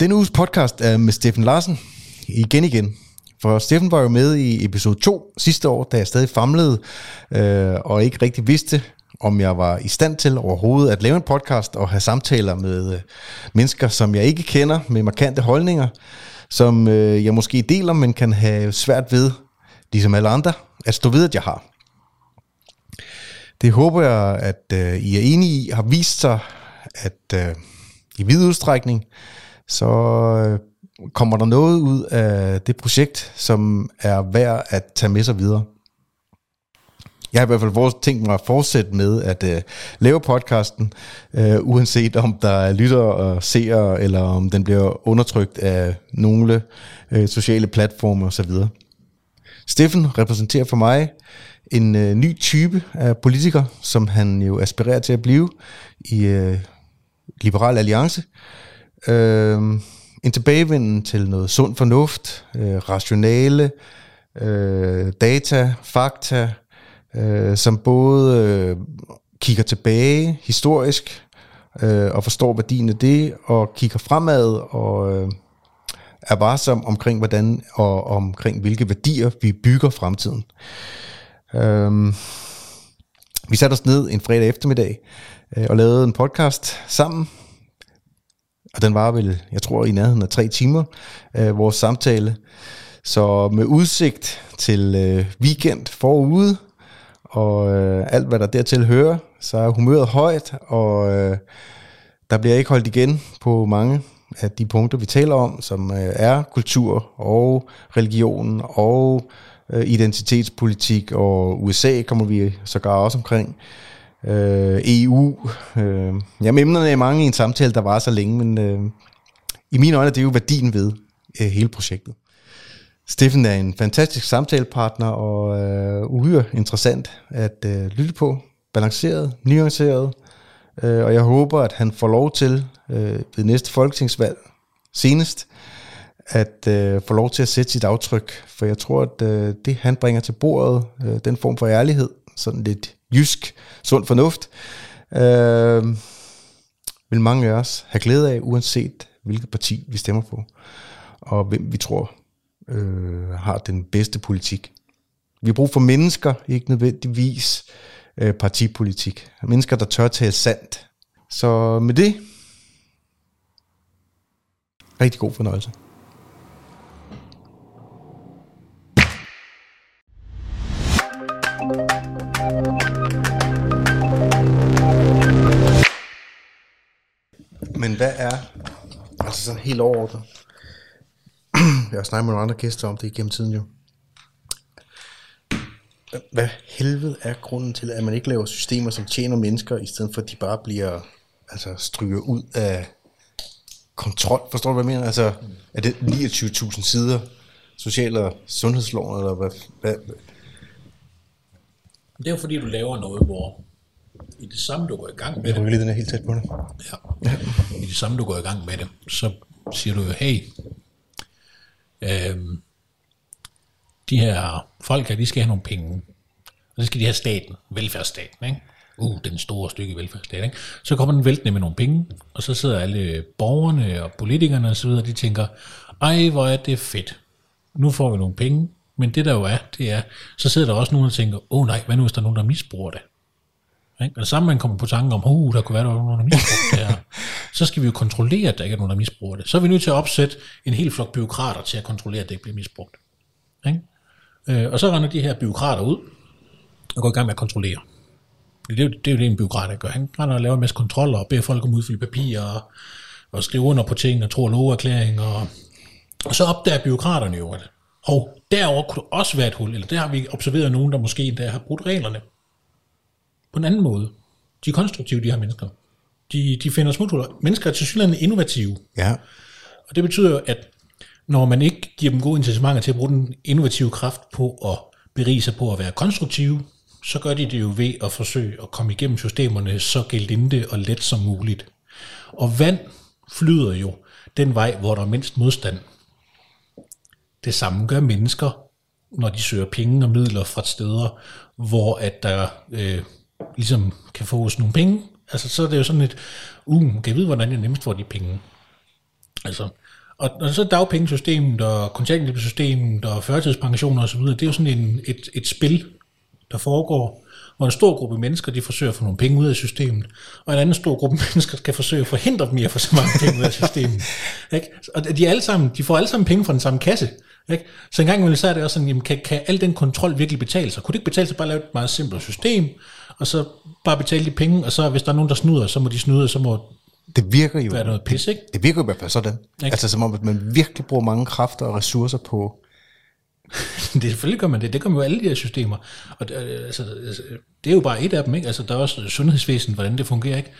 Denne uges podcast er med Steffen Larsen. Igen igen. For Steffen var jo med i episode 2 sidste år, da jeg stadig famlede øh, og ikke rigtig vidste, om jeg var i stand til overhovedet at lave en podcast og have samtaler med øh, mennesker, som jeg ikke kender, med markante holdninger, som øh, jeg måske deler, men kan have svært ved, ligesom alle andre, at stå ved, at jeg har. Det håber jeg, at øh, I er enige i, har vist sig, at øh, i vid udstrækning, så øh, kommer der noget ud af det projekt, som er værd at tage med sig videre. Jeg har i hvert fald tænkt mig at fortsætte med at øh, lave podcasten, øh, uanset om der er lytter og seere, eller om den bliver undertrykt af nogle øh, sociale platforme osv. Steffen repræsenterer for mig en øh, ny type af politiker, som han jo aspirerer til at blive i øh, Liberal Alliance. Øh, Øhm, en tilbagevenden til noget sund fornuft, øh, rationale, øh, data, fakta, øh, som både øh, kigger tilbage historisk øh, og forstår værdien af det, og kigger fremad og øh, er varsom omkring hvordan og omkring hvilke værdier vi bygger fremtiden. Øh, vi satte os ned en fredag eftermiddag øh, og lavede en podcast sammen, og den var vel, jeg tror, i nærheden af tre timer, øh, vores samtale. Så med udsigt til øh, weekend forude, og øh, alt hvad der dertil hører, så er humøret højt, og øh, der bliver ikke holdt igen på mange af de punkter, vi taler om, som øh, er kultur og religion og øh, identitetspolitik, og USA kommer vi sågar også omkring øh, EU. Øh, jamen emnerne er mange i en samtale, der var så længe, men øh, i mine øjne det er jo værdien ved øh, hele projektet. Steffen er en fantastisk samtalepartner og øh, uhyre interessant at øh, lytte på. Balanceret, nuanceret, øh, og jeg håber, at han får lov til øh, ved næste folketingsvalg senest, at øh, få lov til at sætte sit aftryk, for jeg tror, at øh, det han bringer til bordet, øh, den form for ærlighed, sådan lidt jysk, sund fornuft, øh, vil mange af os have glæde af, uanset hvilket parti vi stemmer på, og hvem vi tror øh, har den bedste politik. Vi har brug for mennesker, ikke nødvendigvis øh, partipolitik. Mennesker, der tør tale sandt. Så med det, rigtig god fornøjelse. Men hvad er, altså sådan helt overordnet, jeg har snakket med nogle andre gæster om det igennem tiden jo, hvad helvede er grunden til, at man ikke laver systemer, som tjener mennesker, i stedet for at de bare bliver altså, stryger ud af kontrol? Forstår du, hvad jeg mener? Altså, er det 29.000 sider social- og sundhedsloven, eller hvad, hvad? Det er jo fordi, du laver noget, hvor i det samme, du går i gang med det. Den er helt tæt på det. Ja. I det samme, du går i gang med det, så siger du jo, hey, øhm, de her folk her, de skal have nogle penge. Og så skal de have staten, velfærdsstaten, ikke? Uh, den store stykke velfærdsstat, ikke? Så kommer den væltende med nogle penge, og så sidder alle borgerne og politikerne og så videre, de tænker, ej, hvor er det fedt. Nu får vi nogle penge, men det der jo er, det er, så sidder der også nogen og tænker, åh oh, nej, hvad nu hvis der er nogen, der misbruger det? Ikke? Og samme man kommer på tanken om, uh, der kunne være, der var nogen, der misbruger det her. Så skal vi jo kontrollere, at der ikke er nogen, der misbruger det. Så er vi nødt til at opsætte en hel flok byråkrater til at kontrollere, at det ikke bliver misbrugt. Ikke? Øh, og så render de her byråkrater ud og går i gang med at kontrollere. Det er, jo, det er jo det, en byråkrat gør. Han render og laver en masse kontroller og beder folk om at udfylde papirer og, og skrive under på ting og tro og loverklæringer. Og, og så opdager byråkraterne jo, at hov, derover kunne der også være et hul, eller der har vi observeret nogen, der måske der har brudt reglerne på en anden måde. De er konstruktive, de her mennesker. De, de finder smuthuller. Mennesker er til synligheden innovative. Ja. Og det betyder jo, at når man ikke giver dem gode incitamenter til at bruge den innovative kraft på at berige sig på at være konstruktive, så gør de det jo ved at forsøge at komme igennem systemerne så gelinde og let som muligt. Og vand flyder jo den vej, hvor der er mindst modstand. Det samme gør mennesker, når de søger penge og midler fra steder, hvor at der øh, ligesom kan få os nogle penge. Altså så er det jo sådan et, uh, kan jeg vide, hvordan jeg nemmest får de penge? Altså, og, og så dagpengesystemet og kontanthjælpssystemet og førtidspensioner osv., det er jo sådan en, et, et spil, der foregår, hvor en stor gruppe mennesker, de forsøger at få nogle penge ud af systemet, og en anden stor gruppe mennesker skal forsøge at forhindre dem i at få så mange penge ud af systemet. ikke? Og de, alle sammen, de får alle sammen penge fra den samme kasse. Ikke? Så en gang imellem så er det også sådan, jamen, kan, kan al den kontrol virkelig betale sig? Kunne det ikke betale sig bare at lave et meget simpelt system, og så bare betale de penge, og så hvis der er nogen, der snyder, så må de snyde, og så må Det virker jo, være noget pis, ikke? det virker jo i hvert fald sådan. Ikke? Altså som om, at man virkelig bruger mange kræfter og ressourcer på, det selvfølgelig gør man det. Det gør man jo alle de her systemer. Og det, øh, altså, altså, det er jo bare et af dem, ikke? Altså, der er også sundhedsvæsen, hvordan det fungerer, ikke?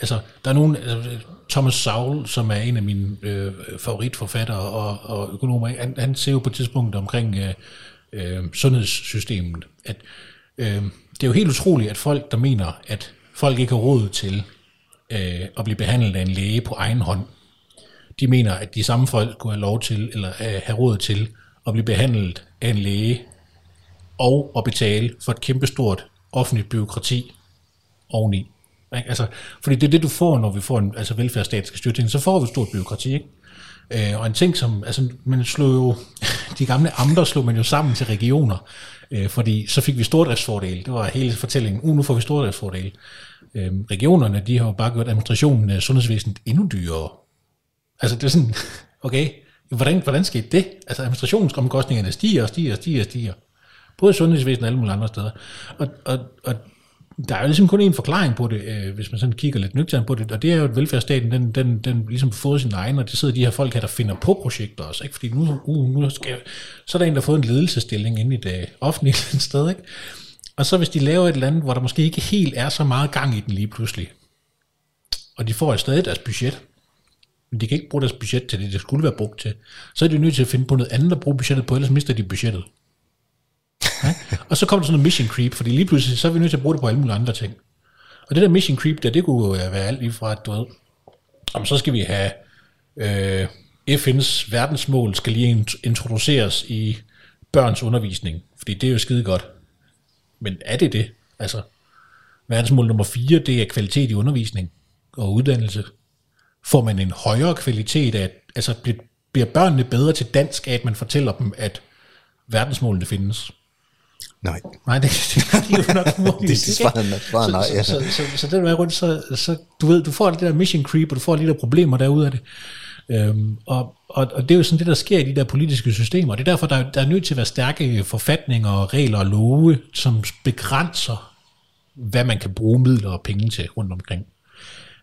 Altså, der er nogen, altså, Thomas Sowell, som er en af mine øh, favoritforfattere og, og økonomer, han, han ser jo på et tidspunkt omkring øh, øh, sundhedssystemet, at øh, det er jo helt utroligt, at folk, der mener, at folk ikke har råd til øh, at blive behandlet af en læge på egen hånd, de mener, at de samme folk kunne have lov til, eller øh, have råd til, at blive behandlet af en læge, og at betale for et kæmpestort offentligt byråkrati oveni. Ikke? Altså, fordi det er det, du får, når vi får en altså velfærdsstat skal styre så får vi et stort byråkrati, ikke? Øh, og en ting som, altså man slog jo, de gamle amter slog man jo sammen til regioner, øh, fordi så fik vi stordriftsfordele, det var hele fortællingen, uh, nu får vi stordriftsfordele. Øh, regionerne, de har jo bare gjort administrationen af sundhedsvæsenet endnu dyrere. Altså det er sådan, okay, hvordan, hvordan skete det? Altså administrationsomkostningerne stiger og stiger og stiger og stiger. Både i sundhedsvæsenet og alle mulige andre steder. Og, og, og der er jo ligesom kun en forklaring på det, øh, hvis man sådan kigger lidt nøgternt på det, og det er jo, at velfærdsstaten, den, den, den ligesom fået sin egen, og det sidder de her folk her, der finder på projekter også, ikke? fordi nu, uh, nu skal, så er der en, der har fået en ledelsestilling inde i det offentlige sted, ikke? og så hvis de laver et eller andet, hvor der måske ikke helt er så meget gang i den lige pludselig, og de får stadig deres budget, men de kan ikke bruge deres budget til det, det skulle være brugt til, så er de nødt til at finde på noget andet at bruge budgettet på, ellers mister de budgettet. Ja? Og så kommer der sådan noget mission creep, fordi lige pludselig, så er vi nødt til at bruge det på alle mulige andre ting. Og det der mission creep der, det kunne jo øh, være alt lige fra, at du ved, om så skal vi have øh, FN's verdensmål skal lige introduceres i børns undervisning, fordi det er jo skide godt. Men er det det? Altså, verdensmål nummer 4, det er kvalitet i undervisning og uddannelse. Får man en højere kvalitet af, altså bliver, bliver børnene bedre til dansk af, at man fortæller dem, at verdensmålene findes? Nej, Nej, det, det, det er jo nok muligt. det er svaret, svaret nej. Ja. Så, så, så, så, så den vej rundt, så, så du ved, du får det der mission creep, og du får lige der problemer derude af det. Øhm, og, og, og det er jo sådan det, der sker i de der politiske systemer. Det er derfor, der, er- der er nødt til at være stærke forfatninger og regler og love, som begrænser, hvad man kan bruge midler og penge til rundt omkring.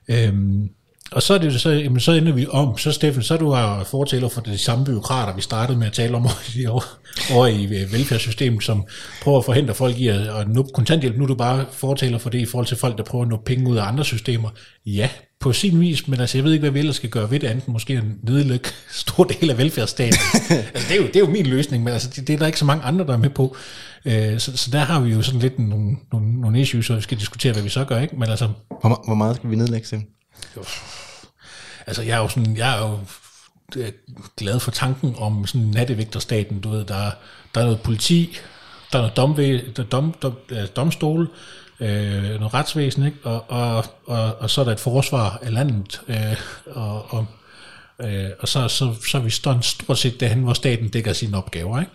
Øhm, og så er det så, jamen, så ender vi om, så Steffen, så er du jo fortæller for de samme byråkrater, vi startede med at tale om over, over i øh, velfærdssystemet, som prøver at forhindre folk i at, at nuppe kontanthjælp. Nu er du bare fortæller for det i forhold til folk, der prøver at nuppe penge ud af andre systemer. Ja, på sin vis, men altså, jeg ved ikke, hvad vi ellers skal gøre ved det, andet måske at nedlægge stor del af velfærdsstaten. altså, det er, jo, det er jo min løsning, men altså, det, det er der ikke så mange andre, der er med på. Øh, så, så der har vi jo sådan lidt nogle, nogle, nogle issues, og vi skal diskutere, hvad vi så gør, ikke? Men altså, Hvor, hvor meget skal vi nedlægge til? Altså, jeg er jo sådan, jeg er jo øh, glad for tanken om sådan nattevægterstaten, du ved, der, der er noget politi, der er noget domvæ, der dom, dom, øh, øh, noget retsvæsen, ikke? Og, og, og, og så er der et forsvar af landet, øh, og, og, øh, og så, så, så er vi stort, stort set derhen, hvor staten dækker sine opgaver, ikke?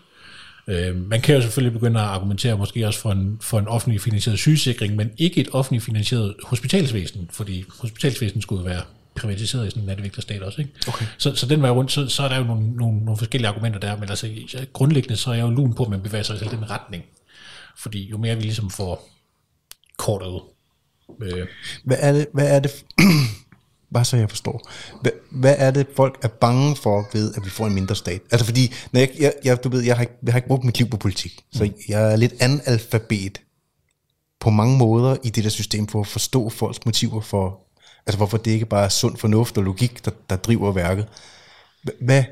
Øh, man kan jo selvfølgelig begynde at argumentere måske også for en, for en offentlig finansieret sygesikring, men ikke et offentlig finansieret hospitalsvæsen, fordi hospitalsvæsen skulle være privatiseret i sådan en nattevægterstat også. Ikke? Okay. Så, så den vej rundt, så, så er der jo nogle, nogle, nogle forskellige argumenter der, men altså grundlæggende så er jeg jo lun på, at man bevæger sig i den retning. Fordi jo mere vi ligesom får kortet øh, Hvad er det, hvad er det bare så jeg forstår, hvad, hvad er det folk er bange for ved, at vi får en mindre stat? Altså fordi, når jeg, jeg, jeg, du ved, jeg har, ikke, jeg har ikke brugt mit liv på politik, så jeg er lidt analfabet på mange måder i det der system for at forstå folks motiver for, altså hvorfor det ikke bare er sund fornuft og logik, der, der driver værket. Hvad,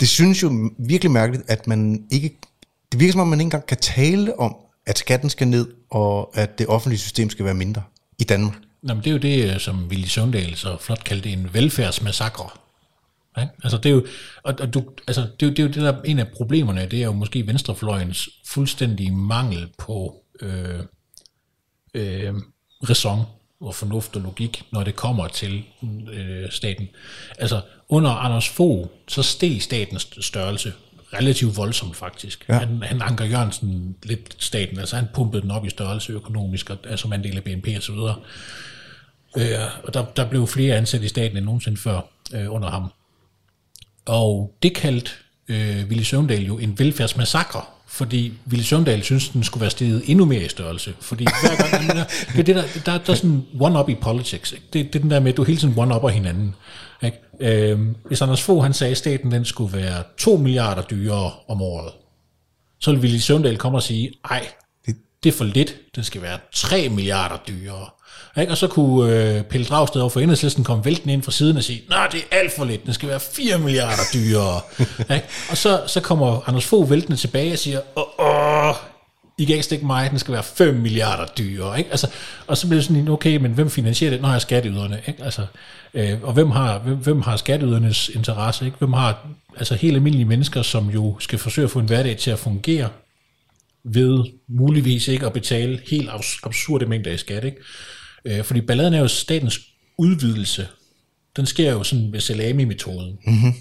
det synes jo virkelig mærkeligt, at man ikke, det virker som om, man ikke engang kan tale om, at skatten skal ned, og at det offentlige system skal være mindre i Danmark. Jamen, men det er jo det, øh, som Willy Søvndal så flot kaldte en velfærdsmassakre. Ja? Altså, det er jo, og, og du, altså, det, er jo, det er jo det, der en af problemerne, det er jo måske venstrefløjens fuldstændige mangel på øh, øh, raison og fornuft og logik, når det kommer til øh, staten. Altså, under Anders Fogh, så steg statens størrelse relativt voldsomt faktisk. Ja. Han, han Anker Jørgensen lidt staten, altså han pumpede den op i størrelse økonomisk, og, altså man del af BNP og så videre. Øh, og der, der blev flere ansat i staten end nogensinde før øh, under ham. Og det kaldte øh, Willy Søvndal jo en velfærdsmassakre, fordi Ville Søvndal synes, den skulle være steget endnu mere i størrelse. Fordi hver gang, der, det er det der, der, der er sådan one-up i politics. Ikke? Det, det er den der med, at du hele tiden one-upper hinanden. Ikke? Øhm, hvis Anders Fogh, han sagde, at staten den skulle være 2 milliarder dyrere om året, så ville Ville Søvndal komme og sige, ej, det er for lidt, den skal være 3 milliarder dyrere. Ikke? Og så kunne øh, Pelle Dragsted over for enhedslisten komme vælten ind fra siden og sige, nej, det er alt for lidt, den skal være 4 milliarder dyrere. ikke? Og så, så kommer Anders Fogh væltende tilbage og siger, åh, åh, I kan ikke stikke mig, den skal være 5 milliarder dyrere. Ikke? Altså, og så bliver det sådan, okay, men hvem finansierer det? Nå, jeg skatteyderne. Ikke? Altså, øh, og hvem har, hvem, hvem har skatteydernes interesse? Ikke? Hvem har altså helt almindelige mennesker, som jo skal forsøge at få en hverdag til at fungere, ved muligvis ikke at betale helt absurde mængder i skat. Ikke? Øh, fordi balladen er jo statens udvidelse. Den sker jo sådan ved salami-metoden. Mm-hmm.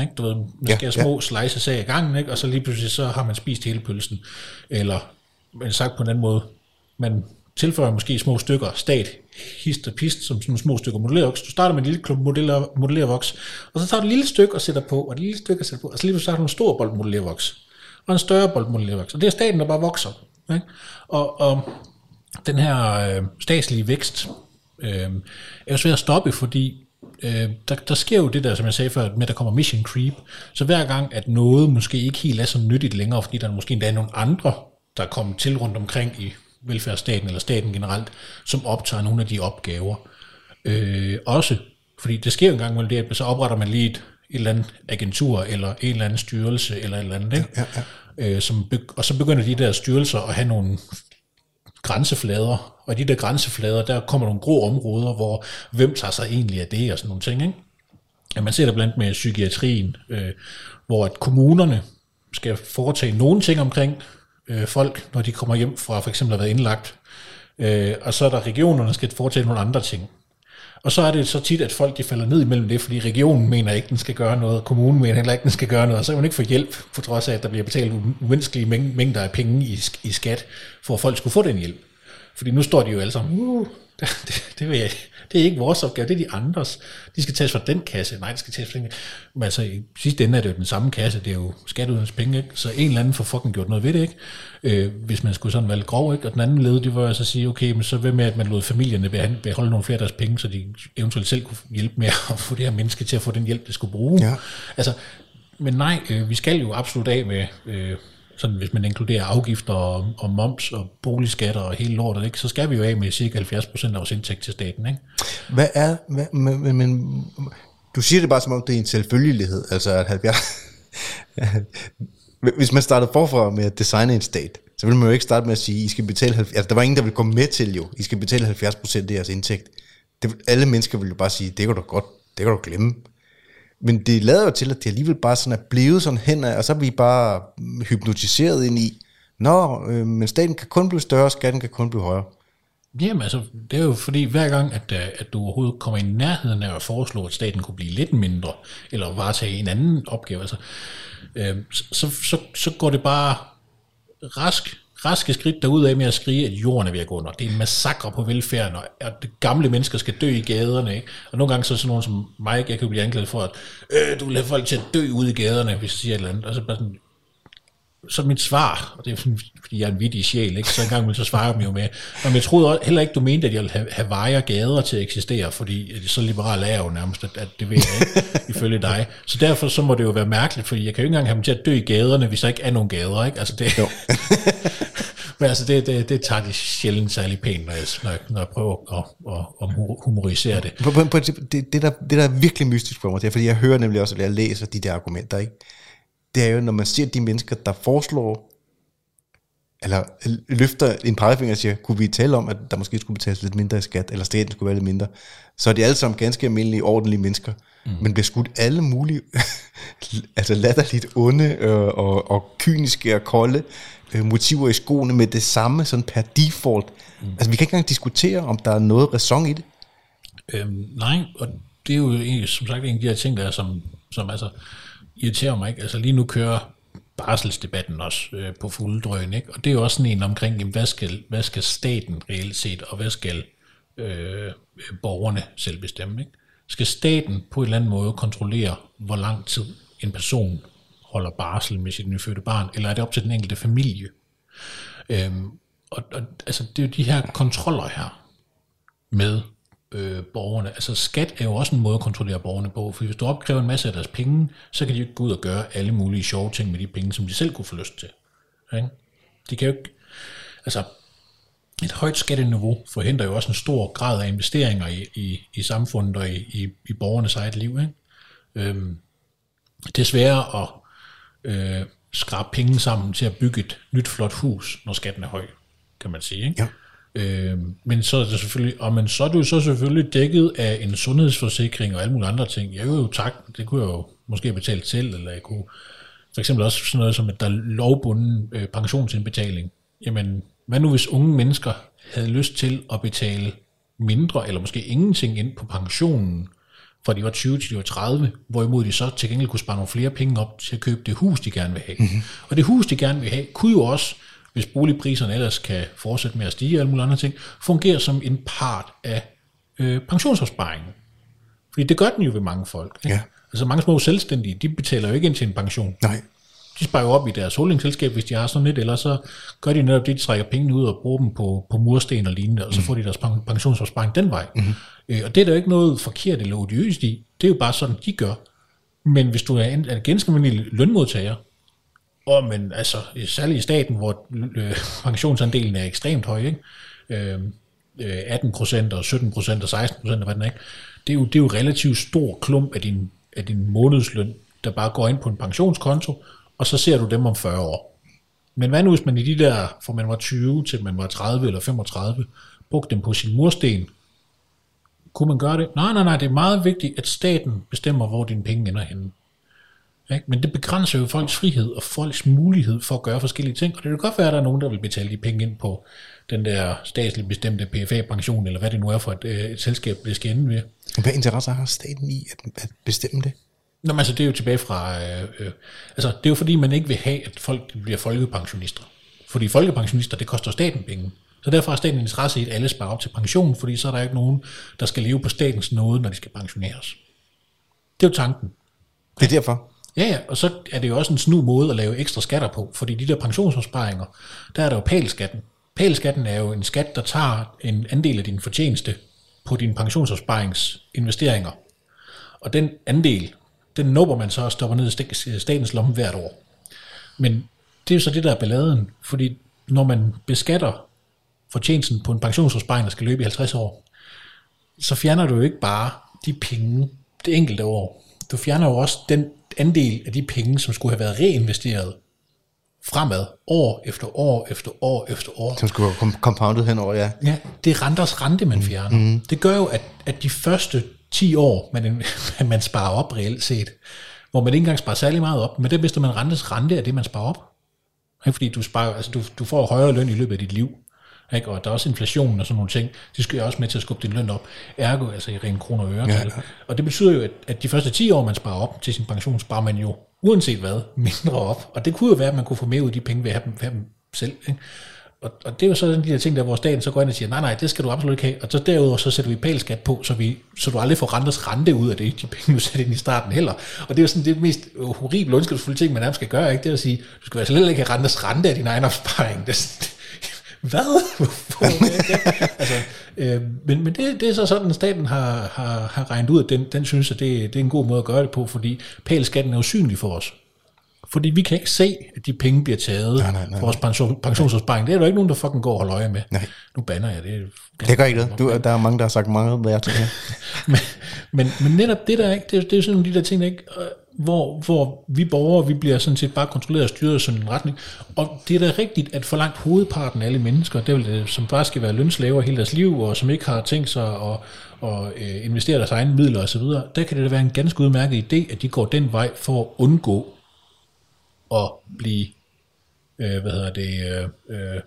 Ikke? Du ved, man ja, små ja. slices af i gangen, ikke? og så lige pludselig så har man spist hele pølsen. Eller, men sagt på en anden måde, man tilføjer måske små stykker stat, hist og pist, som sådan små stykker modellervoks. Du starter med en lille klump modeller, modellervoks, og så tager du et lille stykke og sætter på, og et lille stykke og sætter på, og så lige pludselig har du en stor bold modellervoks, og en større bold modellervoks. Og det er staten, der bare vokser. Ikke? Og, og den her øh, statslige vækst øh, er jo svær at stoppe, fordi øh, der, der sker jo det der, som jeg sagde før, med at der kommer mission creep. Så hver gang, at noget måske ikke helt er så nyttigt længere, fordi der måske endda er nogle andre, der er kommet til rundt omkring i velfærdsstaten eller staten generelt, som optager nogle af de opgaver. Øh, også, fordi det sker jo engang med det, at så opretter man lige et, et eller andet agentur, eller en eller anden styrelse, eller et eller andet, ikke? Ja, ja, ja. Øh, som, og så begynder de der styrelser at have nogle grænseflader, og i de der grænseflader, der kommer nogle grå områder, hvor hvem tager sig egentlig af det, og sådan nogle ting, ikke? Ja, man ser det blandt med psykiatrien, øh, hvor at kommunerne skal foretage nogle ting omkring øh, folk, når de kommer hjem fra for eksempel at have været indlagt, øh, og så er der regionerne, der skal foretage nogle andre ting. Og så er det så tit, at folk de falder ned imellem det, fordi regionen mener ikke, den skal gøre noget, kommunen mener heller ikke, den skal gøre noget, og så kan man ikke få hjælp, på trods af, at der bliver betalt umenneskelige mængder af penge i, i skat, for at folk skulle få den hjælp. Fordi nu står de jo alle sammen, uh, det, det, det, vil jeg, det er ikke vores opgave, det er de andres. De skal tages fra den kasse. Nej, de skal tages fra den Men altså, i sidste ende er det jo den samme kasse, det er jo skatteydernes penge, ikke? Så en eller anden får fucking gjort noget ved det, ikke? Øh, hvis man skulle sådan være grov, ikke? Og den anden led, det var altså at sige, okay, men så hvad med, at man lod familierne beholde nogle flere af deres penge, så de eventuelt selv kunne hjælpe med at få det her menneske til at få den hjælp, det skulle bruge. Ja. Altså, men nej, øh, vi skal jo absolut af med øh, sådan hvis man inkluderer afgifter og, og moms og boligskatter og hele lortet, ikke, så skal vi jo af med cirka 70 procent af vores indtægt til staten. Ikke? Hvad er, hvad, men, men, du siger det bare som om det er en selvfølgelighed, altså at 70, hvis man startede forfra med at designe en stat, så ville man jo ikke starte med at sige, I skal betale, 70, altså der var ingen, der ville komme med til jo, I skal betale 70 procent af jeres indtægt. Det, alle mennesker ville jo bare sige, det kan du godt, det kan du glemme. Men det lader jo til, at det alligevel bare sådan er blevet sådan hen, og så er vi bare hypnotiseret ind i, nå, øh, men staten kan kun blive større, skatten kan kun blive højere. Jamen altså, det er jo fordi hver gang, at, øh, at du overhovedet kommer i nærheden af at foreslå, at staten kunne blive lidt mindre, eller varetage en anden opgave, altså, øh, så, så, så går det bare rask raske skridt af med at skrige, at jorden er ved at gå under. Det er en massakre på velfærden, og at gamle mennesker skal dø i gaderne. Ikke? Og nogle gange så er sådan nogen som mig, jeg kan blive anklaget for, at øh, du vil have folk til at dø ude i gaderne, hvis jeg siger et eller andet. Og så bare sådan, så mit svar, og det er fordi jeg er en vittig sjæl, ikke? så engang så svare dem jo med, men jeg troede heller ikke, du mente, at jeg ville have, have veje gader til at eksistere, fordi så liberal er jeg jo nærmest, at, at det ved jeg ikke, ifølge dig. Så derfor så må det jo være mærkeligt, fordi jeg kan jo ikke engang have dem til at dø i gaderne, hvis der ikke er nogen gader, ikke? Altså det, men altså det, det, det tager de sjældent særlig pænt, når jeg, når jeg, når jeg prøver at, at, at humorisere det. På, på, på, det, det, der, det der er virkelig mystisk for mig, det er, fordi jeg hører nemlig også, at jeg læser de der argumenter, ikke? Det er jo, når man ser de mennesker, der foreslår, eller løfter en pegefinger og siger, kunne vi tale om, at der måske skulle betales lidt mindre i skat, eller staten skulle være lidt mindre, så er de alle sammen ganske almindelige, ordentlige mennesker, mm. men bliver skudt alle mulige, altså latterligt onde og, og, og kyniske og kolde øh, motiver i skoene med det samme, sådan per default. Mm. Altså, vi kan ikke engang diskutere, om der er noget ræson i det. Øhm, nej, og det er jo egentlig, som sagt en af de her ting, der er, som, som altså irriterer mig. Ikke? Altså lige nu kører barselsdebatten også øh, på fuld drøn, ikke? og det er jo også sådan en omkring, jamen, hvad, skal, hvad skal staten reelt set, og hvad skal øh, borgerne selv bestemme? Ikke? Skal staten på en eller anden måde kontrollere, hvor lang tid en person holder barsel med sit nyfødte barn, eller er det op til den enkelte familie? Øhm, og, og altså, det er jo de her kontroller her med øh, borgerne. Altså skat er jo også en måde at kontrollere borgerne på, for hvis du opkræver en masse af deres penge, så kan de jo ikke gå ud og gøre alle mulige sjove ting med de penge, som de selv kunne få lyst til. Ikke? De kan jo ikke, altså et højt skatteniveau forhindrer jo også en stor grad af investeringer i, i, i samfundet og i, i, i borgernes eget liv. Ikke? Øhm, det er sværere at øh, skrabe penge sammen til at bygge et nyt flot hus, når skatten er høj, kan man sige. Ikke? Ja. Øh, men så er det selvfølgelig, og men så er du så selvfølgelig dækket af en sundhedsforsikring og alle mulige andre ting. Jeg jo tak, det kunne jeg jo måske betale til, eller jeg kunne for eksempel også sådan noget som, at der er lovbunden øh, pensionsindbetaling. Jamen, hvad nu hvis unge mennesker havde lyst til at betale mindre, eller måske ingenting ind på pensionen, fra de var 20 til de var 30, hvorimod de så til gengæld kunne spare nogle flere penge op til at købe det hus, de gerne vil have. Mm-hmm. Og det hus, de gerne vil have, kunne jo også hvis boligpriserne ellers kan fortsætte med at stige og alle mulige andre ting, fungerer som en part af øh, pensionsopsparingen. Fordi det gør den jo ved mange folk. Ikke? Ja. Altså mange små selvstændige, de betaler jo ikke ind til en pension. Nej. De sparer jo op i deres holdningsselskab, hvis de har sådan lidt, eller så gør de netop det, de trækker pengene ud og bruger dem på, på mursten og lignende, og så får de deres pen- pensionsopsparing den vej. Mm-hmm. Øh, og det er der jo ikke noget forkert eller odiøst i. Det er jo bare sådan, de gør. Men hvis du er en, en ganske almindelig lønmodtager, og men altså, særligt i staten, hvor øh, pensionsandelen er ekstremt høj, ikke? Øhm, øh, 18 procent og 17 procent og 16 procent, hvad den er, ikke? Det er, jo, det er jo relativt stor klump af din, af din månedsløn, der bare går ind på en pensionskonto, og så ser du dem om 40 år. Men hvad nu, hvis man i de der, fra man var 20 til man var 30 eller 35, brugte dem på sin mursten, kunne man gøre det? Nej, nej, nej, det er meget vigtigt, at staten bestemmer, hvor dine penge ender henne. Ikke? Men det begrænser jo folks frihed og folks mulighed for at gøre forskellige ting. Og det kan godt være, at der er nogen, der vil betale de penge ind på den der statsligt bestemte PFA-pension, eller hvad det nu er for et, øh, et selskab, det skal ende ved. Hvad interesser har staten i at, at bestemme det? Nå, men altså, det er jo tilbage fra... Øh, øh, altså, det er jo fordi, man ikke vil have, at folk bliver folkepensionister. Fordi folkepensionister, det koster staten penge. Så derfor har staten interesse i, at alle sparer op til pension, fordi så er der ikke nogen, der skal leve på statens nåde, når de skal pensioneres. Det er jo tanken. Det er derfor. Ja, ja, og så er det jo også en snu måde at lave ekstra skatter på, fordi de der pensionsopsparinger, der er der jo pælskatten. Pælskatten er jo en skat, der tager en andel af din fortjeneste på din pensionsopsparingsinvesteringer. Og den andel, den nubber man så og stopper ned i statens lomme hvert år. Men det er jo så det, der er balladen, fordi når man beskatter fortjenesten på en pensionsopsparing, der skal løbe i 50 år, så fjerner du jo ikke bare de penge det enkelte år. Du fjerner jo også den andel af de penge, som skulle have været reinvesteret fremad, år efter år efter år efter år. Som skulle være compounded henover, ja. Ja, det er renters rente, man fjerner. Mm. Det gør jo, at, at de første 10 år, man, man sparer op reelt set, hvor man ikke engang sparer særlig meget op, men det mister man rentes rente af det, man sparer op. Fordi du, sparer, altså du, du får højere løn i løbet af dit liv. Ikke? Og der er også inflation og sådan nogle ting. Det skal jo også med til at skubbe din løn op. Ergo, altså i ren kroner og øre. Ja, ja. Og det betyder jo, at, at de første 10 år, man sparer op til sin pension, sparer man jo uanset hvad, mindre op. Og det kunne jo være, at man kunne få mere ud af de penge ved at have dem, have dem selv. Ikke? Og, og det er jo så de der ting, der hvor staten så går ind og siger, nej, nej, det skal du absolut ikke have. Og så derudover, så sætter vi pælskat på, så, vi, så du aldrig får renters rente ud af det, de penge, du sætter ind i starten heller. Og det er jo sådan det mest horrible, ondskabsfulde ting, man nærmest skal gøre, ikke? det er at sige, du skal altså ikke have renters rente af din egen opsparing. Det, hvad? altså, øh, men men det, det er så sådan, at staten har, har, har regnet ud, at den, den synes, at det, det er en god måde at gøre det på, fordi pælskatten er usynlig for os. Fordi vi kan ikke se, at de penge bliver taget nej, nej, nej. vores pension, pensionsopsparing. Det er der ikke nogen, der fucking går og holder øje med. Nej. Nu banner jeg det. Det gør ikke det. Du, der er mange, der har sagt mange, jeg tænker. men, men, men netop det der, ikke, det, det er sådan nogle af de der ting, ikke, hvor, hvor vi borgere, vi bliver sådan set bare kontrolleret og styret i sådan en retning. Og det er da rigtigt, at for langt hovedparten af alle mennesker, det vil som bare skal være lønslaver hele deres liv, og som ikke har tænkt sig at, og øh, investere deres egne midler osv., der kan det da være en ganske udmærket idé, at de går den vej for at undgå at blive øh, hvad hedder det, øh, øh,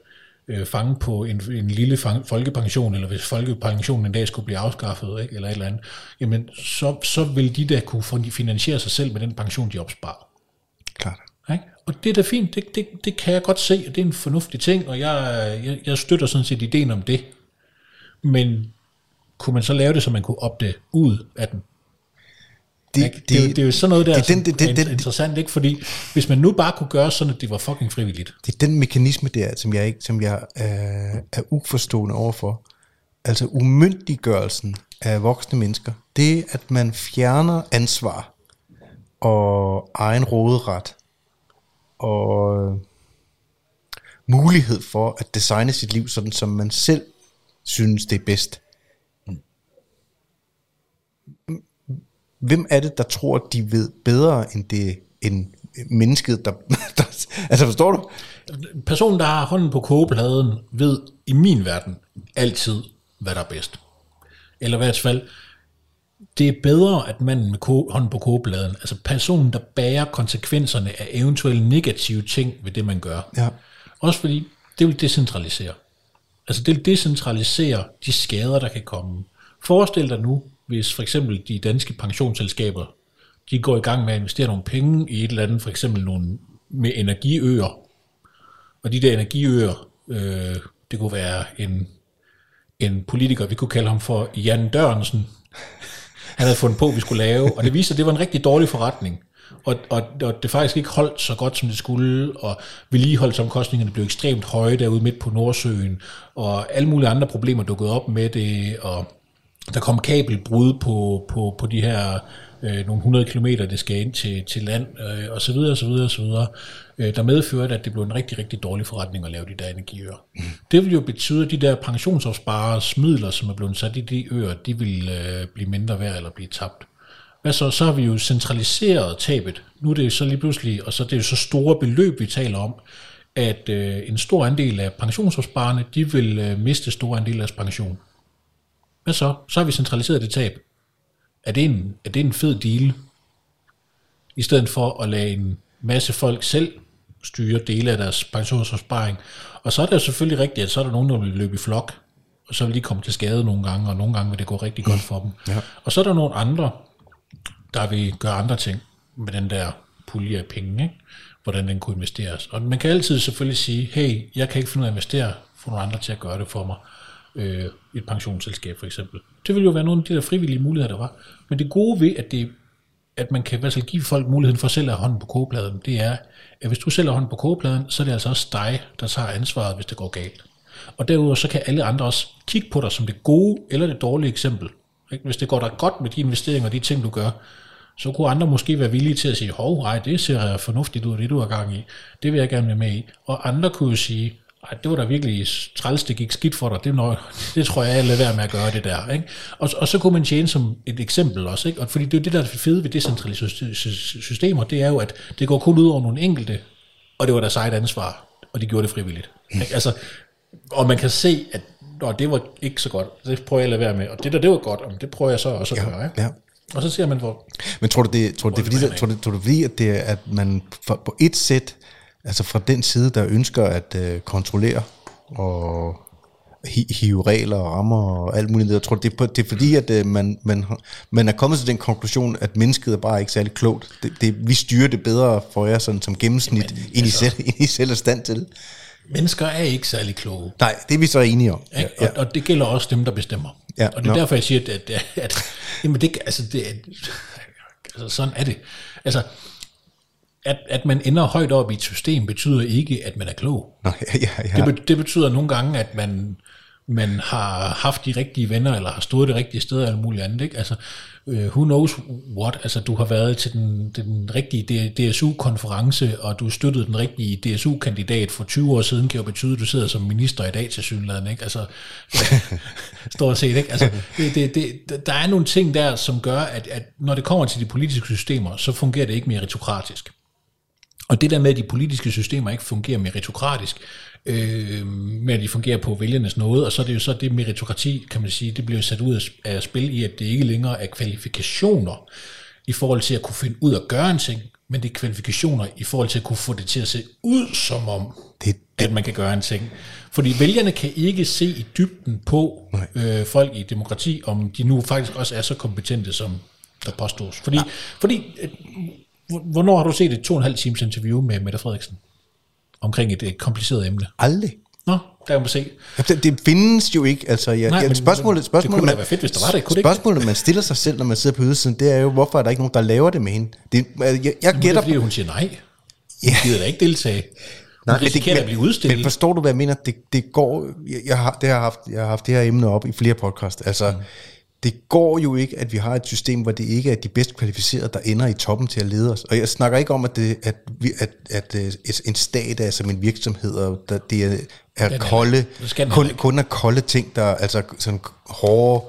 øh, fange på en, en lille fang, folkepension, eller hvis folkepensionen en dag skulle blive afskaffet, ikke, eller et eller andet, jamen så, så vil de da kunne finansiere sig selv med den pension, de opsparer. Klart. Ikke? Og det er da fint, det, det, det kan jeg godt se, og det er en fornuftig ting, og jeg, jeg, jeg støtter sådan set ideen om det. Men kunne man så lave det, så man kunne opdage ud af den? Det, det, det, er jo, det er jo sådan noget der, det, den, det, det, det, interessant, ikke? Fordi hvis man nu bare kunne gøre sådan, at det var fucking frivilligt. Det er den mekanisme der, som jeg, ikke, som jeg øh, er uforstående overfor. Altså umyndiggørelsen af voksne mennesker. Det, at man fjerner ansvar og egen råderet og øh, mulighed for at designe sit liv sådan, som man selv synes, det er bedst. Hvem er det, der tror, de ved bedre end det end mennesket, der, der... Altså, forstår du? Personen, der har hånden på kogepladen, ved i min verden altid, hvad der er bedst. Eller i hvert fald, det er bedre, at manden med ko- hånden på kogepladen, altså personen, der bærer konsekvenserne af eventuelle negative ting ved det, man gør. Ja. Også fordi, det vil decentralisere. Altså det vil decentralisere de skader, der kan komme. Forestil dig nu, hvis for eksempel de danske pensionsselskaber, de går i gang med at investere nogle penge i et eller andet, for eksempel nogle med energiøer, og de der energiøer, øh, det kunne være en, en politiker, vi kunne kalde ham for Jan Dørnsen, han havde fundet på, at vi skulle lave, og det viste sig, at det var en rigtig dårlig forretning. Og, og, og det faktisk ikke holdt så godt, som det skulle, og vedligeholdsomkostningerne blev ekstremt høje derude midt på Nordsøen, og alle mulige andre problemer dukkede op med det, og der kom kabelbrud på, på, på de her øh, nogle 100 km, det skal ind til, til land, øh, og så videre, og så videre, og så videre, øh, der medførte, at det blev en rigtig, rigtig dårlig forretning at lave de der energiøer. Mm. Det vil jo betyde, at de der pensionsopsparers midler, som er blevet sat i de øer, de vil øh, blive mindre værd eller blive tabt. Hvad så? Så har vi jo centraliseret tabet. Nu er det så lige pludselig, og så er det jo så store beløb, vi taler om, at øh, en stor andel af pensionsopsparerne, de vil øh, miste store andel af deres pension. Hvad så? Så har vi centraliseret det tab. Er det en, er det en fed deal? I stedet for at lade en masse folk selv styre dele af deres pensionsopsparing. Og så er det jo selvfølgelig rigtigt, at så er der nogen, der vil løbe i flok, og så vil de komme til skade nogle gange, og nogle gange vil det gå rigtig godt for dem. Ja. Og så er der nogle andre, der vil gøre andre ting med den der pulje af penge, ikke? hvordan den kunne investeres. Og man kan altid selvfølgelig sige, hey, jeg kan ikke finde ud af at investere, få nogle andre til at gøre det for mig. Øh, et pensionsselskab for eksempel. Det ville jo være nogle af de der frivillige muligheder, der var. Men det gode ved, at, det, at man kan altså give folk muligheden for selv at have hånden på kogepladen, det er, at hvis du selv har hånden på kogepladen, så er det altså også dig, der tager ansvaret, hvis det går galt. Og derudover så kan alle andre også kigge på dig som det gode eller det dårlige eksempel. Hvis det går dig godt med de investeringer og de ting, du gør, så kunne andre måske være villige til at sige, hov, nej, det ser fornuftigt ud, det du har gang i. Det vil jeg gerne være med i. Og andre kunne jo sige, ej, det var da virkelig træls, det gik skidt for dig. Det, noget, det tror jeg, jeg lader være med at gøre det der. Ikke? Og, og så kunne man tjene som et eksempel også. Ikke? Og fordi det er det, der er fede ved decentraliserede systemer, det er jo, at det går kun ud over nogle enkelte, og det var deres eget ansvar, og de gjorde det frivilligt. Ikke? Altså, og man kan se, at Nå, det var ikke så godt, det prøver jeg at lade være med, og det der, det var godt, det prøver jeg så også at Ja, gøre. Ikke? ja. Og så ser man, hvor... Men tror du, det, tror du, det, er, fordi, tror, du, tror du, fordi, at, det at man for, på et sæt, altså fra den side, der ønsker at øh, kontrollere og hi, hive regler og rammer og alt muligt, jeg tror, det er, på, det er fordi, at øh, man, man, man er kommet til den konklusion, at mennesket er bare ikke særlig klogt. Det, det, vi styrer det bedre for jer sådan, som gennemsnit, Jamen, end, I altså- selv, end I selv er stand til. Mennesker er ikke særlig kloge. Nej, det er vi så enige om. Ikke? Ja, Og, og det gælder også dem, der bestemmer. Ja, og det er nå. derfor, jeg siger, at, at, at jamen det, altså det, altså sådan er det. Altså, at, at man ender højt op i et system, betyder ikke, at man er klog. Nå, ja, ja, ja. Det, det betyder nogle gange, at man, man har haft de rigtige venner, eller har stået det rigtige sted, eller muligt andet. Ikke? Altså, uh, who knows what? Altså, du har været til den, den rigtige DSU-konference, og du støttede den rigtige DSU-kandidat for 20 år siden, kan jo betyde, at du sidder som minister i dag til synligheden. Ikke? Altså, stort set. Ikke? Altså, det, det, det, der er nogle ting der, som gør, at, at når det kommer til de politiske systemer, så fungerer det ikke meritokratisk. Og det der med, at de politiske systemer ikke fungerer meritokratisk, øh, med at de fungerer på vælgernes nåde, og så er det jo så det meritokrati, kan man sige, det bliver sat ud af- spil i, at det ikke længere er kvalifikationer i forhold til at kunne finde ud af at gøre en ting, men det er kvalifikationer i forhold til at kunne få det til at se ud som om, Det, at man kan gøre en ting. Fordi vælgerne kan ikke se i dybden på øh, folk i demokrati, om de nu faktisk også er så kompetente, som der påstås. Fordi, ja. fordi hvornår har du set et to og en halv times interview med Mette Frederiksen? Omkring et, et kompliceret emne. aldrig. Nå, der kan man se. Ja, Det, det findes jo ikke. Altså, jeg, Nej, Nej, men- spørgsmålet, det spørgsmålet, kunne da man, være fedt, hvis der var det, kunne det spørgsmålet, man stiller sig selv, når man sidder på ydersiden, det er jo, hvorfor er der ikke nogen, der laver det med hende? Det, jeg, jeg Det er gætter fordi, hun siger nej. Hun Ja. gider da ikke deltage. Hun risikerer at blive udstillet. Men forstår du, hvad jeg mener? Det, det går, jeg, jeg, har, det har haft, jeg har haft det her emne op i flere podcast. Altså, mm. Det går jo ikke, at vi har et system, hvor det ikke er de bedst kvalificerede, der ender i toppen til at lede os. Og jeg snakker ikke om, at, det, at, vi, at, at, øh, en stat er som en virksomhed, og der, det er, er Den er- kolde, den kun, kun er kolde ting, der, altså sådan hårde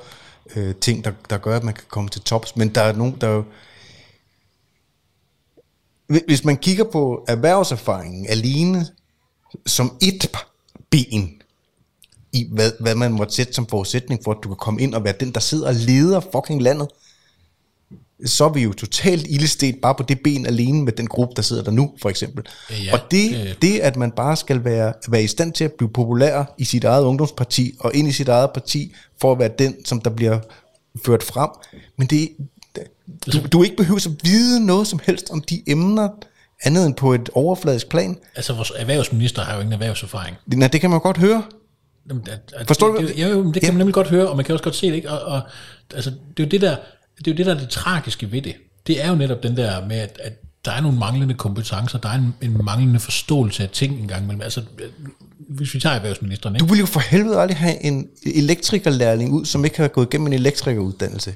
øh, ting, der, der gør, at man kan komme til tops. Men der er nogen, der jo, Hvis man kigger på erhvervserfaringen alene som et ben i, hvad, hvad man måtte sætte som forudsætning for, at du kan komme ind og være den, der sidder og leder fucking landet, så er vi jo totalt ildestet bare på det ben alene med den gruppe, der sidder der nu, for eksempel. Ja, og det, det- det, at man bare skal være, være i stand til at blive populær i sit eget ungdomsparti, og ind i sit eget parti, for at være den, som der bliver ført frem. Men det, du, du ikke behøver at vide noget som helst om de emner, andet end på et overfladisk plan. Altså, vores erhvervsminister har jo ingen erhvervserfaring. Nej, det kan man godt høre. Jamen, at, at Forstår det, du, det, jo, det kan Ja. man nemlig godt høre, og man kan også godt se det, ikke? Og, og altså, det er jo det der, det er jo det der er det tragiske ved det. Det er jo netop den der med, at, at der er nogle manglende kompetencer, der er en, en manglende forståelse af ting engang imellem. Altså, hvis vi tager erhvervsministeren, Du ikke? vil jo for helvede aldrig have en elektrikerlærling ud, som ikke har gået igennem en elektrikeruddannelse.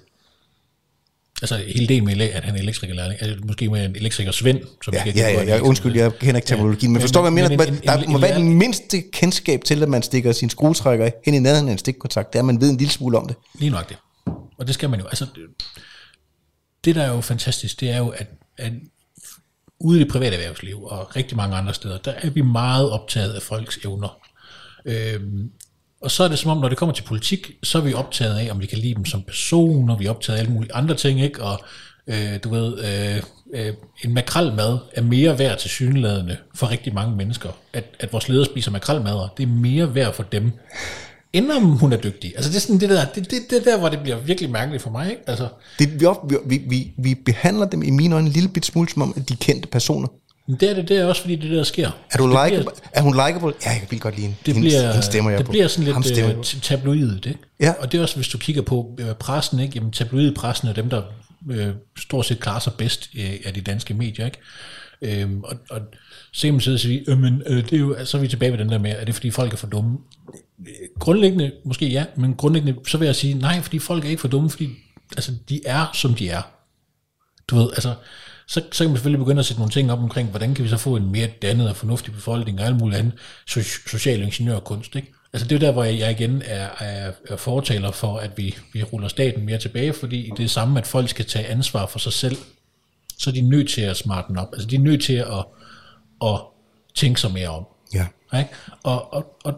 Altså, hele det med, at han er elektrikerlærling, altså, måske med en elektriker Svend, som Ja, ja, ja, ja, undskyld, jeg kender ikke terminologien, men Men- forstår, hvad jeg men mener? en- en- Der en- må være den mindste kendskab til, at man stikker sin skruetrækker hen i nærheden af en stikkontakt. Det er, at man ved en lille smule om det. Lige nok det. Og det skal man jo. Altså, det- det der er jo fantastisk, det er jo, at, at ude i det private erhvervsliv og rigtig mange andre steder, der er vi meget optaget af folks evner. Øhm, og så er det som om, når det kommer til politik, så er vi optaget af, om vi kan lide dem som personer, vi er optaget af alle mulige andre ting, ikke? Og øh, du ved, øh, øh, en makrelmad er mere værd til synlædende for rigtig mange mennesker. At, at vores ledere spiser makrelmadder, det er mere værd for dem, end om hun er dygtig. Altså det er sådan det der, det, det, det der, hvor det bliver virkelig mærkeligt for mig, ikke? Altså, det vi, op, vi, vi, vi behandler dem i mine øjne en lille bit smule som om, at de kendte personer men det er det, det er også fordi det der sker. Er, du det likeable? Bliver, er hun likable? Ja, jeg vil godt lide hende. det bliver, hende stemmer jeg det på. bliver sådan lidt stemmer øh, tabloidet, ikke? Ja. Og det er også, hvis du kigger på øh, pressen, ikke? Jamen tabloidpressen er dem, der øh, stort set klarer sig bedst øh, af de danske medier, ikke? Øhm, og, og så kan man sidde og sige, øh, men øh, det er jo, så er vi tilbage ved den der med, er det fordi folk er for dumme? Grundlæggende, måske ja, men grundlæggende, så vil jeg sige, nej, fordi folk er ikke for dumme, fordi altså, de er, som de er. Du ved, altså, så, så kan man selvfølgelig begynde at sætte nogle ting op omkring, hvordan kan vi så få en mere dannet og fornuftig befolkning og alt muligt andet so- social ingeniørkunst, ikke? Altså det er der, hvor jeg, igen er, er, er fortaler for, at vi, vi ruller staten mere tilbage, fordi det er samme, at folk skal tage ansvar for sig selv, så er de nødt til at smarte den op. Altså de er nødt til at, at tænke sig mere om. Ja. Ikke? Og, og, og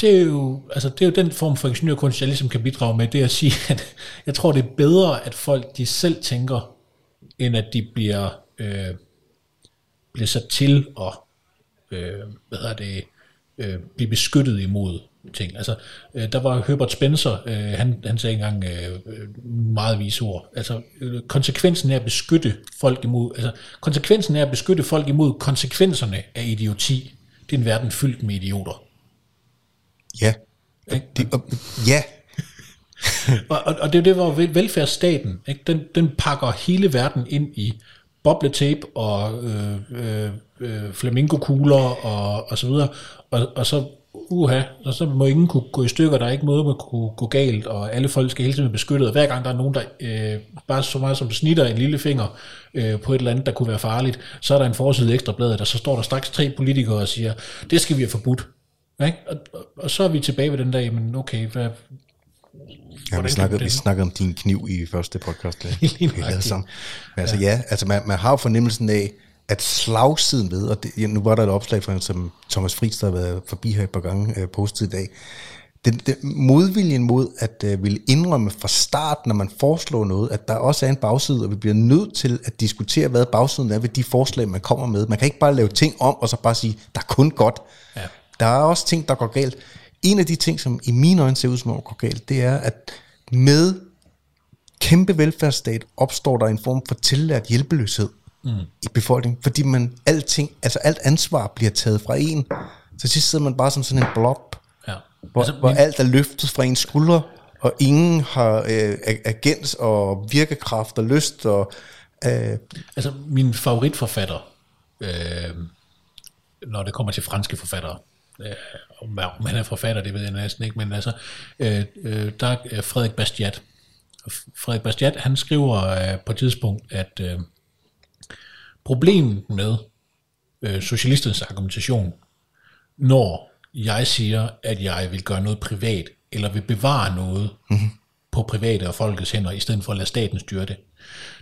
det er, jo, altså det er jo den form for ingeniørkunst, jeg ligesom kan bidrage med, det er at sige, at jeg tror, det er bedre, at folk de selv tænker, end at de bliver, øh, bliver sat til at øh, hvad hedder det, øh, blive beskyttet imod ting. Altså, øh, der var Herbert Spencer, øh, han, han sagde engang øh, øh, meget vise ord. Altså, øh, konsekvensen er at beskytte folk imod, altså, konsekvensen er at beskytte folk imod konsekvenserne af idioti. Det er en verden fyldt med idioter. Ja. Ikke? Det, og, ja. Og, og, og det er jo det, hvor velfærdsstaten, ikke? Den, den pakker hele verden ind i bobletape og øh, øh, øh, flamingokugler og, og så videre. Og, og så, uha, og så må ingen kunne gå i stykker, der er ikke noget, man kunne gå galt, og alle folk skal hele tiden være beskyttet. Og hver gang der er nogen, der øh, bare så meget som snitter en lille finger øh, på et eller andet, der kunne være farligt, så er der en forside ekstra bladet, og så står der straks tre politikere og siger, det skal vi have forbudt. Ikke? Og, og, og så er vi tilbage ved den der, men okay, hvad, Ja, vi snakkede, vi snakkede om din kniv i første podcast. ja. Lige sammen. Men altså ja, altså man, man har jo fornemmelsen af, at slagsiden ved, og det, ja, nu var der et opslag fra en, som Thomas Friis, der har været forbi her et par gange øh, postet i dag, den, den modviljen mod at øh, ville indrømme fra start, når man foreslår noget, at der også er en bagside, og vi bliver nødt til at diskutere, hvad bagsiden er ved de forslag, man kommer med. Man kan ikke bare lave ting om, og så bare sige, der er kun godt. Ja. Der er også ting, der går galt. En af de ting, som i mine øjne ser ud som om går galt, det er, at med kæmpe velfærdsstat opstår der en form for tillært hjælpeløshed mm. i befolkningen, fordi man alting, altså alt ansvar bliver taget fra en. Så sidst sidder man bare som sådan en blob, Ja. hvor, altså, hvor alt er løftet fra ens skuldre, og ingen har øh, ag- agens og virkekraft og lyst og øh, Altså, min favoritforfatter, øh, når det kommer til franske forfattere, øh, om om han er forfatter, det ved jeg næsten ikke, men altså, øh, øh, der er Frederik Bastiat. Frederik Bastiat, han skriver øh, på et tidspunkt, at øh, problemet med øh, socialisternes argumentation, når jeg siger, at jeg vil gøre noget privat, eller vil bevare noget mm-hmm. på private og folkets hænder, i stedet for at lade staten styre det.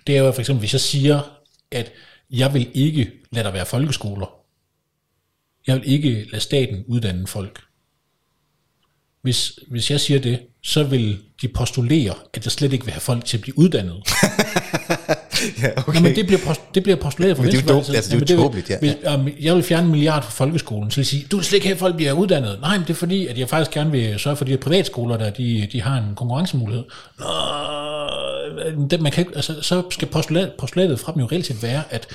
Det er jo for eksempel, hvis jeg siger, at jeg vil ikke lade der være folkeskoler. Jeg vil ikke lade staten uddanne folk. Hvis, hvis jeg siger det, så vil de postulere, at jeg slet ikke vil have folk til at blive uddannet. ja, Okay. Nå, men det bliver, post- det bliver postuleret fra Men det er jo dumt, altså, det er jo Jamen, tåbeligt, ja. Hvis, um, jeg vil fjerne en milliard fra folkeskolen, så vil jeg sige, du vil slet ikke have, at folk bliver uddannet. Nej, men det er fordi, at jeg faktisk gerne vil sørge for, at de her privatskoler, der de, de har en konkurrencemulighed. Nå, det, man kan, ikke- altså, så skal postulat, postulatet fra dem jo reelt set være, at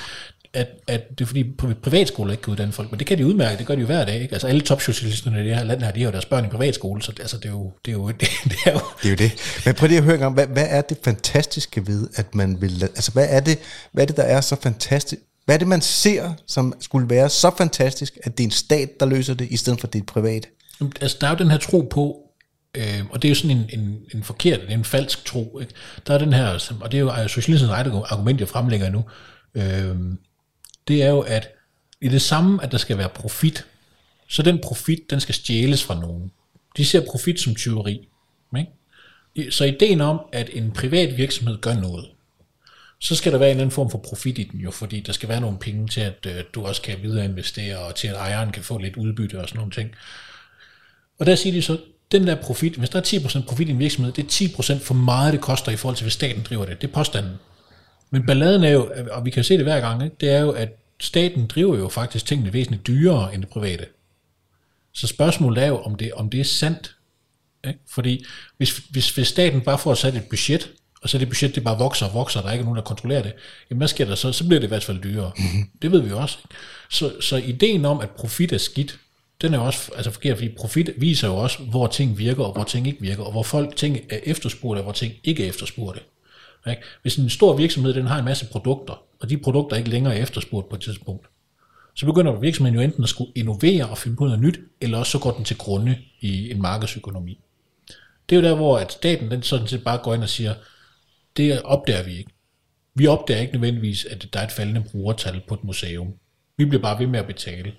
at, at det er fordi pri- privatskoler ikke kan uddanne folk, men det kan de udmærke, det gør de jo hver dag. Ikke? Altså alle topsocialisterne i det her land her, de har jo deres børn i privatskole, så det, altså, det, er jo, det, er jo, det, det er jo Det er jo det. Men prøv lige at høre en gang, hvad, hvad er det fantastiske ved, at man vil... Altså, hvad er det, hvad er det der er så fantastisk? Hvad er det, man ser, som skulle være så fantastisk, at det er en stat, der løser det, i stedet for det er privat? Jamen, Altså, der er jo den her tro på, øh, og det er jo sådan en, en, en forkert, er en falsk tro. Ikke? Der er den her, og det er jo socialistisk eget argument, jeg fremlægger nu, øh, det er jo, at i det samme, at der skal være profit, så den profit, den skal stjæles fra nogen. De ser profit som tyveri. Ikke? Så ideen om, at en privat virksomhed gør noget, så skal der være en eller anden form for profit i den jo, fordi der skal være nogle penge til, at øh, du også kan videre investere, og til at ejeren kan få lidt udbytte og sådan nogle ting. Og der siger de så, den der profit, hvis der er 10% profit i en virksomhed, det er 10% for meget, det koster i forhold til, hvis staten driver det. Det er påstanden. Men balladen er jo, og vi kan se det hver gang, ikke? det er jo, at staten driver jo faktisk tingene væsentligt dyrere end det private. Så spørgsmålet er jo, om det, om det er sandt. Ikke? Fordi hvis, hvis, hvis staten bare får sat et budget, og så det budget det bare vokser og vokser, og der er ikke nogen, der kontrollerer det, jamen hvad sker der så? Så bliver det i hvert fald dyrere. Mm-hmm. Det ved vi jo også. Ikke? Så, så ideen om, at profit er skidt, den er jo også altså forkert, fordi profit viser jo også, hvor ting virker, og hvor ting ikke virker, og hvor folk ting er efterspurgte, og hvor ting ikke er efterspurgte. Ikke? Hvis en stor virksomhed den har en masse produkter, og de produkter ikke længere er efterspurgt på et tidspunkt, så begynder virksomheden jo enten at skulle innovere og finde på noget nyt, eller også så går den til grunde i en markedsøkonomi. Det er jo der, hvor at staten den sådan set bare går ind og siger, det opdager vi ikke. Vi opdager ikke nødvendigvis, at der er et faldende brugertal på et museum. Vi bliver bare ved med at betale.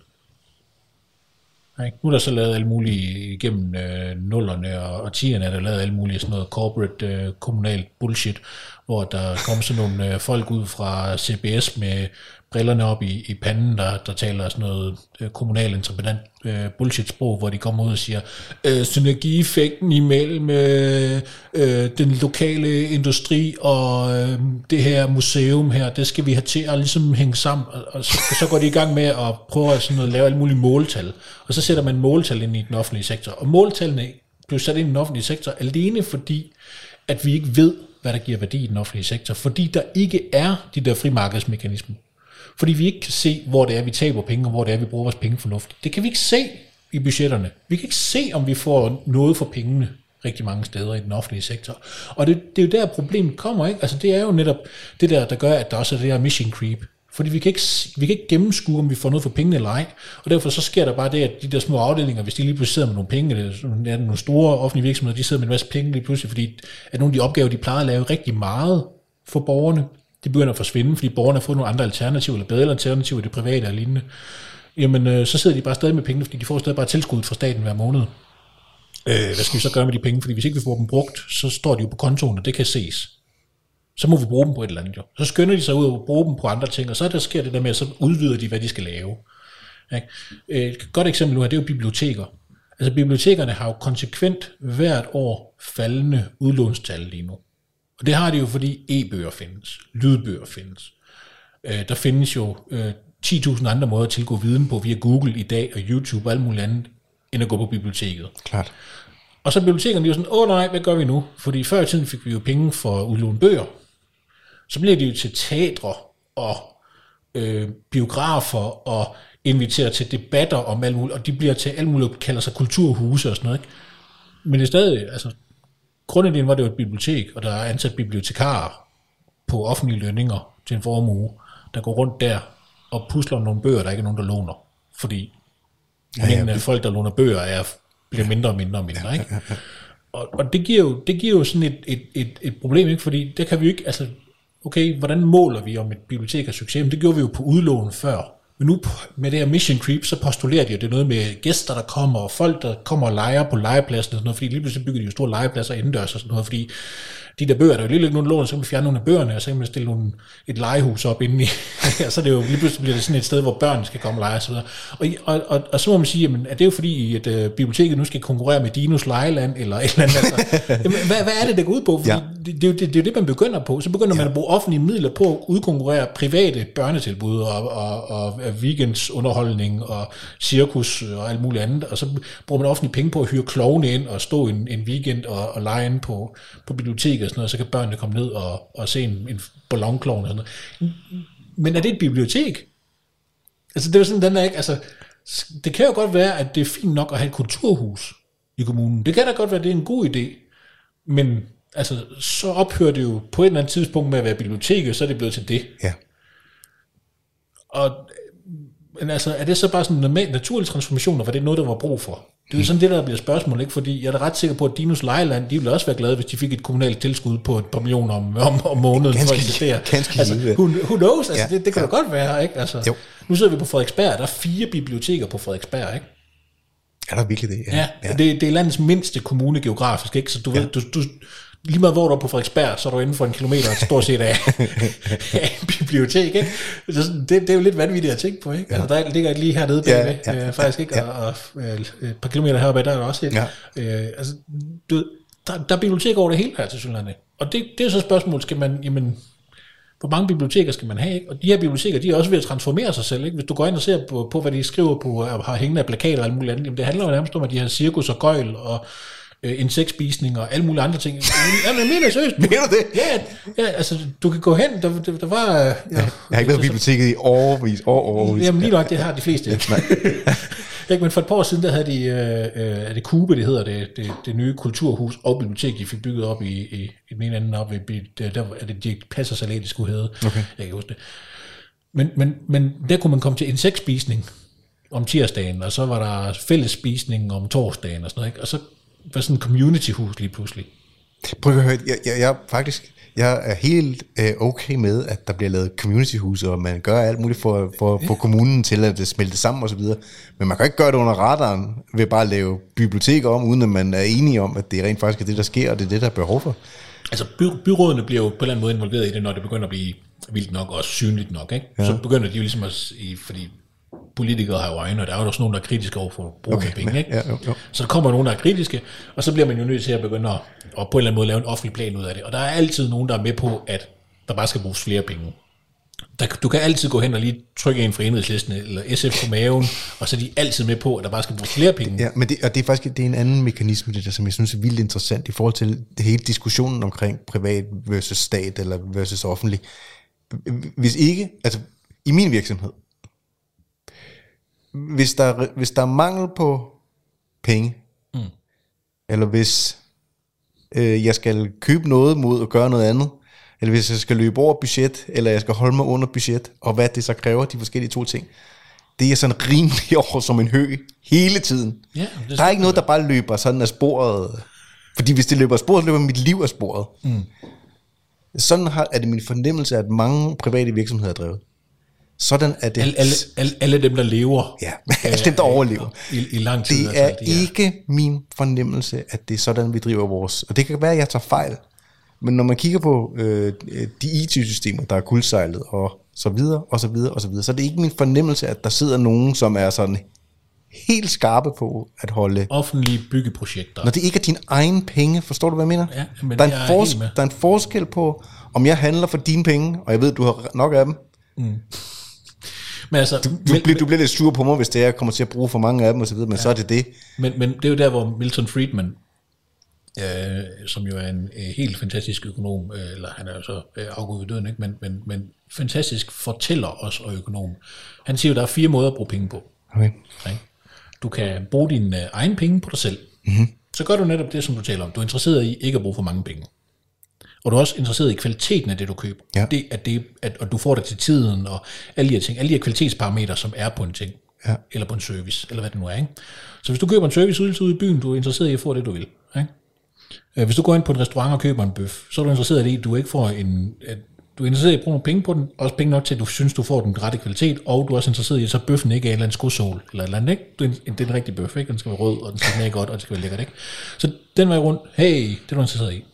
Ikke? Nu er der så lavet alle mulige, igennem øh, nullerne og, og tierne er der lavet alle mulige sådan noget corporate, øh, kommunalt bullshit, hvor der kommer sådan nogle øh, folk ud fra CBS med brillerne op i, i panden, der, der taler sådan noget øh, kommunal entreprenant øh, bullshit-sprog, hvor de kommer ud og siger, øh, synergieffekten imellem øh, øh, den lokale industri og øh, det her museum her, det skal vi have til at ligesom hænge sammen, og, og så, så går de i gang med at prøve at sådan noget, lave alle mulige måltal, og så sætter man måltal ind i den offentlige sektor, og måltallene blev sat ind i den offentlige sektor alene fordi, at vi ikke ved, hvad der giver værdi i den offentlige sektor, fordi der ikke er de der frimarkedsmekanismer. Fordi vi ikke kan se, hvor det er, vi taber penge, og hvor det er, vi bruger vores penge fornuftigt. Det kan vi ikke se i budgetterne. Vi kan ikke se, om vi får noget for pengene rigtig mange steder i den offentlige sektor. Og det, det er jo der, problemet kommer, ikke? Altså det er jo netop det der, der gør, at der også er det her mission creep. Fordi vi kan, ikke, vi kan ikke gennemskue, om vi får noget for pengene eller ej. Og derfor så sker der bare det, at de der små afdelinger, hvis de lige pludselig sidder med nogle penge, eller sådan- nogle store offentlige virksomheder, de sidder med en masse penge lige pludselig, fordi at nogle af de opgaver, de plejer at lave rigtig meget for borgerne, de begynder at forsvinde, fordi borgerne har fået nogle andre alternativer, eller bedre alternativer i det private og lignende. Jamen, øh, så sidder de bare stadig med pengene, fordi de får stadig bare tilskud fra staten hver måned. Øh, hvad skal vi så gøre med de penge? Fordi hvis ikke vi får dem brugt, så står de jo på kontoen, og det kan ses. Så må vi bruge dem på et eller andet jo. Så skynder de sig ud og bruge dem på andre ting, og så der sker det der med, at så udvider de, hvad de skal lave. Ikke? Øh, et godt eksempel nu her, det er jo biblioteker. Altså bibliotekerne har jo konsekvent hvert år faldende udlånstal lige nu. Og det har de jo, fordi e-bøger findes, lydbøger findes. Øh, der findes jo øh, 10.000 andre måder at tilgå viden på via Google i dag og YouTube og alt muligt andet, end at gå på biblioteket. Klart. Og så bibliotekerne de jo sådan, åh nej, hvad gør vi nu? Fordi før i tiden fik vi jo penge for at udlåne bøger. Så bliver de jo til teatre og øh, biografer og inviterer til debatter om alt muligt, og de bliver til alt muligt, kalder sig kulturhuse og sådan noget. Ikke? Men det er stadig, altså, grundideen var det jo et bibliotek, og der er ansat bibliotekarer på offentlige lønninger til en formue, der går rundt der og pusler nogle bøger, der ikke er nogen, der låner. Fordi ja, ja, ja. folk, der låner bøger, er, bliver mindre og mindre og mindre. Ikke? Og, og det, giver jo, det giver jo sådan et, et, et, et problem, ikke? fordi det kan vi jo ikke, altså, okay, hvordan måler vi om et bibliotek er succes? Men det gjorde vi jo på udlån før. Men nu med det her mission creep, så postulerer de jo, det er noget med gæster, der kommer, og folk, der kommer og leger på legepladsen og sådan noget, fordi lige pludselig bygger de jo store legepladser indendørs og sådan noget, fordi de der bøger, der er jo lige lidt nogle lån, så kan man fjerne nogle af bøgerne, og så kan man stille nogle, et legehus op inde i, og så er det jo lige pludselig bliver det sådan et sted, hvor børn skal komme og lege og så videre. Og, og, og, og, så må man sige, jamen, er det jo fordi, at uh, biblioteket nu skal konkurrere med Dinos Lejeland, eller et eller andet, altså, jamen, hvad, hvad er det, det går ud på? Fordi ja. det, det, det, det, er jo det, man begynder på. Så begynder ja. man at bruge offentlige midler på at udkonkurrere private børnetilbud, og, og, og weekendsunderholdning, og cirkus, og alt muligt andet, og så bruger man offentlige penge på at hyre klovne ind, og stå en, en weekend og, og lege ind på, på biblioteket og sådan noget, så kan børnene komme ned og, og se en, en ballonklovn og sådan noget. Men er det et bibliotek? Altså det er sådan, den er ikke, altså, det kan jo godt være, at det er fint nok at have et kulturhus i kommunen. Det kan da godt være, at det er en god idé. Men altså, så ophører det jo på et eller andet tidspunkt med at være biblioteket, så er det blevet til det. Ja. Og men altså, er det så bare sådan en normal, naturlig transformation, og var det noget, der var brug for? Det er jo sådan det, der bliver spørgsmål, ikke? fordi jeg er ret sikker på, at Dinos Lejeland, de ville også være glade, hvis de fik et kommunalt tilskud på et par millioner om, om, om måneden ganske, for at eksistere. Ganske altså, who, who knows? Altså, Ja, det, det kan ja. da godt være, ikke? Altså, Jo. Nu sidder vi på Frederiksberg, der er fire biblioteker på Frederiksberg, ikke? Er der virkelig det? Ja, ja. Det, det er landets mindste kommune geografisk, ikke? Så du ved, du, du, lige meget hvor du er på Frederiksberg, så er du inden for en kilometer stort set af, af en bibliotek, ikke? Så sådan, det, det, er jo lidt vanvittigt at tænke på, ikke? Altså, der ligger et lige hernede bagved, Ja, ja, øh, faktisk, ikke? ja. Og, og øh, et par kilometer heroppe, der er der også et. Ja. Øh, altså, du, der, der er bibliotek over det hele her til Sydlandet. Og det, det er så et spørgsmål, skal man, jamen, hvor mange biblioteker skal man have? Ikke? Og de her biblioteker, de er også ved at transformere sig selv. Ikke? Hvis du går ind og ser på, på hvad de skriver på, og har hængende af plakater og alt muligt andet, jamen det handler jo nærmest om, at de har cirkus og gøjl og øh, insektspisning og alle mulige andre ting. Jamen, jeg mener seriøst. Mener du det? Ja, ja, altså, du kan gå hen, der, der, der var... øh, Ja, Jeg har ikke været biblioteket i overvis, år, overvis. Jamen lige nok, det har de fleste. ikke, men for et par år siden, der havde de, øh, øh, er det Kube, det hedder det, det, det nye kulturhus og bibliotek, de fik bygget op i, i, i den ene ende op, i, der, der er det Dirk Passer Salat, det skulle hedde. Okay. Jeg kan ikke huske det. Men, men, men der kunne man komme til insektspisning om tirsdagen, og så var der fællesspisning om torsdagen og sådan noget, ikke? og så var sådan en communityhus lige pludselig. Prøv at høre, jeg, jeg, jeg, faktisk, jeg er helt øh, okay med, at der bliver lavet communityhuse, og man gør alt muligt for, for at få kommunen til at smelte sammen osv. Men man kan ikke gøre det under radaren ved bare at lave biblioteker om, uden at man er enige om, at det rent faktisk er det, der sker, og det er det, der er behov for. Altså by, byrådene bliver jo på en eller anden måde involveret i det, når det begynder at blive vildt nok og synligt nok. Ikke? Ja. Så begynder de jo ligesom at, fordi politikere har jo øjne, og der er jo også nogen, der er kritiske over for brug okay, af penge. Ikke? ja, jo, jo. Så der kommer nogen, der er kritiske, og så bliver man jo nødt til at begynde at, at på en eller anden måde lave en offentlig plan ud af det. Og der er altid nogen, der er med på, at der bare skal bruges flere penge. Der, du kan altid gå hen og lige trykke en fra enhedslisten eller SF på maven, og så er de altid med på, at der bare skal bruges flere penge. Ja, men det, og det er faktisk det er en anden mekanisme, det der, som jeg synes er vildt interessant i forhold til det hele diskussionen omkring privat versus stat eller versus offentlig. Hvis ikke, altså i min virksomhed, hvis der, er- hvis der er mangel på penge, mm. eller hvis øh, jeg skal købe noget mod at gøre noget andet, eller hvis jeg skal løbe over budget, eller jeg skal holde mig under budget, og hvad det så kræver, de forskellige to ting, det er sådan rimelig over som en hø hele tiden. Ja, det der er ikke noget, der bare løber sådan af sporet. Fordi hvis det løber af sporet, så løber mit liv af sporet. Mm. Sådan har, er det min fornemmelse, at mange private virksomheder er drevet. Sådan er det. Alle, alle, alle, alle dem, der lever Ja, alle dem, der overlever. i, i lang tid. Det er altså, de ikke min fornemmelse, at det er sådan, vi driver vores... Og det kan være, at jeg tager fejl. Men når man kigger på øh, de IT-systemer, der er kuldsejlet og så videre, og så videre, og så videre, så er det ikke min fornemmelse, at der sidder nogen, som er sådan helt skarpe på at holde Offentlige byggeprojekter. Når det ikke er dine egne penge, forstår du, hvad jeg mener? Ja, men der, det er er en jeg fors- der er en forskel på, om jeg handler for dine penge, og jeg ved, du har nok af dem. Men, altså, Du, men, bliver, du bliver lidt sur på mig, hvis det er, jeg kommer til at bruge for mange af dem osv., men ja. så er det det. men, men det er jo der, hvor Milton Friedman, øh, som jo er en øh, helt fantastisk økonom, øh, eller han er jo så øh, afgået ved døden, ikke? Men, men, men fantastisk fortæller os og økonom. Han siger jo, der er fire måder at bruge penge på. Okay. Ikke? Du kan bruge dine øh, egne penge på dig selv. Mm-hmm. Så gør du netop det, som du taler om. Du er interesseret i ikke at bruge for mange penge. Og du er også interesseret i kvaliteten af det, du køber. Ja. Det, at det, at, at du får det til tiden, og alle de her ting, alle de her kvalitetsparametre, som er på en ting, Ja. eller på en service, eller hvad det nu er. Ikke? Så hvis du køber en serviceydelse ude i byen, du er interesseret i at få det, du vil. Ikke? Øh, Hvis du går ind på en restaurant og køber en bøf, så er du interesseret i, at du ikke får en... At du er interesseret i at bruge nogle penge på den, også penge nok til, at du synes, du får den rette kvalitet, og du er også interesseret i, at så bøffen ikke er en eller anden skosål, eller et eller andet, ikke? Du er en, det er en rigtig bøf, ikke? Den skal være rød, og den skal smage godt, og det skal være lækkert, ikke? Så den vej rundt, hey, det er du interesseret i.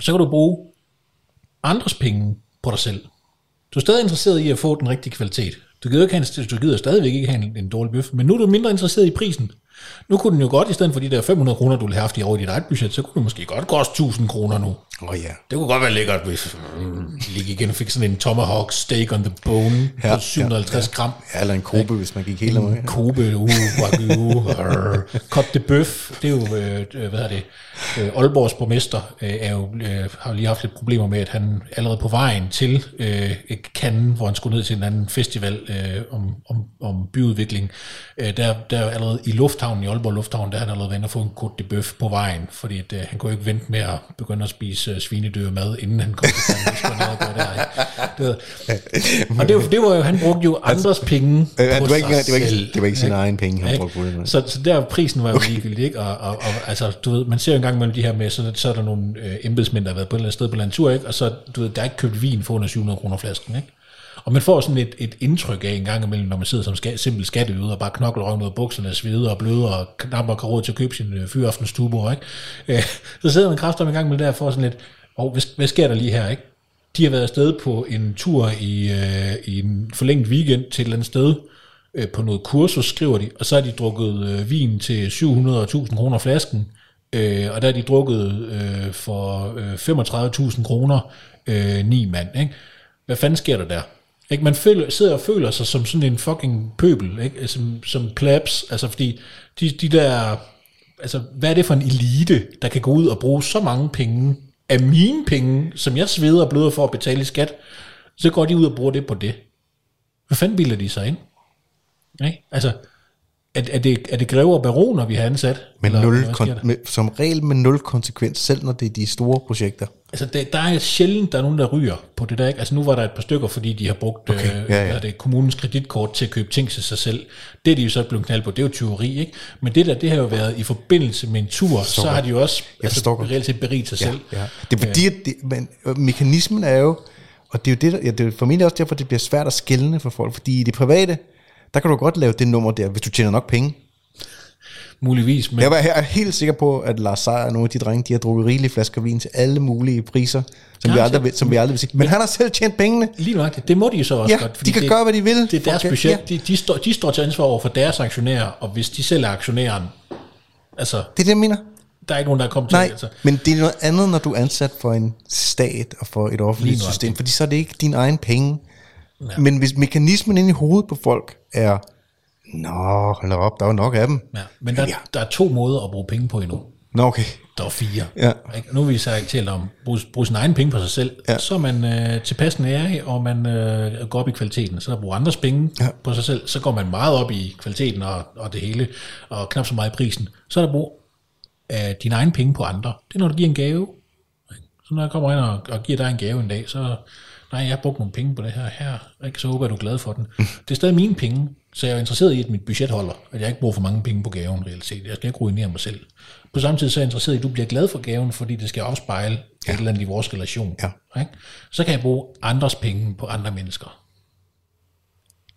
Så kan du bruge andres penge på dig selv. Du er stadig interesseret i at få den rigtige kvalitet. Du gider, ikke have en, du gider stadigvæk ikke have en, en dårlig bøf, men nu er du mindre interesseret i prisen. Nu kunne den jo godt, i stedet for de der 500 kroner, du ville have haft i år i dit eget budget, så kunne det måske godt koste 1000 kroner nu. Åh oh, ja. Det kunne godt være lækkert, hvis mm, lige og fik sådan en tomahawk steak on the bone Ja, på 750 ja, gram. ja. Eller en kobe, hvis man gik helt amok. Kobe, uh, wagyu. Côte de Bœuf, det er jo, øh, øh, hvad er det, øh, Aalborgs borgmester øh, er jo, øh, har jo lige haft lidt problemer med, at han allerede på vejen til øh, Cannes, hvor han skulle ned til en anden festival øh, om, om, om byudvikling, øh, der, der er allerede i lufthavnen, i Aalborg Lufthavn, der er han allerede inde og få en Côte de på vejen, fordi at, øh, han kunne ikke vente med at begynde at spise øh, svinedør mad, inden han kom til. Det var, og det, var, det var jo, han brugte jo andres penge Øh, på det, var ikke, sig det, var ikke, selv. det var ikke sine Ikke? egne penge, han Ikke? brugte på det. Så, så der prisen var jo okay. ligegyldig, ikke? Og, og, og, altså, du ved, man ser jo engang mellem de her med, så, så er der nogle øh, embedsmænd, der har været på et eller andet sted på en tur, ikke? Og så, du ved, der er ikke købt vin for under 700 kroner flasken, ikke? Og man får sådan et, et indtryk af en gang imellem, når man sidder som ska, simpel skatteyder og bare knokler røven ud af bukserne, sveder og bløder og knapper og har råd til at købe sin øh, fyraftens tubor, ikke? Øh, så sidder man kraftigt en gang imellem der og får sådan lidt, oh, hvad, hvad sker der lige her, ikke? De har været afsted på en tur i, øh, i en forlænget weekend til et eller andet sted, øh, på noget kursus, skriver de, og så har de drukket øh, vin til 700.000 kroner flasken, øh, og der har de drukket øh, for øh, 35.000 kroner øh, ni mand. Ikke? Hvad fanden sker der der? Ikke? Man føler, sidder og føler sig som sådan en fucking pøbel, ikke? Altså, som, som plebs, altså fordi de, de der, altså hvad er det for en elite, der kan gå ud og bruge så mange penge af mine penge, som jeg sveder og bløder for at betale i skat, så går de ud og bruger det på det. Hvad fanden bilder de sig ind? Ikke? Altså, er, er, det, er det grever baroner, vi har ansat? Med Eller nul kon- med, som regel med nul konsekvens, selv når det er de store projekter. Altså, det, der er sjældent, der er nogen, der ryger på det der. Ikke? Altså, nu var der et par stykker, fordi de har brugt Okay, øh, ja, ja. Det, kommunens kreditkort til at købe ting til sig selv. Det er de jo så blevet knaldt på. Det er jo tyveri, ikke? Men det der, det har jo været i forbindelse med en tur, så har de jo også altså, reelt set beriget sig selv. Ja. Det er fordi, at det, men, øh, mekanismen er jo, og det er jo det, der, ja, det er formentlig også derfor, det bliver svært at skælne for folk, fordi i det private, der kan du godt lave det nummer der, hvis du tjener nok penge. Muligvis, men Jeg er helt sikker på, at Lars Seier og nogle af de drenge, de har drukket rigelige flasker vin til alle mulige priser, som, vi aldrig, vil- som vi aldrig vil se. Men han har selv tjent pengene. lige nok, det må de jo så også Ja, godt. de kan det, gøre, hvad de vil. Det er deres Okay, budget. ja. De, de, står, de står til ansvar over for deres aktionærer, og hvis de selv er aktionæren, altså, Det er det, jeg mener. der er ikke nogen, der er kommet Nej, til. Altså. men det er noget andet, når du er ansat for en stat og for et offentligt Lige system, fordi så er det ikke din egen penge. Ja. Men hvis mekanismen inde i hovedet på folk er, nå, hold op, der er jo nok af dem. Ja, men der, Ja. der er to måder at bruge penge på endnu. Nå, okay. Der er fire. Ja. Ikke? Nu har vi så ikke talt om at bruge, bruge sine egne penge på sig selv. Ja. Så er man øh, tilpas nærig, og man øh, går op i kvaliteten. Så der bruger andres penge Ja. på sig selv. Så går man meget op i kvaliteten og, og det hele, og knap så meget i prisen. Så er der brug af dine egne penge på andre. Det er, når du giver en gave. Så når jeg kommer ind og, og giver dig en gave en dag, så nej, jeg har brugt nogle penge på det her, her ikke? så håber jeg, du er glad for den. Det er stadig mine penge, så jeg er interesseret i, at mit budget holder, at jeg ikke bruger for mange penge på gaven reelt set. Jeg skal ikke ruinere mig selv. På samme tid så er jeg interesseret i, at du bliver glad for gaven, fordi det skal afspejle ja. et eller andet i vores relation. Ja. Ikke? Så kan jeg bruge andres penge på andre mennesker.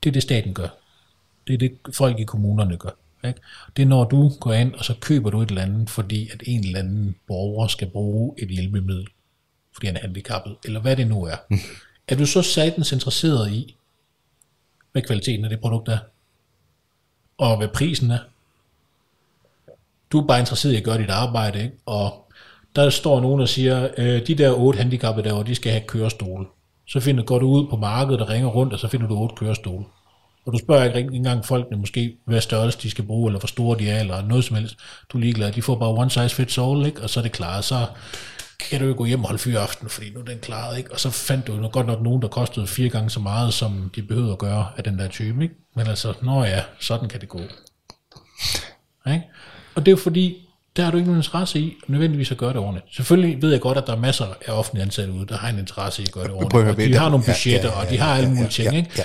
Det er det, staten gør. Det er det, folk i kommunerne gør. Ikke? Det er, når du går ind, og så køber du et eller andet, fordi at en eller anden borger skal bruge et hjælpemiddel, fordi han er handicappet, eller hvad det nu er. er du så satans interesseret i, hvad kvaliteten af det produkt er? og hvad prisen er. Du er bare interesseret i at gøre dit arbejde, ikke? og der står nogen, der siger, øh, de der otte handicappede derovre, de skal have kørestol. Så finder, går du ud på markedet og ringer rundt, og så finder du otte kørestole. Og du spørger ikke engang folkene måske, hvad størrelse de skal bruge, eller hvor store de er, eller noget som helst. Du er ligeglad. De får bare one size fits all, ikke? og så er det klaret. Så kan du jo gå hjem og holde fyraften, fordi nu er den klaret, ikke? Og så fandt du jo godt nok nogen, der kostede fire gange så meget, som de behøvede at gøre af den der type, ikke? Men altså, nå ja, sådan kan det gå. Ikke? Og det er jo fordi, der har du ikke nogen interesse i nødvendigvis at gøre det ordentligt. Selvfølgelig ved jeg godt, at der er masser af offentlige ansatte ude, der har en interesse i at gøre det ordentligt. Og de har nogle ja, budgetter, ja, ja, og de har alle ja, mulige ja, ting, ja, ikke? ja.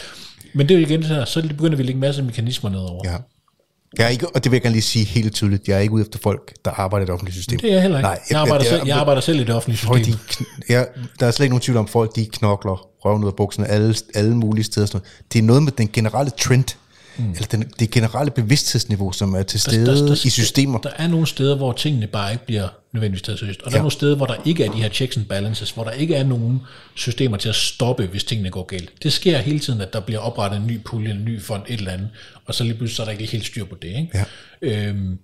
Men det er jo igen her, så begynder vi at lægge masser af mekanismer nedover. Ja. Jeg er ikke, og det vil jeg gerne lige sige helt tydeligt, jeg er ikke ude efter folk, der arbejder i det offentlige system. Det er jeg heller ikke. Nej, jeg, arbejder det er- selv, jeg arbejder selv i det offentlige Folk, system. de, kn- ja, der er slet ikke nogen tvivl om, folk de knokler røven ud af bukserne alle, alle mulige steder. Sådan noget. Det er noget med den generelle trend, mm. eller den, det generelle bevidsthedsniveau, som er til stede i systemer. Der er nogle steder, hvor tingene bare ikke bliver nødvendigvis taget seriøst. Og der er Ja. nogle steder, hvor der ikke er de her checks and balances, hvor der ikke er nogen systemer til at stoppe, hvis tingene går galt. Det sker hele tiden, at der bliver oprettet en ny pulje, en ny fond, et eller andet, og så lige pludselig så er der ikke helt styr på det. Ikke? Ja. Øhm,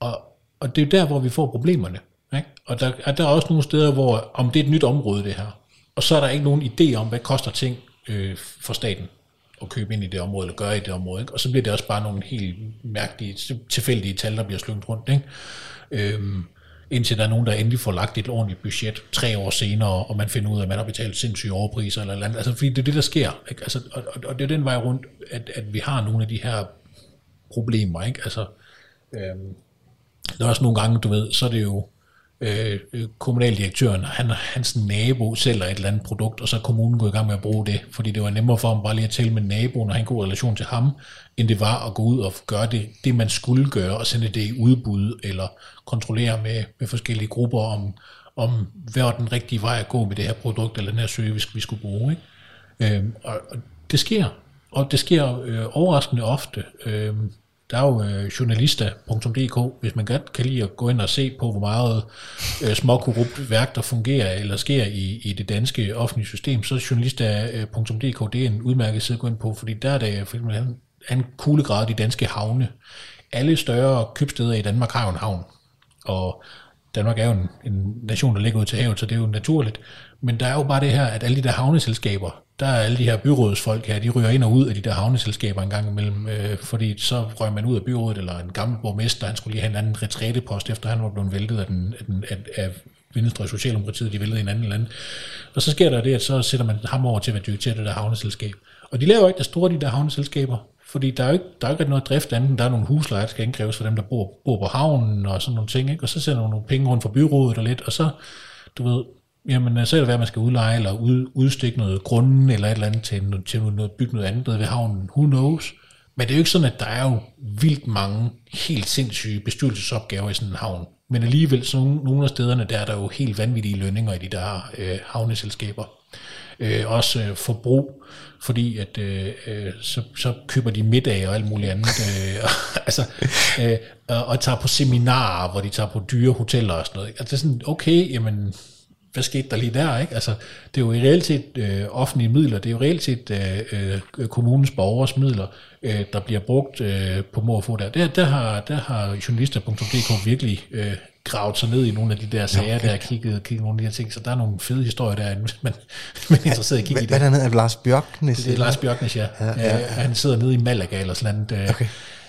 og, og det er der, hvor vi får problemerne. Ikke? Og der, er der er også nogle steder, hvor om det er et nyt område, det her, og så er der ikke nogen idé om, hvad koster ting øh, for staten at købe ind i det område, eller gøre i det område. Ikke? Og så bliver det også bare nogle helt mærkelige, tilfældige tal, der bliver slynget rundt. Ikke? Øhm, indtil der er nogen, der endelig får lagt et ordentligt budget tre år senere, og man finder ud af, at man har betalt sindssyge overpriser eller, eller andet. Altså, fordi det er det, der sker. Ikke? Altså, og, og, og, det er den vej rundt, at, at vi har nogle af de her problemer. Ikke? Altså, øhm, der er også nogle gange, du ved, så er det jo øh, øh, kommunaldirektøren, han, hans nabo sælger et eller andet produkt, og så er kommunen gået i gang med at bruge det, fordi det var nemmere for ham bare lige at tale med naboen og have en god relation til ham, end det var at gå ud og gøre det, det man skulle gøre, og sende det i udbud, eller kontrollere med, med forskellige grupper om, om, hvad var den rigtige vej at gå med det her produkt, eller den her service, vi skulle bruge. Ikke? Øhm, og, og det sker, og det sker øh, overraskende ofte. Øh, der er jo øh, journalister.dk, hvis man godt kan lide at gå ind og se på, hvor meget øh, småkorrupt værk, der fungerer eller sker i, i det danske offentlige system, så journalista.dk, øh, journalister.dk, det er en udmærket side at gå ind på, fordi der er det for eksempel en, en kuglegrad de danske havne. Alle større købsteder i Danmark har jo en havn, og Danmark er jo en, en nation, der ligger ud til havet, så det er jo naturligt. Men der er jo bare det her, at alle de der havneselskaber, der er alle de her byrådsfolk her, de ryger ind og ud af de der havneselskaber en gang imellem, øh, fordi så røg man ud af byrådet, eller en gammel borgmester, han skulle lige have en anden retrætepost, efter han var blevet væltet af, den, af, den, af, af Venstre Socialdemokratiet, de væltede en anden eller anden. Og så sker der det, at så sætter man ham over til at være direktør det der havneselskab. Og de laver jo ikke det store, de der havneselskaber, fordi der er jo ikke, der er ikke noget drift andet, der er nogle huslejer, der skal indkræves for dem, der bor, bor på havnen og sådan nogle ting, ikke? og så sender man nogle penge rundt for byrådet og lidt, og så, du ved, jamen øh, så er det hvad man skal udleje, eller ud, udstikke noget grunden, eller et eller andet til, noget- til noget, bygge noget andet ved havnen, who knows. Men det er jo ikke sådan, at der er jo vildt mange helt sindssyge bestyrelsesopgaver i sådan en havn. Men alligevel, så nogle, nogle af stederne, der er der jo helt vanvittige lønninger i de der øh, havneselskaber. Øh, også øh, forbrug, fordi at øh, øh, så, så køber de middag og alt muligt andet. Øh, altså, øh, og, og tager på seminarer, hvor de tager på dyre hoteller og sådan noget. Altså, det er sådan, okay, jamen, hvad skete der lige der, ikke? Altså, det er jo i realitet øh, offentlige midler, det er jo reelt set øh, øh, kommunens borgers midler, øh, der bliver brugt øh, på må og få der. Der, der har, der har journalister.dk virkelig øh, gravet sig ned i nogle af de der sager, okay. der har kigget, kigget nogle af de her ting, så der er nogle fede historier der, hvis man, man er interesseret i at kigge i det. hvad er nede? Lars Bjørknes? Det er Lars Bjørknes, ja. ja, ja, ja. Han sidder nede i Malaga eller sådan noget. Okay.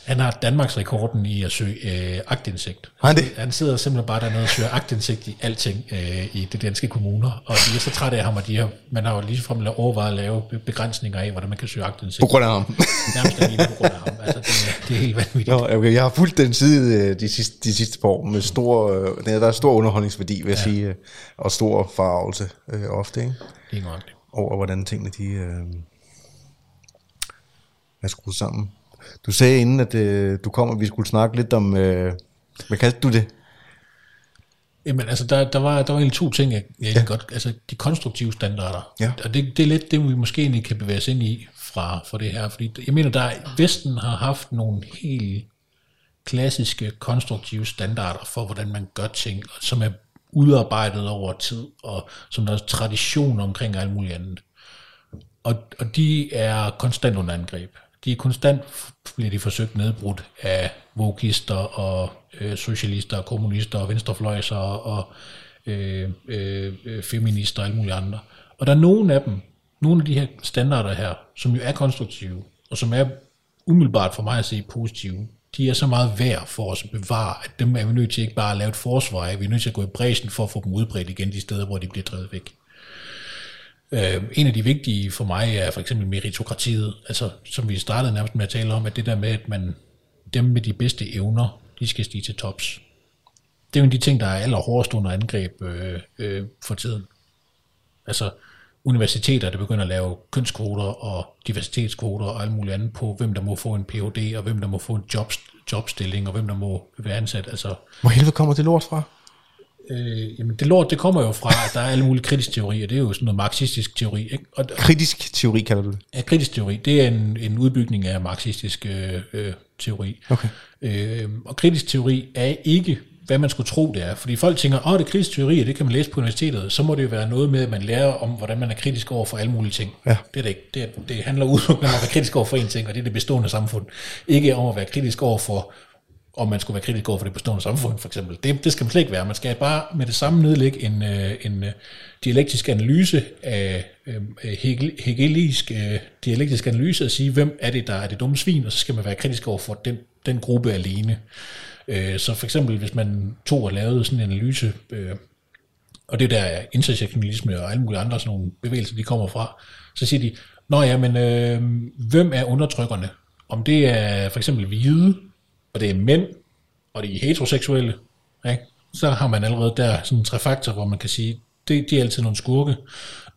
Han har Danmarks rekorden i at søge øh, agtindsigt. Han det? Han sidder simpelthen bare dernede og søger agtindsigt i alting øh, i de danske kommuner. Og de er så trætte af ham, og de har, man har jo lige frem overvejet at lave begrænsninger af, hvordan man kan søge agtindsigt. På grund af ham. Nærmest alene på grund af ham. Altså, det, det er helt vanvittigt. Nå, okay, jeg har fulgt den side øh, de sidste, de sidste par år med stor, øh, der der er stor underholdningsværdi, vil jeg ja. sige, øh, og stor forarvelse øh, ofte, ikke? Det er godt. over hvordan tingene de øh, er skruet sammen. Du sagde inden, at øh, du kom, at vi skulle snakke lidt om, øh, hvad kaldte du det? Jamen, altså, der, der, var, der var egentlig to ting, jeg, jeg ja. godt, altså de konstruktive standarder. Ja. Og det, det er lidt det, vi måske egentlig kan bevæge os ind i fra, fra det her. Fordi jeg mener, der Vesten har haft nogle helt klassiske konstruktive standarder for, hvordan man gør ting, som er udarbejdet over tid, og som der er tradition omkring og alt muligt andet. Og, og de er konstant under angreb. De er konstant, bliver de forsøgt nedbrudt af vokister og øh, socialister og kommunister og venstrefløjser og øh, øh, øh, feminister og alle mulige andre. Og der er nogle af dem, nogle af de her standarder her, som jo er konstruktive, og som er umiddelbart for mig at se positive, de er så meget værd for os at bevare, at dem er vi nødt til ikke bare at lave et forsvar af, vi er nødt til at gå i bræsen for at få dem udbredt igen de steder, hvor de bliver drevet væk. Øh, en af de vigtige for mig er for eksempel meritokratiet, altså som vi startede nærmest med at tale om, at det der med, at man, dem med de bedste evner, de skal stige til tops. Det er jo en af de ting, der er allerhårdest under angreb øh, øh, for tiden. Altså universiteter, der begynder at lave kønskvoter og diversitetskvoter og alt muligt andet på, hvem der må få en Ph.D. og hvem der må få en job, jobstilling og hvem der må være ansat. Altså, Hvor helvede kommer det lort fra? Øh, jamen det lort, det kommer jo fra, at der er alle mulige kritisk teori, og det er jo sådan noget marxistisk teori. Ikke? Og, Kritisk teori kalder du det. Ja, kritisk teori, det er en, en udbygning af marxistisk øh, øh, teori. Okay. Øh, og kritisk teori er ikke, hvad man skulle tro, det er. Fordi folk tænker, åh, det er kritisk teori, og det kan man læse på universitetet. Så må det jo være noget med, at man lærer om, hvordan man er kritisk over for alle mulige ting. Ja. Det er det ikke. Det, det handler udelukkende om at være kritisk over for en ting, og det er det bestående samfund. Ikke om at være kritisk over for om man skulle være kritisk over for det bestående samfund, for eksempel. Det, det skal man slet ikke være. Man skal bare med det samme nedlægge en, øh, en øh, dialektisk analyse af øh, hegel, hegelisk dialektisk analyse og sige, hvem er det, der er det dumme svin, og så skal man være kritisk over for den, den gruppe alene. Så for eksempel, hvis man tog og lavede sådan en analyse, og det der er intersektionalisme og alle mulige andre sådan nogle bevægelser, de kommer fra, så siger de, nå ja, men øh, hvem er undertrykkerne? Om det er for eksempel hvide, og det er mænd, og de er heteroseksuelle, ikke? så har man allerede der sådan tre faktorer, hvor man kan sige, det, de er altid nogle skurke.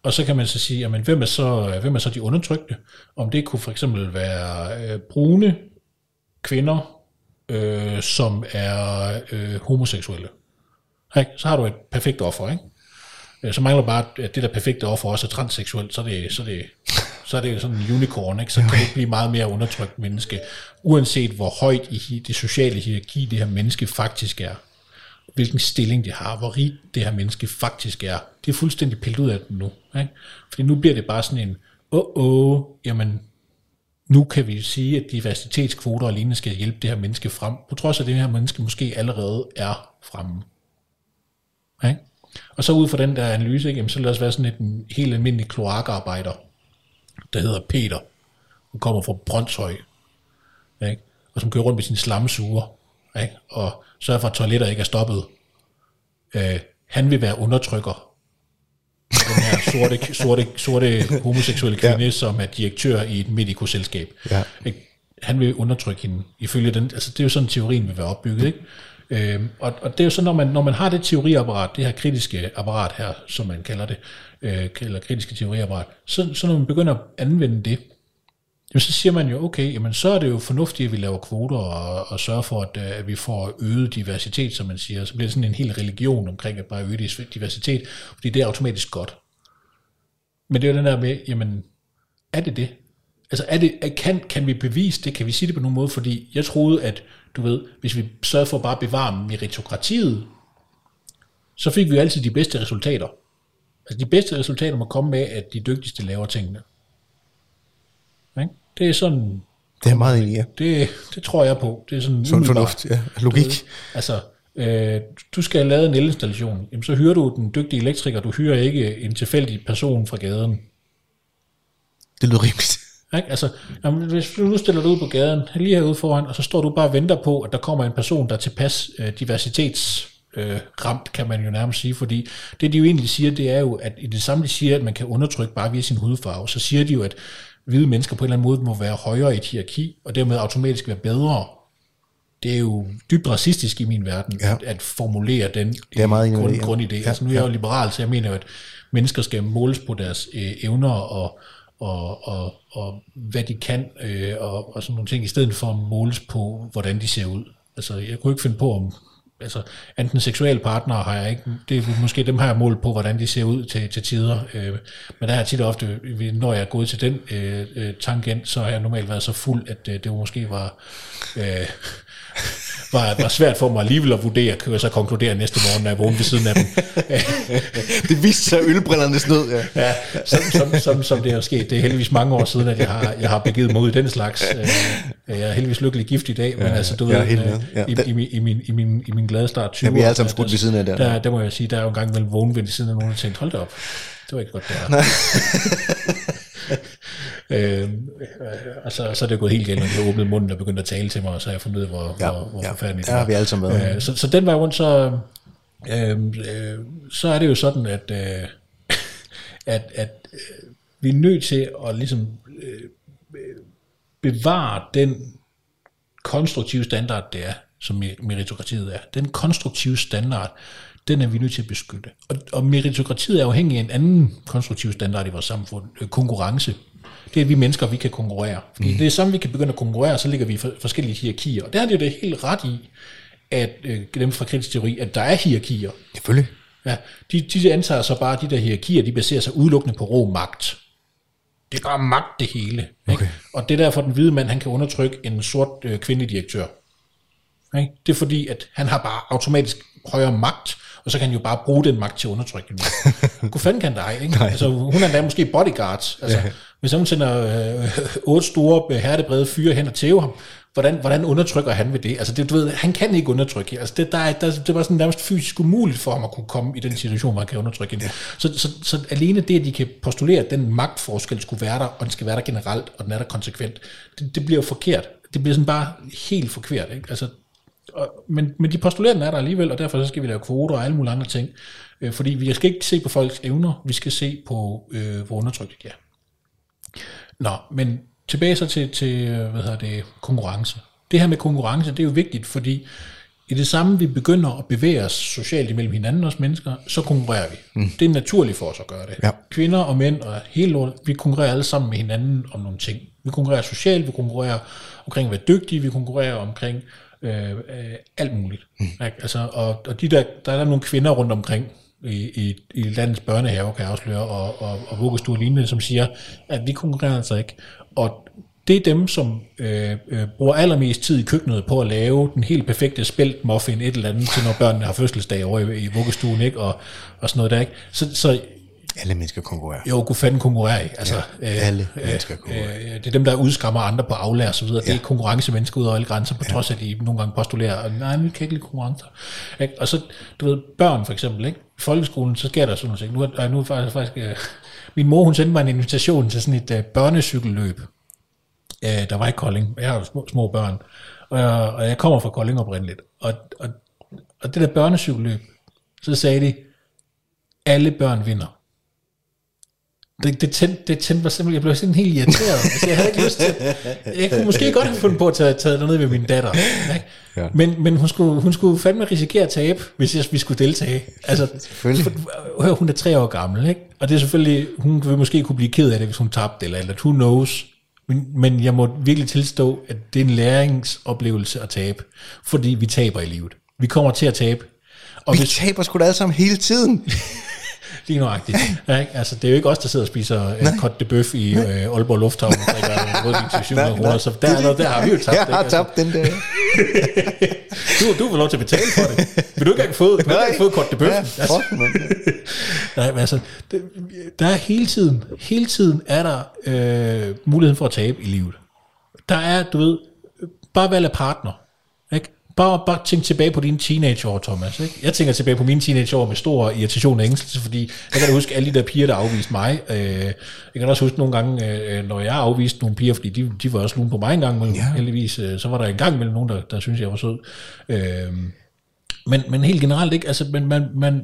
Og så kan man så sige, jamen, hvem, er så, hvem er så de undertrykte? Om det kunne for eksempel være øh, brune kvinder, øh, som er øh, homoseksuelle. Ikke? Så har du et perfekt offer, ikke? Øh, så mangler bare, at det der perfekte offer også er transseksuelt, så er det, så er det, så er det sådan en unicorn, ikke? så kan det blive meget mere undertrykt menneske, uanset hvor højt i det sociale hierarki det her menneske faktisk er. Hvilken stilling det har, hvor rigt det her menneske faktisk er. Det er fuldstændig pillet ud af den nu. Ikke? Fordi nu bliver det bare sådan en, åh, oh, oh, jamen, nu kan vi sige, at diversitetskvoter og lignende skal hjælpe det her menneske frem, på trods af, at det her menneske måske allerede er fremme. Ikke? Og så ud fra den der analyse, ikke, jamen, så lad os være sådan et en helt almindelig kloakarbejder, der hedder Peter. Hun kommer fra Brøndshøj, ikke? og som kører rundt med sin slamsuger, ikke? og sørger for, at toiletter ikke er stoppet. Øh, han vil være undertrykker. Den her sorte, sorte, sorte homoseksuelle kvinde, ja. som er direktør i et medikoselskab. Ja. Ikke? Han vil undertrykke hende, ifølge den, altså det er jo sådan, teorien vil være opbygget, ikke? Øhm, og, og det er jo så, når man, når man har det teoriapparat, det her kritiske apparat her, som man kalder det, øh, eller kritiske teoriapparat, så, så når man begynder at anvende det, jamen, så siger man jo, okay, jamen, så er det jo fornuftigt, at vi laver kvoter og, og sørger for, at, øh, at vi får øget diversitet, som man siger. Så bliver det sådan en hel religion omkring at bare øge diversitet, fordi det er automatisk godt. Men det er jo den der med, jamen, er det det? Altså, er det, kan, kan vi bevise det? Kan vi sige det på nogen måde? Fordi jeg troede, at du ved, hvis vi sørger for at bare bevare meritokratiet, så fik vi jo altid de bedste resultater. Altså, de bedste resultater må komme med, at de dygtigste laver tingene. Ikke? Det er sådan, Det er meget enig ja. det, det tror jeg på. Det er sådan Sund fornuft, ja. Logik. Du ved, Altså, øh, du skal have lavet en elinstallation, jamen så hyrer du den dygtige elektriker, du hyrer ikke en tilfældig person fra gaden. Det lyder rimeligt. Ikke? Altså, jamen, hvis du nu stiller dig ud på gaden, lige herude foran, og så står du bare og venter på, at der kommer en person, der er tilpas øh, diversitets øh, ramt, kan man jo nærmest sige, fordi det de jo egentlig siger, det er jo, at i det samme de siger, at man kan undertrykke bare via sin hudfarve, så siger de jo, at hvide mennesker på en eller anden måde må være højere i et hierarki, og dermed automatisk være bedre. Det er jo dybt racistisk i min verden, Ja. at, at formulere den er jeg meget grund, grundidé. Ja, Altså nu er jeg jo liberal, så jeg mener jo, at mennesker skal måles på deres øh, evner og, og, og, og hvad de kan, øh, og, og sådan nogle ting, i stedet for at måles på, hvordan de ser ud. Altså, jeg kunne ikke finde på, om altså, enten seksuelle partnere har jeg ikke, det er måske dem har jeg målt på, hvordan de ser ud til, til tider, øh, men der er tit og ofte, når jeg er gået til den øh, øh, tangent, så har jeg normalt været så fuld, at øh, det måske var, øh, var, var svært for mig alligevel at vurdere, kan jeg så konkludere næste morgen, når jeg vågnede ved siden af dem. det viste sig ølbrillernes nød, ja. ja, som, som, som, som det er sket. Det er heldigvis mange år siden, at jeg har, jeg har begivet mig ud i den slags. Øh, Jeg er heldigvis lykkelig gift i dag, men Ja, altså, du ved, øh. Ja, i, i, min- i, min, i, min, i min glade start 20 Ja, vi er alle sammen skudt ved siden af der. Der, der må jeg sige, der er jo en gang imellem vågen ved siden af nogen, og tænkte, hold da op, det var ikke godt, det her. Øh, og så, så er det gået helt galt, når de har åbnet munden og begyndt at tale til mig, og så har jeg fundet ud af, hvor, Ja, hvor, hvor ja. forfærdeligt Der har vi alle sammen været. Øh, så, så den vej rundt, så, øh, øh, så er det jo sådan, at, øh, at, at øh, vi er nødt til at ligesom øh, bevare den konstruktive standard, det er, som me- meritokratiet er. Den konstruktive standard, den er vi nødt til at beskytte. Og, og meritokratiet er afhængig af en anden konstruktiv standard i vores samfund, øh, konkurrence. Det er, at vi mennesker, vi kan konkurrere. Fordi mm. det er sammen, vi kan begynde at konkurrere, så ligger vi i for, forskellige hierarkier. Og der er det jo det helt ret i, at øh, dem fra kritisk teori, at der er hierarkier. Selvfølgelig. Ja, de, de antager så bare, at de der hierarkier, de baserer sig udelukkende på rå magt. Det er bare magt det hele. Ikke? Og det er derfor, den hvide mand, han kan undertrykke en sort øh, kvindelig direktør. Ikke? Det er fordi, at han har bare automatisk højere magt, og så kan han jo bare bruge den magt til at undertrykke hende. Hvor fanden kan dig, ikke? Altså, hun er da måske bodyguard. Altså, ja. Hvis hun sender øh, otte store, øh, hertebrede fyre hen og tæve ham, hvordan, hvordan undertrykker han ved det? Altså, det, du ved, han kan ikke undertrykke. Altså, det, der, er- der, det var sådan nærmest fysisk umuligt for ham at kunne komme i den situation, hvor han kan undertrykke hende. Ja. Så, så, så, alene det, at de kan postulere, at den magtforskel skulle være der, og den skal være der generelt, og den er der konsekvent, det, det bliver jo forkert. Det bliver sådan bare helt forkert. Ikke? Altså, og, men, men de postulerer, den er der alligevel, og derfor så skal vi lave kvoter og alle mulige andre ting. Øh, fordi vi skal ikke se på folks evner, vi skal se på, øh, hvor undertrykte de er. Nå, men tilbage så til, til øh, hvad hedder det, konkurrence. Det her med konkurrence, det er jo vigtigt, fordi i det samme, vi begynder at bevæge os socialt imellem hinanden, os mennesker, så konkurrerer vi. Mm. Det er naturligt for os at gøre det. Ja. Kvinder og mænd og hele lortet, vi konkurrerer alle sammen med hinanden om nogle ting. Vi konkurrerer socialt, vi konkurrerer omkring at være dygtige, vi konkurrerer omkring øh, øh, alt muligt. Mm. Ikke? Altså, og, og de der, der er der nogle kvinder rundt omkring i, i, i landets børnehave, kan jeg afsløre, og, og, og vuggestuer og lignende, som siger, at vi konkurrerer altså ikke. Og det er dem, som øh, øh, bruger allermest tid i køkkenet på at lave den helt perfekte spelt muffin, et eller andet, til når børnene har fødselsdag over i, i vuggestuen, ikke? Og, og sådan noget der, ikke? Så, så Alle mennesker konkurrerer. jo, kunne fanden konkurrere, ikke? Altså, ja, alle mennesker konkurrerer. Øh, det er dem, der udskammer andre på aflære og så videre. Det er konkurrencemennesker ud over alle grænser, på trods af, at de nogle gange postulerer, nej, vi kan ikke lide konkurrencer. Ikke? Og så, du ved, børn for eksempel, ikke? I folkeskolen, så sker der sådan noget. Nu, er, nu er faktisk, faktisk øh, min mor, hun sendte mig en invitation til sådan et øh, børnecykelløb. Øh, der var i Kolding. Jeg har jo små, små børn. Og jeg, og jeg kommer fra Kolding oprindeligt. Og, og, og det der børnecykelløb, så sagde de, alle børn vinder. Det, det, tændte, det tændte mig simpelthen, jeg blev sådan helt irriteret. Altså, jeg havde ikke lyst til, jeg kunne måske godt have fundet på at tage, tage derned med min datter. Ikke? Ja. Men, men hun, skulle, hun skulle fandme risikere at tabe, hvis jeg, vi skulle deltage. Altså, for- hør, hun er tre år gammel, ikke? og det er selvfølgelig, hun vil måske kunne blive ked af det, hvis hun tabte, eller, eller who knows. Men, men jeg må virkelig tilstå, at det er en læringsoplevelse at tabe, fordi vi taber i livet. Vi kommer til at tabe. Og Vi hvis, taber sgu da alle sammen hele tiden. Lige nøjagtigt. Ja, ikke? Altså, det er jo ikke os, der sidder og spiser uh, Côte de Bœuf i uh, Aalborg Lufthavn, og drikker rødvin til 700 kroner, så der, er noget, der har vi jo tabt. Jeg har Altså, tabt den der. du, du får lov til at betale for det. Vil du ikke have fået, vil du ikke have fået Côte de Bœuf? Ja, altså, nej, men altså, det, der er hele tiden, hele tiden er der øh, muligheden for at tabe i livet. Der er, du ved, bare valg af partner. Bare, bare tænk tilbage på dine teenageår, Thomas. Ikke? Jeg tænker tilbage på mine teenageår med stor irritation og ængstelse, fordi jeg kan da huske alle de der piger, der afviste mig. Øh, jeg kan også huske nogle gange, øh, når jeg afviste nogle piger, fordi de, de var også lune på mig en gang, men ja. heldigvis, øh, så var der en gang mellem nogen, der, der synes jeg var sød. Øh, men, men helt generelt ikke, altså, men man, man,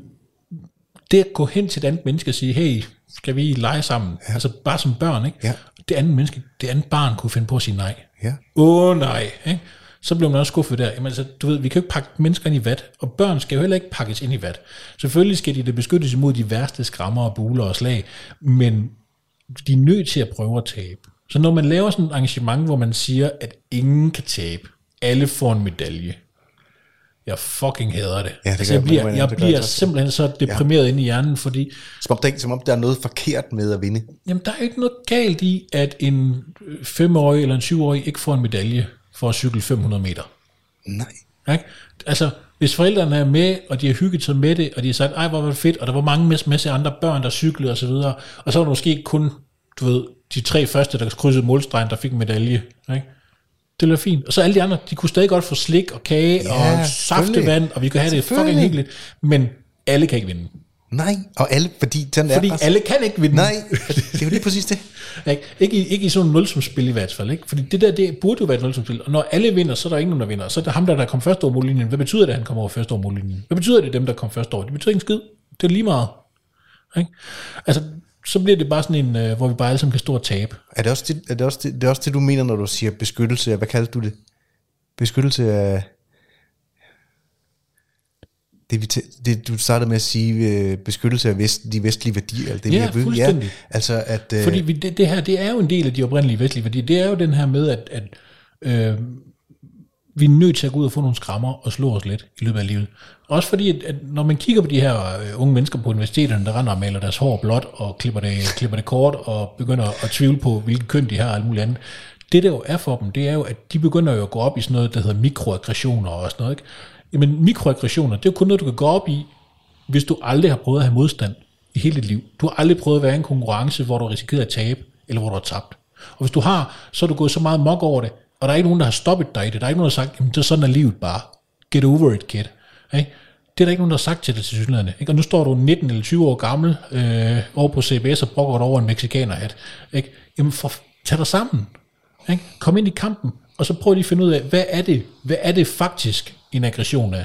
det at gå hen til et andet menneske og sige, hey, skal vi lege sammen? Ja. Altså bare som børn, ikke? Ja. Det andet menneske, det andet barn kunne finde på at sige nej. Ja. Åh oh, nej, ikke? Så blev man også skuffet der. Jamen altså, du ved, vi kan jo ikke pakke mennesker ind i vat, og børn skal jo heller ikke pakkes ind i vat. Selvfølgelig skal de da beskyttes imod de værste skrammer og buler og slag, men de er nødt til at prøve at tabe. Så når man laver sådan et arrangement, hvor man siger, at ingen kan tabe, alle får en medalje, jeg fucking hader det. Ja, det altså, jeg bliver, jeg- jeg det bliver jeg simpelthen så deprimeret ja. inde i hjernen, fordi Som om, der, som om der er noget forkert med at vinde. Jamen, der er ikke noget galt i, at en øh, femårig eller en syvårig ikke får en medalje for at cykle 500 meter. Nej. Ikke? Altså, hvis forældrene er med, og de har hygget sig med det, og de har sagt, ej, hvor var det fedt, og der var mange masse, masse andre børn, der cyklede og så videre, og så var det måske kun, du ved, de tre første, der krydsede målstregen, der fik medalje. Ikke? Det var fint. Og så alle de andre, de kunne stadig godt få slik og kage Ja, og saftevand, og vi kunne have det fucking hyggeligt. Men alle kan ikke vinde. Nej, og alle, fordi sådan Fordi er altså- alle kan ikke vinde. Nej, det er jo lige præcis det. Ikke, ikke, i, ikke i sådan noget spil i hvert fald. Ikke? Fordi det der, det burde jo være et spil. Og når alle vinder, så er der ingen, der vinder. Så er det ham, der, der kom først over mållinjen. Hvad betyder det, at han kommer over først over mållinjen? Hvad betyder det, dem, der kom først over? Det betyder ikke en skid. Det er lige meget. Ikke? Altså, så bliver det bare sådan en, øh, hvor vi bare alle sammen kan stå og tabe. Er det også det, er det, også det, det, er også det, du mener, når du siger beskyttelse hvad kalder du det? Beskyttelse af... Det, vi det, du startede med at sige, øh, beskyttelse af vest, de vestlige værdier. Alt det, vi Ja, har bygget. fuldstændig. altså, at, øh, Fordi vi, det, det her, det er jo en del af de oprindelige vestlige værdier. Det er jo den her med, at, at øh, vi er nødt til at gå ud og få nogle skrammer og slå os lidt i løbet af livet. Også fordi, at, at når man kigger på de her øh, unge mennesker på universiteterne, der render og maler deres hår blåt og klipper det, klipper det kort og begynder at tvivle på, hvilken køn de har og alt muligt andet. Det der jo er for dem, det er jo, at de begynder jo at gå op i sådan noget, der hedder mikroaggressioner og sådan noget. Ikke? Jamen mikroaggressioner, det er jo kun noget, du kan gå op i, hvis du aldrig har prøvet at have modstand i hele dit liv. Du har aldrig prøvet at være i en konkurrence, hvor du risikerer at tabe, eller hvor du har tabt. Og hvis du har, så er du gået så meget mok over det, og der er ikke nogen, der har stoppet dig i det. Der er ikke nogen, der har sagt, jamen det er sådan er livet bare. Get over it, kid. Ikke? Det er der ikke nogen, der har sagt til dig til synligheden. Ikke? Og nu står du 19 eller 20 år gammel øh, over på CBS og brokker over en mexikanerhat. Ikke? Jamen for, tag dig sammen. Ikke? Kom ind i kampen, og så prøv lige at finde ud af, hvad er det, hvad er det faktisk en aggression af?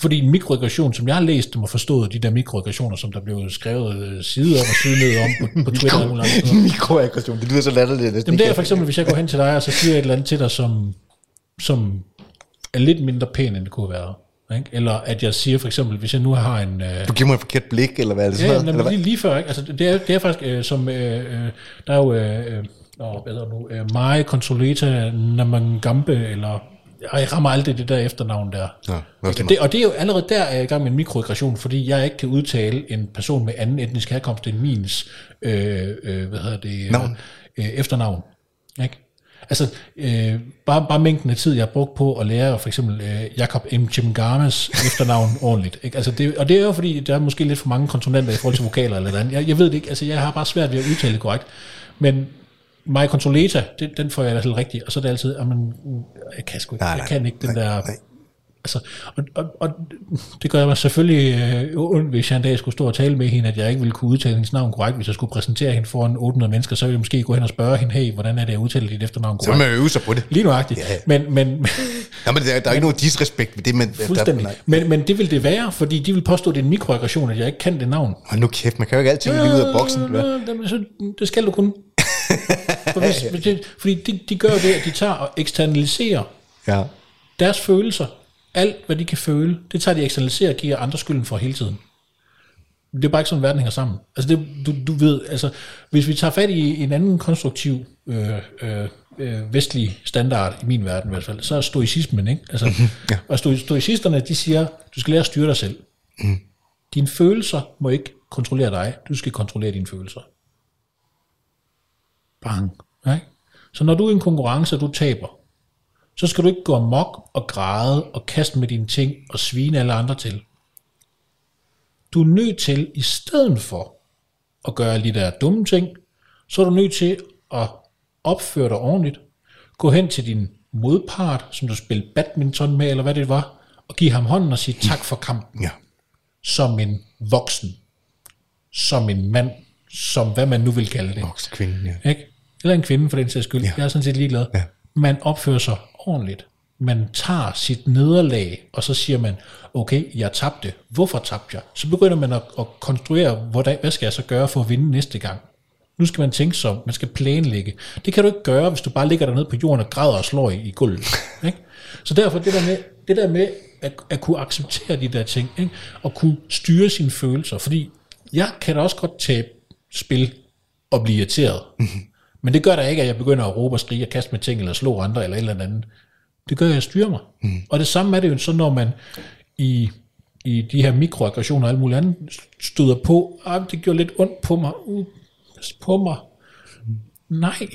Fordi en mikroaggression, som jeg har læst dem og forstået, de der mikroaggressioner, som der blev skrevet øh, side op og side ned om på, på Twitter. og muligt andet. mikroaggression, det lyder så latterligt. næsten Jamen det er for eksempel, hvis jeg går hen til dig, og så siger jeg et eller andet til dig, som, som er lidt mindre pæn, end det kunne være. Ikke? Eller at jeg siger for eksempel, hvis jeg nu har en... Øh, Du giver mig et forkert blik, eller hvad er det Ja, sådan jamen, noget? Eller lige, lige før, ikke? Altså, det, er, det er faktisk øh, som, øh, øh, der er jo, øh, øh, hvad hedder nu, øh, Mai Consoleta Namangambe, eller, jeg rammer aldrig det der efternavn der. Er det og, det, og det er jo allerede der, er jeg i gang med en mikroaggression, fordi jeg ikke kan udtale en person med anden etnisk herkomst end mins, øh, øh, hvad hedder det, øh, Navn. øh, efternavn. Ikke? Altså, øh, bare, bare mængden af tid, jeg har brugt på at lære for eksempel øh, Jakob M. Chimgamas efternavn ordentligt. Ikke? Altså, det, og det er jo fordi, der er måske lidt for mange konsonanter i forhold til vokaler eller andet. Jeg, jeg ved det ikke, altså jeg har bare svært ved at udtale det korrekt. Men Maja Consoleta, det, den får jeg da helt rigtigt, og så er det altid, jamen, jeg kan sgu ikke, Nej, jeg nej, kan ikke den nej, der... nej. Altså, og, og, og, det gør mig selvfølgelig øh, ondt, hvis jeg en dag skulle stå og tale med hende, at jeg ikke ville kunne udtale hendes navn korrekt. Hvis jeg skulle præsentere hende foran 800 mennesker, så ville jeg måske gå hen og spørge hende, hey, hvordan er det, jeg udtaler dit efternavn Så korrekt? vil man øve sig på det. Lige nuagtigt. Ja, ja. Men, men, Ja, men der, der er ikke nogen disrespekt ved det, men... fuldstændig. Der. Men, men det vil det være, fordi de vil påstå, at det er en mikroaggression, at jeg ikke kan det navn. Hold nu kæft, man kan jo ikke altid lige ud af boksen. Øh, så- Det skal du kun. For hvis, hvis det, fordi de, de gør det, at de tager og eksternaliserer Ja. deres følelser, alt hvad de kan føle, det tager de eksternaliserer og giver andre skylden for hele tiden. Det er bare ikke sådan, verden hænger sammen. Altså det, du, du ved, altså, hvis vi tager fat i en anden konstruktiv øh, øh, øh, vestlig standard, i min verden i hvert fald, så er stoicismen, ikke? Altså, ja. Og stoi- stoicisterne, de siger, du skal lære at styre dig selv. Mm. Dine følelser må ikke kontrollere dig, du skal kontrollere dine følelser. Bang. Ikke? Så når du er i en konkurrence, og du taber, så skal du ikke gå amok og græde og kaste med dine ting og svine alle andre til. Du er nødt til, i stedet for at gøre alle de der dumme ting, så er du nødt til at opføre dig ordentligt, gå hen til din modpart, som du spillede badminton med, eller hvad det var, og give ham hånden og sige tak for kampen, Ja. som en voksen, som en mand, som hvad man nu vil kalde det. Voksen kvinde, ja. Ikke? Eller en kvinde for den sags skyld. Ja. Jeg er sådan set ligeglad. Ja. Man opfører sig ordentligt. Man tager sit nederlag, og så siger man, okay, jeg tabte. Hvorfor tabte jeg? Så begynder man at, at konstruere, hvordan, hvad skal jeg så gøre for at vinde næste gang? Nu skal man tænke sig man skal planlægge. Det kan du ikke gøre, hvis du bare ligger dernede på jorden og græder og slår i, i gulvet. Ikke? Så derfor det der med, det der med at, at kunne acceptere de der ting, ikke? og kunne styre sine følelser, fordi jeg kan da også godt tabe spil og blive irriteret. Men det gør da ikke, at jeg begynder at råbe og skrige og kaste med ting, eller slå andre, eller et eller andet. Det gør, at jeg styrer mig. Mm. Og det samme er det jo så, når man i, i de her mikroaggressioner og alt muligt andet støder på, ah, det gjorde lidt ondt på mig, uh, på mig. Nej,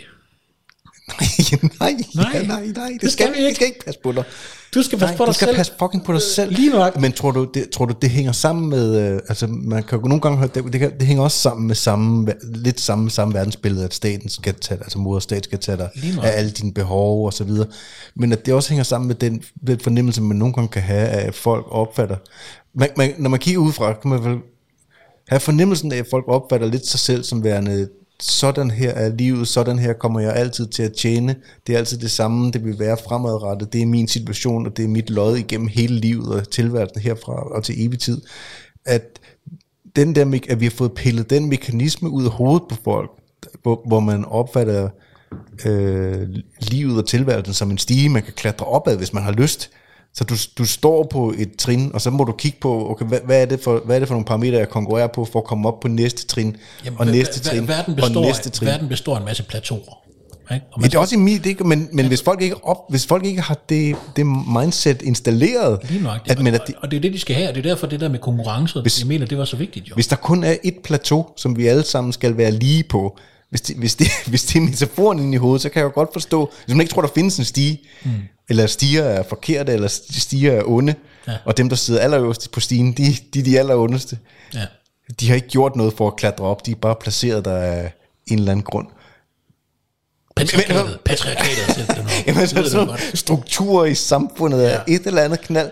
nej, Nej, ja, nej, nej, det, det skal, skal vi ikke. ikke. Vi skal ikke passe på dig. Du skal passe Nej, på du dig skal selv. passe fucking på dig selv. Lige nok. Men tror du, det, tror du, det hænger sammen med, øh, altså man kan jo nogle gange høre, det, det, kan, det hænger også sammen med samme, lidt samme, samme verdensbillede, at staten skal tage dig, altså og stat skal tage dig af alle dine behov og så videre. Men at det også hænger sammen med den, den fornemmelse, man nogle gange kan have, af at folk opfatter. Man, man, når man kigger udefra, kan man vel have fornemmelsen af, at folk opfatter lidt sig selv som værende, sådan her er livet, sådan her kommer jeg altid til at tjene, det er altid det samme, det vil være fremadrettet, det er min situation, og det er mit lod igennem hele livet og tilværelsen herfra og til evig tid. At, den der, at vi har fået pillet den mekanisme ud af hovedet på folk, hvor, hvor man opfatter øh, livet og tilværelsen som en stige, man kan klatre opad, hvis man har lyst. Så du, du står på et trin, og så må du kigge på, okay, hvad, hvad, er det for, hvad er det for nogle parametre, jeg konkurrerer på, for at komme op på næste trin, Jamen, og næste trin, verden og består, næste trin. Verden består af en masse plateauer. Ikke? Og Ja, det er også i mit, det, men, men hvis folk ikke op, hvis folk ikke har det, det mindset installeret, Lige nok. at, men at og, de, og det er det, de skal have, og det er derfor det der med konkurrence, hvis, jeg mener, det var så vigtigt jo. hvis der kun er et plateau, som vi alle sammen skal være lige på, hvis det, hvis det, hvis det er metaforen inde i hovedet, så kan jeg jo godt forstå, hvis man ikke tror, der findes en stige, mm. Eller stiger er forkerte, eller stiger er onde, Ja. og dem, der sidder allerøverst på stigen, de, de er de allerondeste. Ja. De har ikke gjort noget for at klatre op, de er bare placeret der af en eller anden grund. Patriarkatet, patriarkatet har noget. Jamen, så du sådan strukturer i samfundet er Ja. et eller andet knald.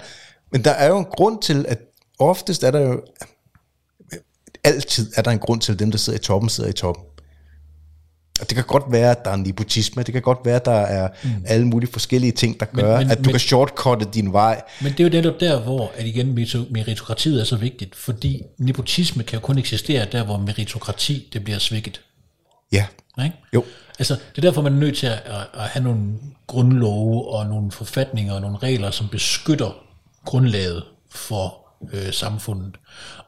Men der er jo en grund til, at oftest er der jo, altid er der en grund til, at dem, der sidder i toppen, sidder i toppen. Og det kan godt være, at der er nepotisme, det kan godt være, at der er mm. alle mulige forskellige ting, der gør, men- at du men- kan shortcutte din vej. Men det er jo netop der, hvor at igen merito- meritokratiet er så vigtigt, fordi nepotisme kan jo kun eksistere der, hvor meritokrati det bliver svækket. Ja, Ikke? jo. Altså, det er derfor, man er nødt til at, at, at have nogle grundlove og nogle forfatninger og nogle regler, som beskytter grundlaget for øh, samfundet.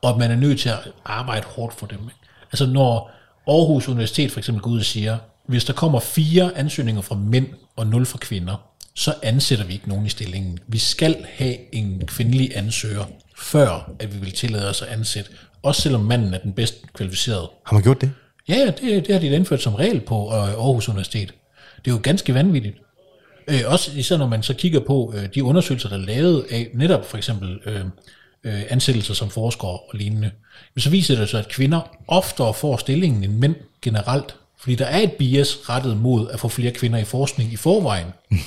Og at man er nødt til at arbejde hårdt for dem. Ikke? Altså, når Aarhus Universitet for eksempel går ud og siger, hvis der kommer fire ansøgninger fra mænd og nul fra kvinder, så ansætter vi ikke nogen i stillingen. Vi skal have en kvindelig ansøger, før at vi vil tillade os at ansætte, også selvom manden er den bedst kvalificerede. Har man gjort det? Ja, ja, det, det har de indført som regel på øh, Aarhus Universitet. Det er jo ganske vanvittigt. Øh, også især når man så kigger på øh, de undersøgelser, der er lavet af netop for eksempel øh, øh, ansættelser som forskere og lignende, men så viser det sig, at kvinder oftere får stillingen end mænd generelt, fordi der er et bias rettet mod at få flere kvinder i forskning i forvejen.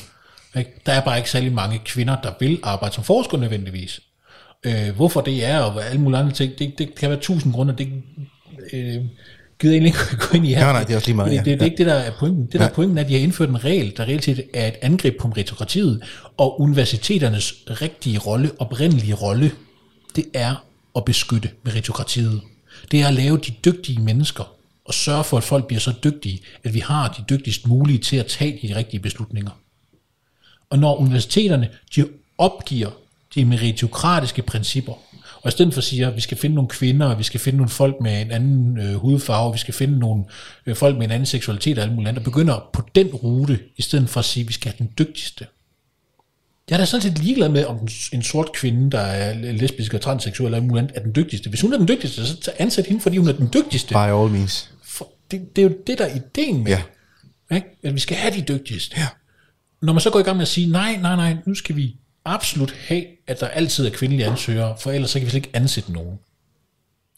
Der er bare ikke særlig mange kvinder, der vil arbejde som forskere nødvendigvis. Øh, hvorfor det er, og alle mulige andre ting, det, det kan være tusind grunde, det øh, gider egentlig ikke gå ind i her. Ja, nej, det er også lige meget, Fordi ja. Det, det, er ikke det, der er pointen. Det, der er Nej. pointen, er, at de har indført en regel, der reelt set er et angreb på meritokratiet, og universiteternes rigtige rolle, oprindelige rolle, det er at beskytte meritokratiet. Det er at lave de dygtige mennesker, og sørge for, at folk bliver så dygtige, at vi har de dygtigst mulige til at tage de rigtige beslutninger. Og når universiteterne de opgiver de meritokratiske principper, og i stedet for siger, at vi skal finde nogle kvinder, og vi skal finde nogle folk med en anden øh, hudfarve, vi skal finde nogle øh, folk med en anden seksualitet og alt muligt andet, og begynder på den rute, i stedet for at sige, at vi skal have den dygtigste. Jeg er da sådan set ligeglad med, om en sort kvinde, der er lesbisk og transseksuel eller muligt er den dygtigste. Hvis hun er den dygtigste, så ansæt hende, fordi hun er den dygtigste. By all means. For det, det er jo det, der er ideen med Ja. Ikke? At vi skal have de dygtigste. Ja. Når man så går i gang med at sige, nej, nej, nej, nu skal vi absolut have, at der altid er kvindelige ansøgere, for ellers så kan vi slet ikke ansætte nogen.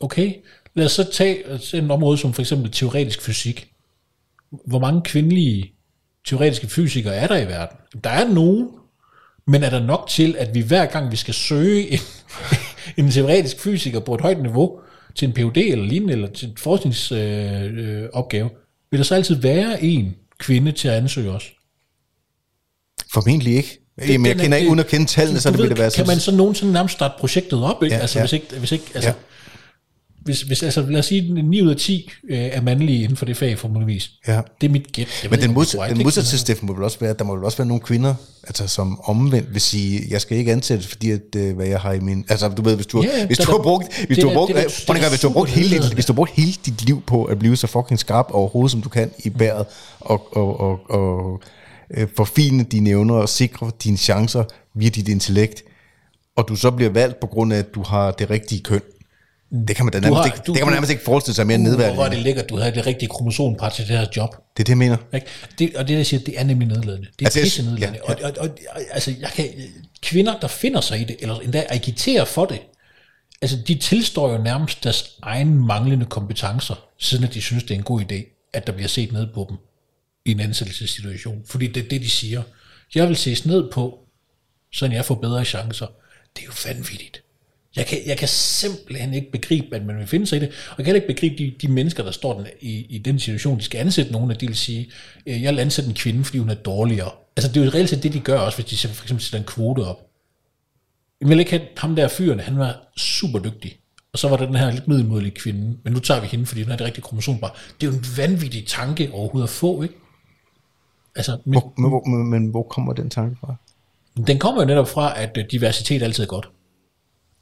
Okay, lad os så tage tage et område som for eksempel teoretisk fysik. Hvor mange kvindelige teoretiske fysikere er der i verden? Der er nogen, men er der nok til, at vi hver gang vi skal søge en, en teoretisk fysiker på et højt niveau, til en PhD eller lignende, eller til en forskningsopgave, øh, øh, vil der så altid være en kvinde til at ansøge os? Formentlig ikke. Det, Jamen, jeg er- kender ikke, uden at kende tallene, så det vil ved, det være Kan man så nogensinde nærmest starte projektet op, ikke? Ja, altså, ja. hvis ikke, hvis ikke, altså, Ja. Hvis, hvis, altså, lad os sige, at 9 ud af 10 øh, er mandlige inden for det fag, formodentligvis. Ja. Det er mit gæt. Men den, modsat, korrekt, den ikke? modsatte til Steffen må vel også være, at der må vel også være nogle kvinder, altså, som omvendt vil sige, jeg skal ikke ansættes, fordi at, øh, hvad jeg har i min... Altså, du ved, hvis du, Ja, hvis der du har brugt, hvis det du har brugt, det det hvis du har brugt hele dit, hvis du har brugt hele dit liv på at blive så fucking skarp overhovedet, som du kan i bæret, og, og, og, og øh, forfine dine evner og sikre dine chancer via dit intellekt, og du så bliver valgt på grund af, at du har det rigtige køn, Det kan man da nærmest, har- ikke, du- det kan man nærmest ikke forestille sig mere Uh, hvor var det lækkert, du havde det rigtige kromosompar til det her job. Det er det, jeg mener. Ikke? Det, og det, jeg siger, det er nemlig nedladende. Det er Altså, pisse nedladende. ja, Ja, ja. Og, og, og, altså, jeg kan, kvinder, der finder sig i det, eller endda agiterer for det, altså, de tilstår jo nærmest deres egen manglende kompetencer, siden at de synes, det er en god idé, at der bliver set ned på dem i en ansættelsessituation. Fordi det er det, de siger. Jeg vil ses ned på, så jeg får bedre chancer. Det er jo vanvittigt. Jeg kan, jeg kan simpelthen ikke begribe, at man vil finde sig i det, og jeg kan ikke begribe de, de mennesker, der står den, i, i den situation, de skal ansætte nogen, at de vil sige, øh, jeg vil ansætte en kvinde, fordi hun er dårligere. Altså det er jo reelt set det, de gør også, hvis de for eksempel sætter en kvote op. Jeg vil ikke have ham der fyren, han var super dygtig. Og så var der den her lidt middelmodelige kvinde, men nu tager vi hende, fordi hun er det rigtige kromosombar. Det er jo en vanvittig tanke overhovedet at få, ikke? Altså, men, Hvor, men, hvor, men, men hvor kommer den tanke fra? den kommer jo netop fra, at øh, diversitet altid er godt.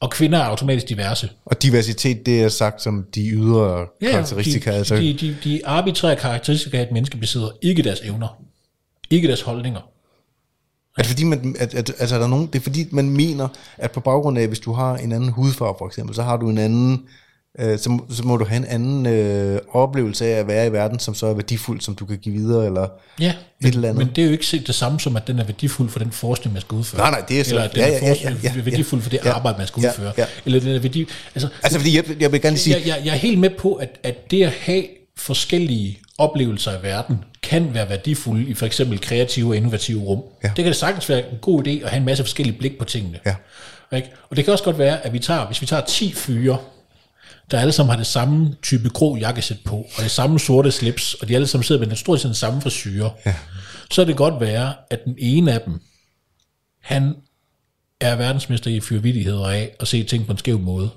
Og kvinder er automatisk diverse. Og diversitet, det er sagt som de ydre karakteristika. de, altså, de, de, de arbitrære karakteristika af et menneske besidder ikke deres evner. Ikke deres holdninger. Er det fordi, man, at, at, altså, er der nogen, det er fordi, man mener, at på baggrund af, hvis du har en anden hudfarve for eksempel, så har du en anden, øh, så, må- så må du have en anden øh, oplevelse af at være i verden, som så er værdifuld, som du kan give videre, eller Ja, et men, eller andet. men det er jo ikke set det samme som, at den er værdifuld for den forskning, man skal udføre. Nej, nej, det er så- Eller at den ja, er ja, ja, ja, ja, værdifuld for det ja, arbejde, man skal ja, udføre. ja. Eller den er værdi... Altså, Altså, fordi jeg, jeg vil gerne sige, jeg, jeg, jeg er helt med på, at, at det at have forskellige oplevelser af verden, kan være værdifulde i for eksempel kreative og innovative rum. Ja. Det kan det sagtens være en god idé at have en masse forskellige blik på tingene. Ja. Ikke? Og det kan også godt være, at vi tager, hvis vi tager 10 fyre, der alle sammen har det samme type grå jakkesæt på, og det samme sorte slips, og de alle sammen sidder med den stort set den samme frisyre, ja. så er det godt være, at den ene af dem, han er verdensmester i fyrvittigheder af at se ting på en skæv måde.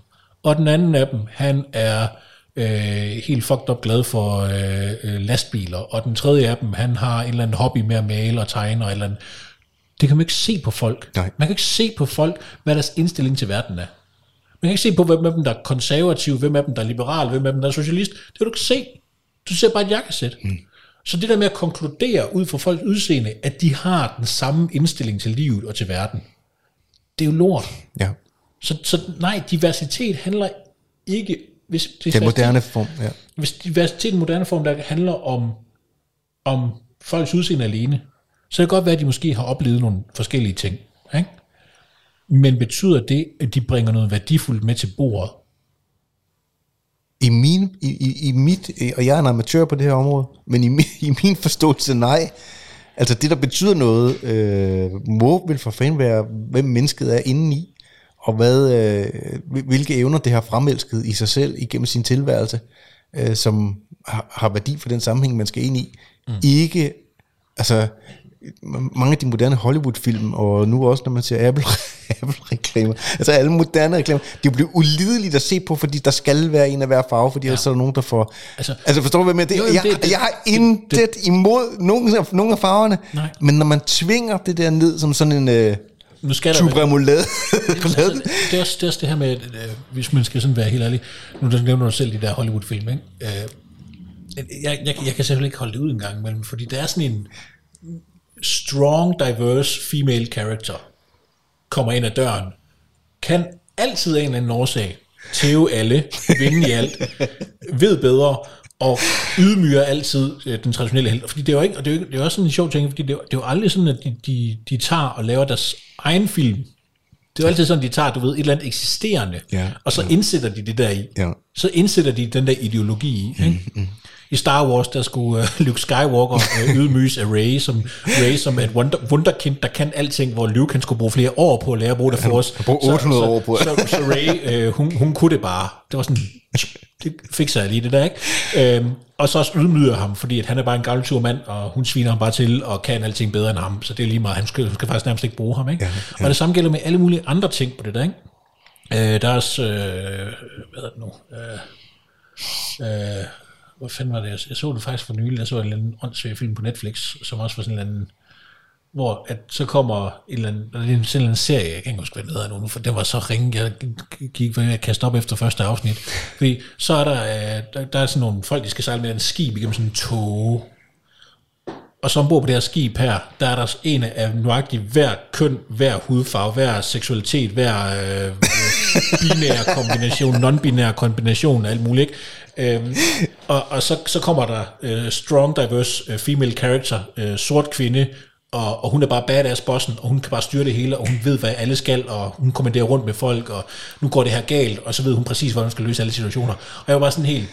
Og den anden af dem, han er øh, helt fucked up glad for øh, øh, lastbiler. Og den tredje af dem, han har en eller anden hobby med at male og tegne og et eller andet. Det kan man ikke se på folk. Nej. Man kan ikke se på folk, hvad deres indstilling til verden er. Man kan ikke se på, hvem af dem, der er konservativ, hvem af dem, der er liberal, hvem af dem, der er socialist. Det kan du ikke se. Du ser bare et jakkesæt. Mm. Så det der med at konkludere ud fra folks udseende, at de har den samme indstilling til livet og til verden, det er jo lort. ja, Så, så nej, diversitet handler ikke... Hvis, hvis, den moderne form, ja. hvis diversitet i moderne form, der handler om, om folks udseende alene, så kan det godt være, at de måske har oplevet nogle forskellige ting. Ikke? Men betyder det, at de bringer noget værdifuldt med til bordet? I, min, i, i, i mit, og jeg er en amatør på det her område, men i, min, i min forståelse nej. Altså det, der betyder noget, øh, må vel for fanden være, hvem mennesket er indeni, og hvad, øh, hvil- hvilke evner det har fremelsket i sig selv igennem sin tilværelse, øh, som har, har værdi for den sammenhæng, man skal ind i. Mm. Ikke, altså mange af de moderne Hollywood-film, og nu også når man ser Apple, Apple-reklamer, altså alle moderne reklamer, de bliver ulideligt at se på, fordi der skal være en af hver farve, fordi ja. ellers er der nogen, der får... Altså- Altså, forstår du, hvad jeg mener? Det, jo, jeg, det- det- jeg har intet imod nogen af, nogen af farverne, Nej. men når man tvinger det der ned som sådan en øh, Nu skal der remoulade, altså, det, er også, det er også det her med, at, øh, hvis man skal sådan være helt ærlig, nu der nævner du selv de der Hollywood-film, ikke? Øh, jeg, jeg, jeg kan selvfølgelig ikke holde det ud en gang imellem, fordi der er sådan en strong, diverse female character, kommer ind ad døren, kan altid af en eller anden årsag tæve alle, vinde i alt, ved bedre, og ydmyger altid øh, den traditionelle held. Fordi det er jo ikke, og det er jo, det er også sådan en sjov ting, fordi det er, jo- det er jo aldrig sådan, at de, de, de tager og laver deres egen film. Det er jo altid sådan, de tager, du ved, et eller andet eksisterende, Ja, og så indsætter de det der i. Ja. Så indsætter de den der ideologi i. Ikke? Mm, I Star Wars, der skulle uh, Luke Skywalker uh, ydmyges af Rey, som, Rey som et wonder, wunderkind, der kan alting, hvor Luke han skulle bruge flere år på at lære at bruge det for os. brugte 800 så, år på det. Så, så, så Rey, uh, hun, hun kunne det bare. Det var sådan, det fikser jeg lige det der, ikke? Øhm, og så også ydmyger ham, fordi at han er bare en gammel tur mand, og hun sviner ham bare til, og kan alting bedre end ham, så det er lige meget, han skal, skal faktisk nærmest ikke bruge ham, ikke? Ja, ja. Og det samme gælder med alle mulige andre ting på det der, ikke? Øh, der er også, øh, hvad er det nu? Øh, øh, hvad fanden var det? Jeg- så det faktisk for nylig. Jeg så en eller anden åndssvær film på Netflix, som også var sådan en eller anden, hvor at så kommer en eller anden, der er en, sådan en eller anden serie, jeg kan ikke huske, hvad den hedder nu, for det var så ringe, jeg gik ved at kaste op efter første afsnit. Fordi så er der, øh, der, der er sådan nogle folk, de skal sejle med en skib igennem sådan en tog, og så ombord på det her skib her, der er der en af nøjagtigt hver køn, hver hudfarve, hver seksualitet, hver øh, binær kombination, non-binær kombination og alt muligt. Ikke? Øhm, og og så, så kommer der øh, strong, diverse øh, female character, øh, sort kvinde, og, og hun er bare badass bossen, og hun kan bare styre det hele, og hun ved, hvad alle skal, og hun kommanderer rundt med folk, og nu går det her galt, og så ved hun præcis, hvordan hun skal løse alle situationer. Og jeg var bare sådan helt,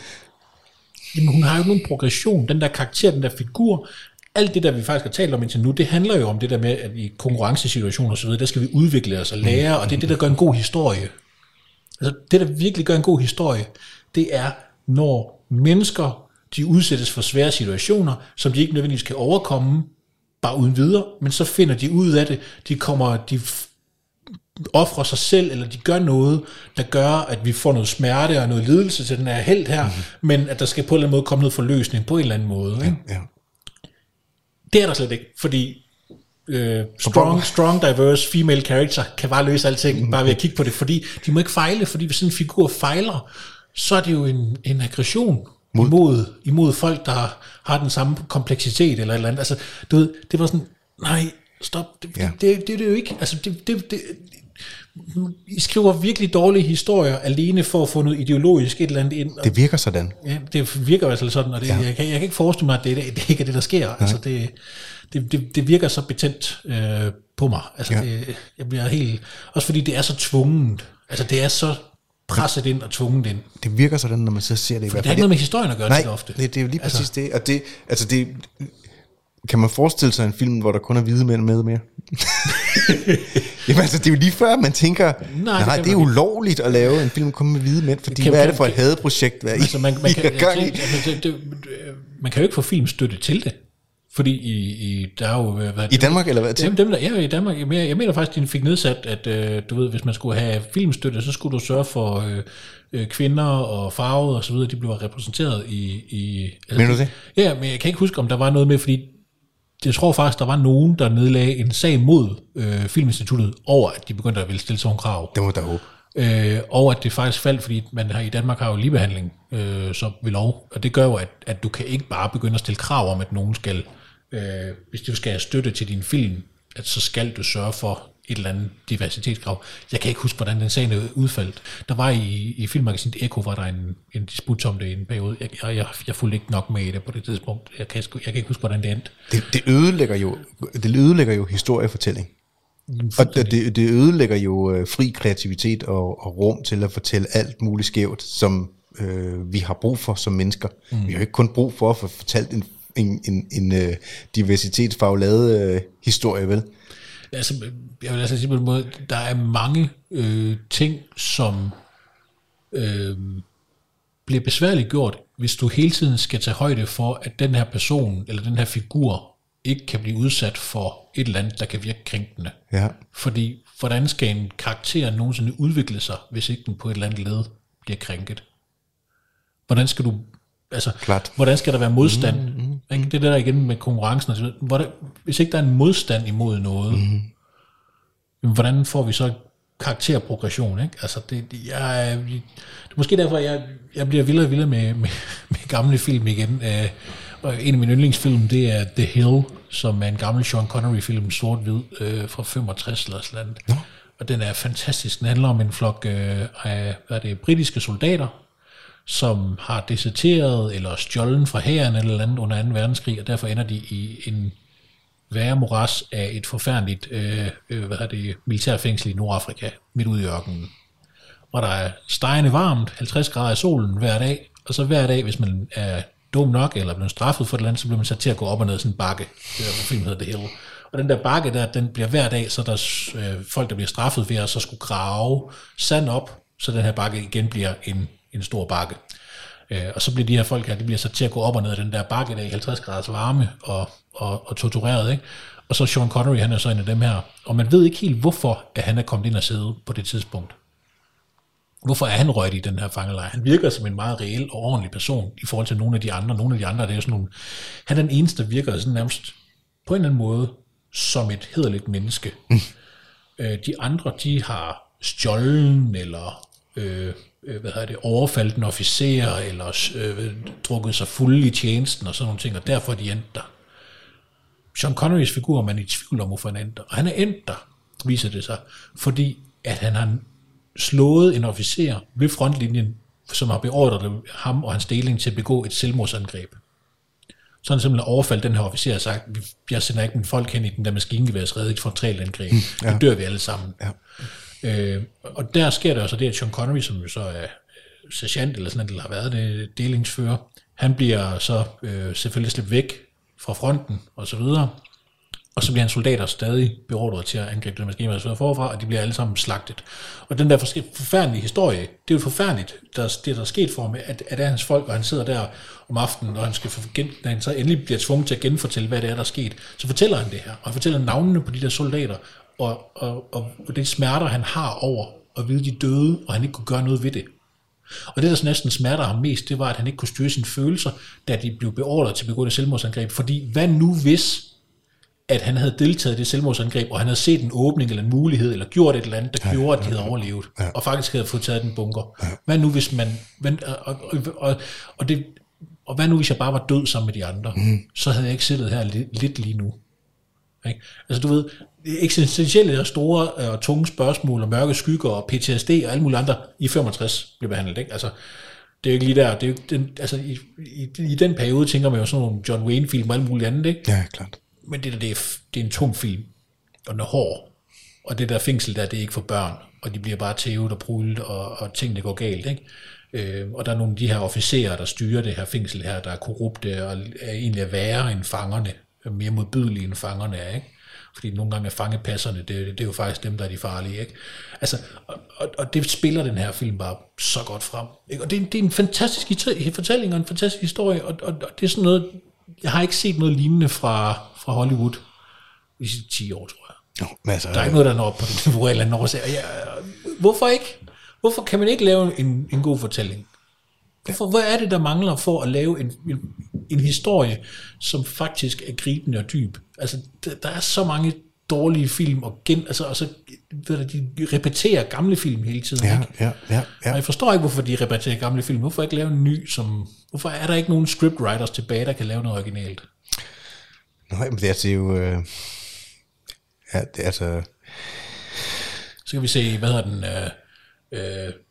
jamen hun har jo nogen progression, den der karakter, den der figur, alt det der, vi faktisk har talt om indtil nu, det handler jo om det der med, at i konkurrencesituationer og så videre, der skal vi udvikle os og lære, og det er det, der gør en god historie. Altså det, der virkelig gør en god historie, det er, når mennesker, de udsættes for svære situationer, som de ikke nødvendigvis kan overkomme, bare uden videre, men så finder de ud af det, de kommer, de offrer sig selv, eller de gør noget, der gør, at vi får noget smerte og noget lidelse til den her held her, mm-hmm. men at der skal på en eller anden måde komme noget forløsning på en eller anden måde. Ikke? Ja. Det er der slet ikke, fordi øh, strong, strong, diverse female character kan bare løse alting, bare ved at kigge på det, fordi de må ikke fejle, fordi hvis sådan en figur fejler, så er det jo en, en aggression mod. Imod, imod folk, der har den samme kompleksitet eller et eller andet. Altså, du ved, det var sådan, nej, stop, det, Ja. det, det, det, er jo ikke, altså, det, det, det, I skriver virkelig dårlige historier alene for at få noget ideologisk et eller andet ind. Det virker sådan. Ja, det virker i hvert fald sådan, og det, Ja. jeg, kan, jeg kan ikke forestille mig, at det, det ikke er det, der sker. Altså, det, det, det, det virker så betændt øh, på mig. Altså, Ja. det, jeg bliver helt... Også fordi det er så tvunget. Altså, det er så presset ind og tvunget ind. Det virker sådan, når man så ser det i hvert Det har fald. ikke noget med historien at gøre Nej, tit ofte. det, det er jo lige præcis altså. det. Og det, altså det, kan man forestille sig en film, hvor der kun er hvide mænd med mere? Jamen altså, det er jo lige før, man tænker, nej, det nej kan det er ulovligt at lave en film kun med hvide mænd, fordi Kan- hvad er det for et hadeprojekt, hvad Altså, man, man, I kan, gang i? altså, det, det, det, man kan jo ikke få filmstøtte til det. Fordi i, i, der er jo... Hvad, I Danmark, eller hvad? Dem, dem der, ja, i Danmark. Jeg mener, jeg mener faktisk, at de fik nedsat, at øh, du ved, hvis man skulle have filmstøtte, så skulle du sørge for øh, øh, kvinder og farvede og så videre, de blev repræsenteret i... i altså, Mener du det? Ja, men jeg kan ikke huske, om der var noget med, fordi jeg tror faktisk, der var nogen, der nedlagde en sag mod øh, Filminstituttet over, at de begyndte at ville stille sådan krav. Det må der håbe. Øh, og at det faktisk faldt, fordi man har, i Danmark har jo ligebehandling øh, så ved lov, og det gør jo, at, at du kan ikke bare begynde at stille krav om, at nogen skal, øh, hvis du skal have støtte til din film, at så skal du sørge for et eller andet diversitetskrav. Jeg kan ikke huske, hvordan den sag er udfaldt. Der var i, i filmmagasinet Eko, var der en, en disput om det i en periode. Jeg, jeg, jeg, jeg fulgte ikke nok med i det på det tidspunkt. Jeg kan, jeg kan ikke huske, hvordan det endte. Det, det, ødelægger jo, det ødelægger jo historiefortælling. Og det, det det ødelægger jo øh, fri kreativitet og, og rum til at fortælle alt muligt skævt, som øh, vi har brug for som mennesker. Mm. Vi har jo ikke kun brug for at få fortalt en, en, en, en øh, diversitetsfagladet øh, historie, vel? Altså, jeg vil altså sige på en måde, der er mange øh, ting, som øh, bliver besværligt gjort, hvis du hele tiden skal tage højde for, at den her person eller den her figur ikke kan blive udsat for et eller andet, der kan virke krænkende. Ja. Fordi, hvordan skal en karakter nogensinde udvikle sig, hvis ikke den på et eller andet led bliver krænket? Hvordan skal du, altså, Klart. hvordan skal der være modstand? Mm, mm, mm. Det er det der igen med konkurrencen. og så videre. Hvordan, hvis ikke der er en modstand imod noget, mm. jamen, hvordan får vi så karakterprogression? Ikke? Altså, det, det, jeg, det er måske derfor, jeg, jeg bliver vildere og vildere med, med, med gamle film igen. Øh, og en af mine yndlingsfilm, det er The Hill, som er en gammel Sean Connery-film, sort-hvid, øh, fra 65 eller sådan noget. No. Og den er fantastisk. Den handler om en flok øh, af hvad er det, britiske soldater, som har deserteret eller stjålet fra hæren eller andet under 2. verdenskrig, og derfor ender de i en værre moras af et forfærdeligt øh, øh, hvad det, militærfængsel i Nordafrika, midt ude i ørkenen. Hvor der er stegende varmt, 50 grader i solen hver dag, og så hver dag, hvis man er dum nok, eller blevet straffet for et eller andet, så bliver man sat til at gå op og ned sådan en bakke. Det er film hedder det hele. Og den der bakke der, den bliver hver dag, så er der øh, folk, der bliver straffet ved at så skulle grave sand op, så den her bakke igen bliver en, en stor bakke. Øh, og så bliver de her folk her, de bliver sat til at gå op og ned ad den der bakke der i 50 graders varme og, og, og tortureret, ikke? Og så Sean Connery, han er så en af dem her. Og man ved ikke helt, hvorfor at han er kommet ind og sidde på det tidspunkt. Hvorfor er han røget i den her fangelejr? Han virker som en meget reel og ordentlig person i forhold til nogle af de andre. Nogle af de andre, det er sådan nogle... Han er den eneste, der virker sådan nærmest på en eller anden måde som et hederligt menneske. Mm. Øh, de andre, de har stjålen eller øh, øh, hvad hedder det, overfaldt en officer eller øh, drukket sig fuld i tjenesten og sådan nogle ting, og derfor er de endt der. Sean Connerys figur er man i tvivl om, hvorfor han er endt der. Og han er endt der, viser det sig, fordi at han har slået en officer ved frontlinjen, som har beordret ham og hans deling til at begå et selvmordsangreb. Så han simpelthen overfaldt den her officer og sagt, "Vi- jeg sender ikke mine folk hen i den der maskingeværsrede i et frontalangreb. Ja. Det dør vi alle sammen. Ja. Øh, og der sker der også det, at Sean Connery, som jo så er øh, sergeant eller sådan noget, eller har været det, delingsfører, han bliver så øh, selvfølgelig slæbt væk fra fronten og så videre. Og så bliver hans soldater stadig beordret til at angribe den maskine, der forfra, og de bliver alle sammen slagtet. Og den der forfærdelige historie, det er jo forfærdeligt, der, det der er sket for ham, at, at det er hans folk, og han sidder der om aftenen, og han skal gen, når han så endelig bliver tvunget til at genfortælle, hvad det er, der er sket, så fortæller han det her, og han fortæller navnene på de der soldater, og, og, og, og det smerter, han har over at vide, de døde, og han ikke kunne gøre noget ved det. Og det, der så næsten smerter ham mest, det var, at han ikke kunne styre sine følelser, da de blev beordret til at begå det selvmordsangreb. Fordi hvad nu hvis, at han havde deltaget i det selvmordsangreb, og han havde set en åbning eller en mulighed, eller gjort et eller andet, der ja, gjorde, at de havde overlevet, ja. og faktisk havde fået taget den bunker. Ja. Hvad nu hvis man... Men, og, og, og, og, det, og hvad nu hvis jeg bare var død sammen med de andre? Mm. Så havde jeg ikke siddet her lidt, lidt lige nu. Ikke? Altså du ved, eksistentielle og store og tunge spørgsmål og mørke skygger og PTSD og alle mulige andre i 65 blev behandlet. Ikke? Altså, det er jo ikke lige der. Det er jo, den, altså, i, i, I den periode tænker man jo sådan nogle John Wayne-film og alt muligt andet. Ikke? Ja, klart. Men det der, det er, det er en tung film, og den er hård. Og det der fængsel der, det er ikke for børn, og de bliver bare tævet og prullet, og, og tingene går galt, ikke? Øh, og der er nogle af de her officerer, der styrer det her fængsel her, der er korrupte, og er egentlig er værre end fangerne, er mere modbydelige end fangerne er, ikke? Fordi nogle gange er fangepasserne, det, det er jo faktisk dem, der er de farlige, ikke? Altså, og, og, og det spiller den her film bare så godt frem. Ikke? Og det, er- det er en fantastisk fortælling og en fantastisk historie, og, og, og det er sådan noget, jeg har ikke set noget lignende fra, fra Hollywood i de sidste 10 år, tror jeg. Jo, altså, Der er ikke noget, der når op på det niveau, eller når jeg, ja, Hvorfor ikke? Hvorfor kan man ikke lave en, en god fortælling? Hvorfor, hvad er det, der mangler for at lave en, en, en historie, som faktisk er gribende og dyb? Altså, der, der er så mange dårlige film, og, gen, altså, og så ved du, de repeterer gamle film hele tiden. ja, ikke? ja, ja, Og ja. jeg forstår ikke, hvorfor de repeterer gamle film. Hvorfor ikke lave en ny, som... Hvorfor er der ikke nogen scriptwriters tilbage, der kan lave noget originalt? Nej, men det er altså jo... Øh, ja, det er altså... Så kan vi se, hvad hedder den, øh, øh,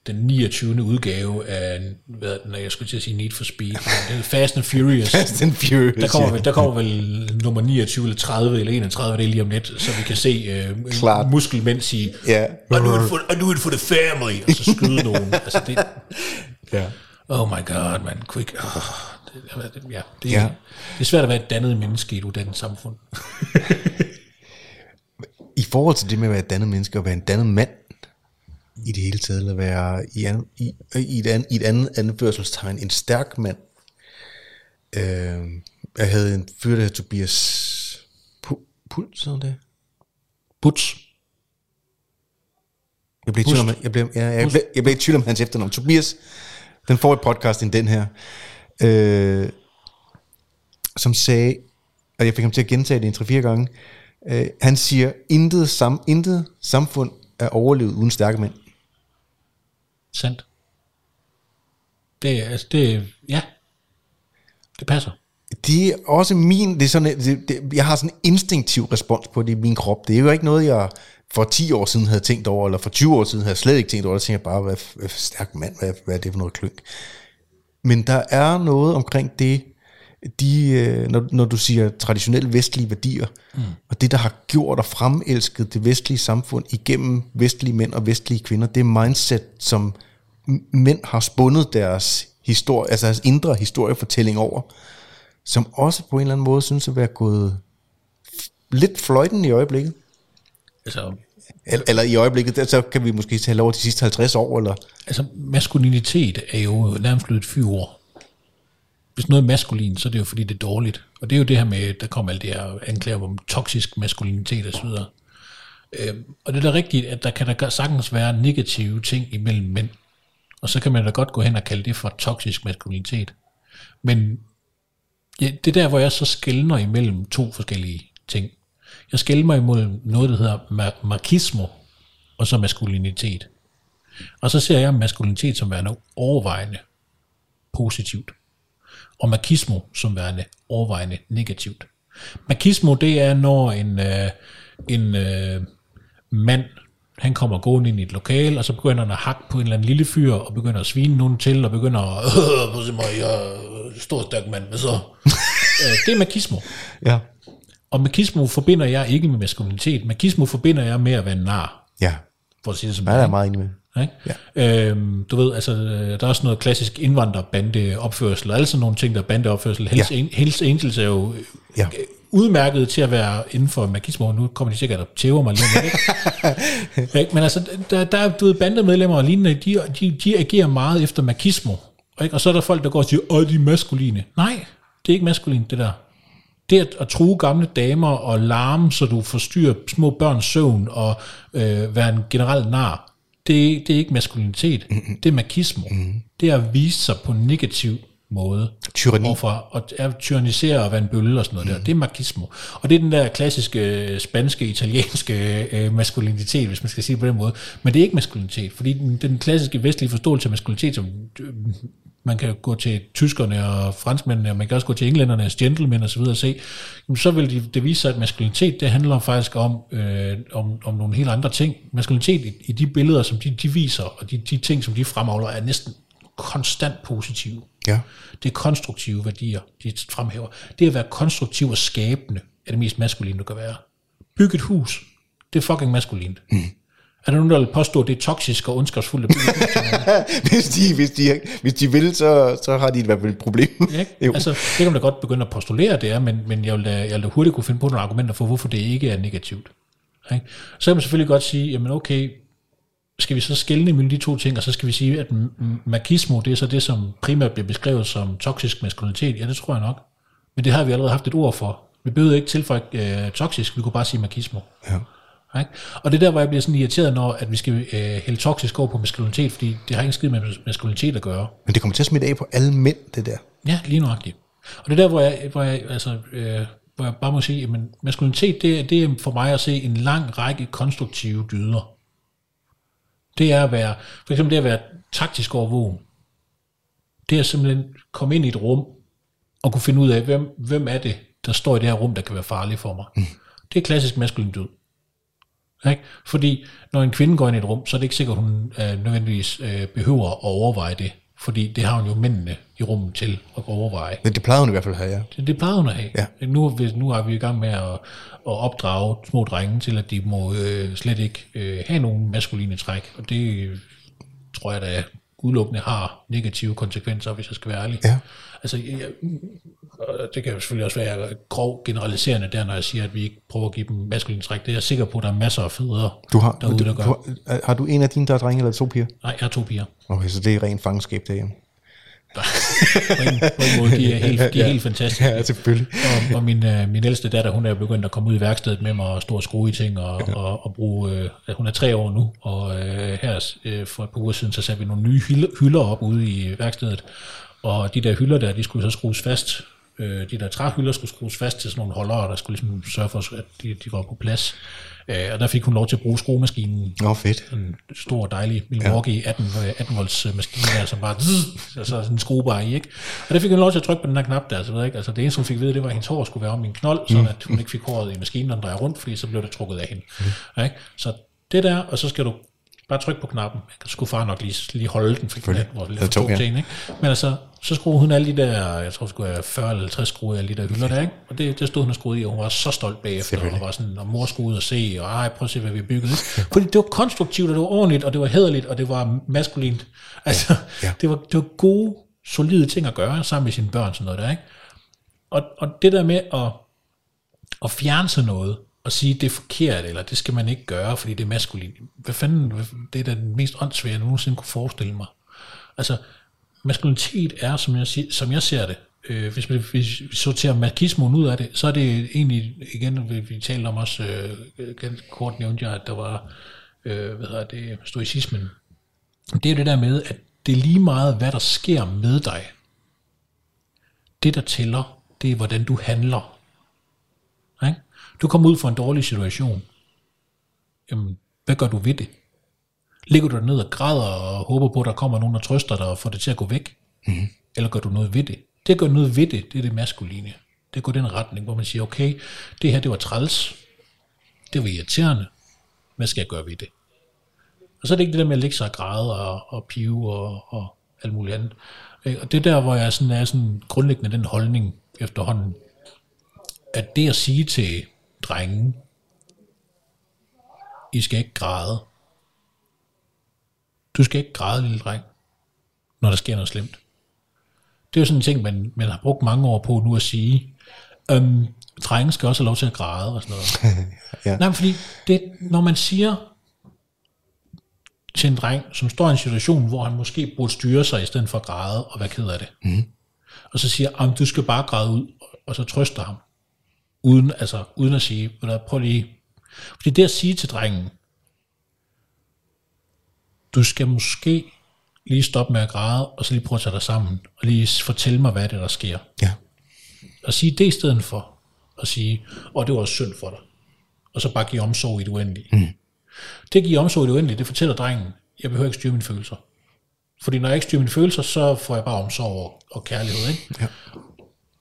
den 29. udgave af, hvad den, jeg skulle til at sige Need for Speed, det er Fast and Furious. Fast and Furious. Der kommer, ja. vel, der kommer vel nummer 29 eller 30 eller 31, det er lige om lidt, så vi kan se øh, Klart. muskelmænd sige, Ja. I do, it for, I do it for the family, og så skyde nogen. Altså det, Ja. oh my god, man, quick. Oh, det, det, ja, det, ja. det er svært at være et dannet menneske i et uddannet samfund. I forhold til det med at være et dannet menneske og være en dannet mand, i det hele taget, at være i, an, i, i, et, an, i et andet anførselstegn, en stærk mand. Øh, jeg havde en fyr, der hed Tobias Pu- Puls, sådan det. Puts. Jeg blev, i tvivl om, jeg, blev, ja, jeg, blev, jeg blev i tvivl om hans efternavn. Tobias, den får et podcast end den her, øh, som sagde, og jeg fik ham til at gentage det en 3-4 gange, øh, han siger, intet, sam, intet samfund er overlevet uden stærke mænd. Sandt. Det, er- altså, det, ja, det passer. Det er også min, det er sådan, det, det, jeg har sådan en instinktiv respons på det i min krop. Det er jo ikke noget, jeg for 10 år siden havde tænkt over, eller for 20 år siden havde jeg slet ikke tænkt over. Der tænker jeg bare, hvad, hvad stærk mand, hvad, hvad er det for noget klønk? Men der er noget omkring det, de, øh, når, når du siger traditionelle vestlige værdier, mm. og det, der har gjort og fremelsket det vestlige samfund igennem vestlige mænd og vestlige kvinder, det er mindset, som mænd har spundet deres historie, altså deres indre historiefortælling over, som også på en eller anden måde synes at være gået lidt fløjten i øjeblikket. Altså, Eller, eller i øjeblikket, så kan vi måske tale over de sidste 50 år, eller altså maskulinitet er jo nærmest blevet et fyord. Hvis noget er maskulin, så er det jo fordi, det er dårligt. Og det er jo det her med, der kommer alt det her anklager om toksisk maskulinitet osv. Øhm, og det er da rigtigt, at der kan der sagtens være negative ting imellem mænd. Og så kan man da godt gå hen og kalde det for toksisk maskulinitet. Men ja, det er der, hvor jeg så skældner imellem to forskellige ting. Jeg skældner imellem noget, der hedder mar- markismo, og så maskulinitet. Og så ser jeg maskulinitet som værende overvejende positivt, og marxismo som værende overvejende negativt. Marxismo, det er, når en, øh, en øh, mand han kommer gående ind i et lokal, og så begynder han at hakke på en eller anden lille fyr, og begynder at svine nogen til, og begynder at, øh, prøv at mig, jeg er stor stærk mand, hvad så? øh, det er makismo. Ja. Og makismo forbinder jeg ikke med maskulinitet. Makismo forbinder jeg med at være nar, Ja. for at sige det som Ja, det er meget enig med. Ikke? Ja. Øhm, du ved, altså, øh, der er også noget klassisk indvandrerbandeopførsel, og alle sådan nogle ting, der er bandeopførsel. Hells, Ja. Hells Angels er jo øh, Ja. udmærket til at være inden for magismo. Nu kommer de sikkert og tæver mig lidt. Ikke? Ikke? Men altså, der, der er du ved, bandemedlemmer og lignende, de, de, de agerer meget efter magismo. Ikke? Og så er der folk, der går og siger, åh, de er maskuline. Nej, det er ikke maskulint, det der. Det at, at true gamle damer og larme, så du forstyrrer små børns søvn og øh, være en generel nar, det, det er ikke maskulinitet. Mm-hmm. Det er makismo. Mm-hmm. Det er at vise sig på en negativ måde. Tyranni. Overfor at, at tyrannisere og være en bølle og sådan noget mm. der. Det er makismo. Og det er den der klassiske øh, spanske, italienske øh, maskulinitet, hvis man skal sige det på den måde. Men det er ikke maskulinitet, fordi den, den klassiske vestlige forståelse af maskulinitet, som øh, man kan gå til tyskerne og franskmændene, og man kan også gå til englændernes gentlemen og så videre og se, jamen, så vil de, det vise sig, at maskulinitet, det handler faktisk om, øh, om, om nogle helt andre ting. Maskulinitet i, i de billeder, som de, de viser, og de, de ting, som de fremavler, er næsten konstant positive. Ja. Det er konstruktive værdier, de fremhæver. Det at være konstruktiv og skabende er det mest maskuline, du kan være. Bygge et hus, det er fucking maskulint. Mm. Er der nogen, der vil påstå, at det er toksisk og ondskabsfuldt hvis, de, hvis, de, hvis de vil, så, så har de i hvert fald et problem. Jo. Altså, det kan man da godt begynde at postulere, det er, men, men jeg, vil da, jeg vil da hurtigt kunne finde på nogle argumenter for, hvorfor det ikke er negativt. Ikke? Så kan man selvfølgelig godt sige, jamen okay, skal vi så skelne mellem de to ting, og så skal vi sige, at makismo, det er så det, som primært bliver beskrevet som toksisk maskulinitet. Ja, det tror jeg nok. Men det har vi allerede haft et ord for. Vi behøver ikke tilføje øh, toksisk, vi kunne bare sige makismo. Ja. Ikke? Og det er der, hvor jeg bliver sådan irriteret, når at vi skal øh, hælde toksisk over på maskulinitet, fordi det har ikke skid med maskulinitet at gøre. Men det kommer til at smitte af på alle mænd, det der. Ja, lige nøjagtigt. Og det er der, hvor jeg, hvor jeg, altså, øh, hvor jeg bare må sige, at maskulinitet, det, er- det er for mig at se en lang række konstruktive dyder. Det er at være, for eksempel det at være taktisk overvågen. Det er simpelthen komme ind i et rum, og kunne finde ud af, hvem, hvem er det, der står i det her rum, der kan være farlig for mig. Mm. Det er klassisk maskulin død. Ikke? Fordi når en kvinde går ind i et rum, så er det ikke sikkert, at hun øh, nødvendigvis øh, behøver at overveje det. Fordi det har hun jo mændene i rummet til at overveje. Men det plejede hun i hvert fald at have, ja. Det, det plejede hun at have. Ja. Nu, vi- nu er vi i gang med at, at opdrage små drenge til, at de må øh, slet ikke øh, have nogen maskuline træk. Og det tror jeg da udelukkende har negative konsekvenser, hvis jeg skal være ærlig. Ja. Altså, jeg, det kan jo selvfølgelig også være grov generaliserende der, når jeg siger, at vi ikke prøver at give dem maskuline træk. Det er jeg sikker på, at der er masser af fædre Du har, derude, du, der du, gør. har, har du en af dine, der er drenge, eller to piger? Nej, jeg har to piger. Okay, så det er ren fangenskab derhjemme. På en, på en måde, de er helt, de er helt fantastiske. Ja, selvfølgelig. Og, og min, øh, min ældste datter, hun er begyndt at komme ud i værkstedet med mig og stå og skrue i ting og, ja. og, og bruge, øh, hun er tre år nu, og øh, her øh, for et par uger siden, så satte vi nogle nye hylder op ude i værkstedet, og de der hylder der, de skulle så skrues fast, øh, de der træhylder skulle skrues fast til sådan nogle holdere, der skulle ligesom sørge for, at de, de var på plads. Øh, og der fik hun lov til at bruge skruemaskinen Nå, fedt. en stor, dejlig Milwaukee 18, øh, 18 volts øh, maskine der, som bare zzz, altså sådan en skruebar i, ikke? Og der fik hun lov til at trykke på den her knap der, så ved jeg ikke, altså det eneste hun fik vide, det var, at hendes hår skulle være om i en knold, så at hun ikke fik håret i maskinen, når den drejer rundt, fordi så blev det trukket af hende. Mm. Ikke? Så det der, og så skal du bare trykke på knappen. Jeg skulle far nok lige, lige holde den, fordi den var lidt for ja. hende, ikke? Men altså, så skruede hun alle de der, jeg tror, det skulle være 40 eller 50 skruer af de der hylder der, ikke? Og det, det stod hun og skruede i, og hun var så stolt bagefter, og var sådan, og mor skulle ud og se, og ej, prøv at se, hvad vi har bygget. Ikke? Fordi det var konstruktivt, og det var ordentligt, og det var hederligt, og det var maskulint. Altså, Ja. Det, var, det var gode, solide ting at gøre sammen med sine børn, sådan noget der, ikke? Og, og det der med at, at fjerne sig noget, og sige, det er forkert, eller det skal man ikke gøre, fordi det er maskulin. Hvad fanden, det er da den mest åndssvage, jeg nogensinde kunne forestille mig. Altså, maskulinitet er, som jeg, som jeg ser det, øh, hvis, vi, hvis vi sorterer markismen ud af det, så er det egentlig, igen, vi, vi talte om også, øh, kort nævnte jeg, at der var, øh, hvad hedder det, stoicismen. Det er jo det der med, at det er lige meget, hvad der sker med dig. Det, der tæller, det er, hvordan du handler. Du kommer ud for en dårlig situation. Jamen, hvad gør du ved det? Ligger du ned og græder og håber på, at der kommer nogen, der trøster dig og får det til at gå væk? Mm. Eller gør du noget ved det? Det at gøre noget ved det, det er det maskuline. Det går den retning, hvor man siger, okay, det her det var træls. Det var irriterende. Hvad skal jeg gøre ved det? Og så er det ikke det der med at ligge sig og græde og, og pive og, og alt muligt andet. Øh, Og det er der, hvor jeg sådan er sådan grundlæggende den holdning efterhånden, at det at sige til drengen, I skal ikke græde. Du skal ikke græde, lille dreng, når der sker noget slemt. Det er jo sådan en ting, man, man har brugt mange år på nu at sige. Øhm, drenge skal også have lov til at græde og sådan noget. Ja. Nej, men fordi det, når man siger til en dreng, som står i en situation, hvor han måske burde styre sig, i stedet for at græde og være ked af det. Mm. Og så siger du skal bare græde ud, og så trøster ham. Uden, altså, uden at sige, "Ved du hvad, prøv lige. Fordi det at sige til drengen, du skal måske lige stoppe med at græde, og så lige prøve at tage dig sammen, og lige fortælle mig, hvad det er, der sker. Ja. Og sige det i stedet for at sige, og det var også synd for dig. Og så bare give omsorg i det uendelige. Mm. Det at give omsorg i det uendelige, det fortæller drengen, jeg behøver ikke styre mine følelser. Fordi når jeg ikke styrer mine følelser, så får jeg bare omsorg og, og kærlighed. Ikke? Ja.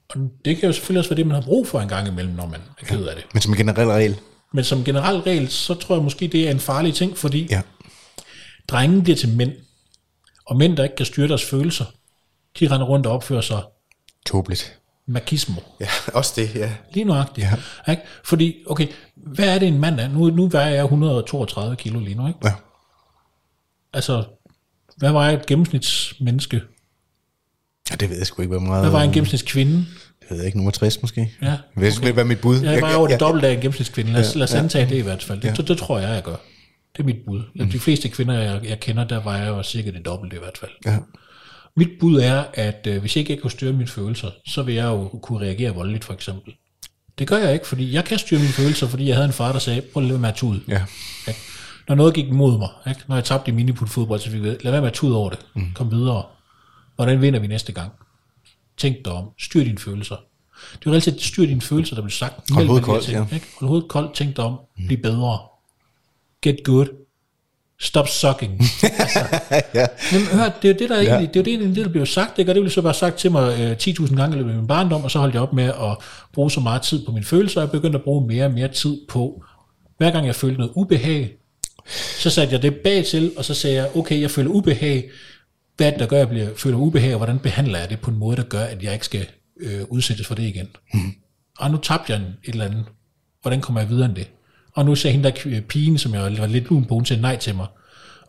Og det kan jo selvfølgelig også være det, man har brug for en gang imellem, når man er ked af det. Men som en generel regel. Men som generel regel, så tror jeg måske, det er en farlig ting, fordi Ja. drengen bliver til mænd. Og mænd, der ikke kan styre deres følelser, de render rundt og opfører sig Tåbeligt. makismo. Ja, også det, ja. Lige nøjagtigt. Ja. Ikke? Fordi, okay, hvad er det en mand er? Nu, nu vejer jeg 132 kilo lige nu, ikke? Ja. Altså, hvad var et gennemsnitsmenneske? Ja, det ved jeg sgu ikke, hvor meget... Hvad var en gennemsnitskvinde? Det ved jeg ikke, nummer 60 måske. Ja. Det ved okay. ikke være mit bud. Jeg var ja, over det ja, dobbelte af en gennemsnitskvinde. Lad os, lad os Ja, antage det i hvert fald. Det, Ja. det, det tror jeg, jeg gør. Det er mit bud. Mm. De fleste kvinder, jeg, jeg kender, der var jeg jo cirka det dobbelte i hvert fald. Ja. Mit bud er, at øh, hvis jeg ikke kunne styre mine følelser, så vil jeg jo kunne reagere voldeligt, for eksempel. Det gør jeg ikke, fordi jeg kan styre mine følelser, fordi jeg havde en far, der sagde, prøv at lade være med at tude. ja. Ikke? Når noget gik imod mig, ikke? når jeg tabte i miniput fodbold, så fik jeg lad være med at tude over det. Mm. Kom videre. Hvordan vinder vi næste gang? Tænk dig om. Styr dine følelser. Det er jo relativt styr dine følelser, der bliver sagt. mellem hovedet koldt, ja. Ikke? Hold hovedet koldt, tænk dig om. Bliv bedre. Get good. Stop sucking. ja. Men hør, det er jo det, der, Ja. egentlig, det, er jo det, egentlig, det, der bliver sagt, ikke? og det blev så bare sagt til mig øh, 10.000 gange i løbet af min barndom, og så holdt jeg op med at bruge så meget tid på mine følelser, og jeg begyndte at bruge mere og mere tid på, hver gang jeg følte noget ubehag, så satte jeg det bag til, og så sagde jeg, okay, jeg føler ubehag, hvad er det, der gør, at jeg bliver, føler ubehag, og hvordan behandler jeg det på en måde, der gør, at jeg ikke skal øh, udsættes for det igen. Mm. Og nu tabte jeg en, et eller andet. Hvordan kommer jeg videre end det? Og nu sagde hende der kv- pigen, som jeg var lidt lun på, hun sagde nej til mig.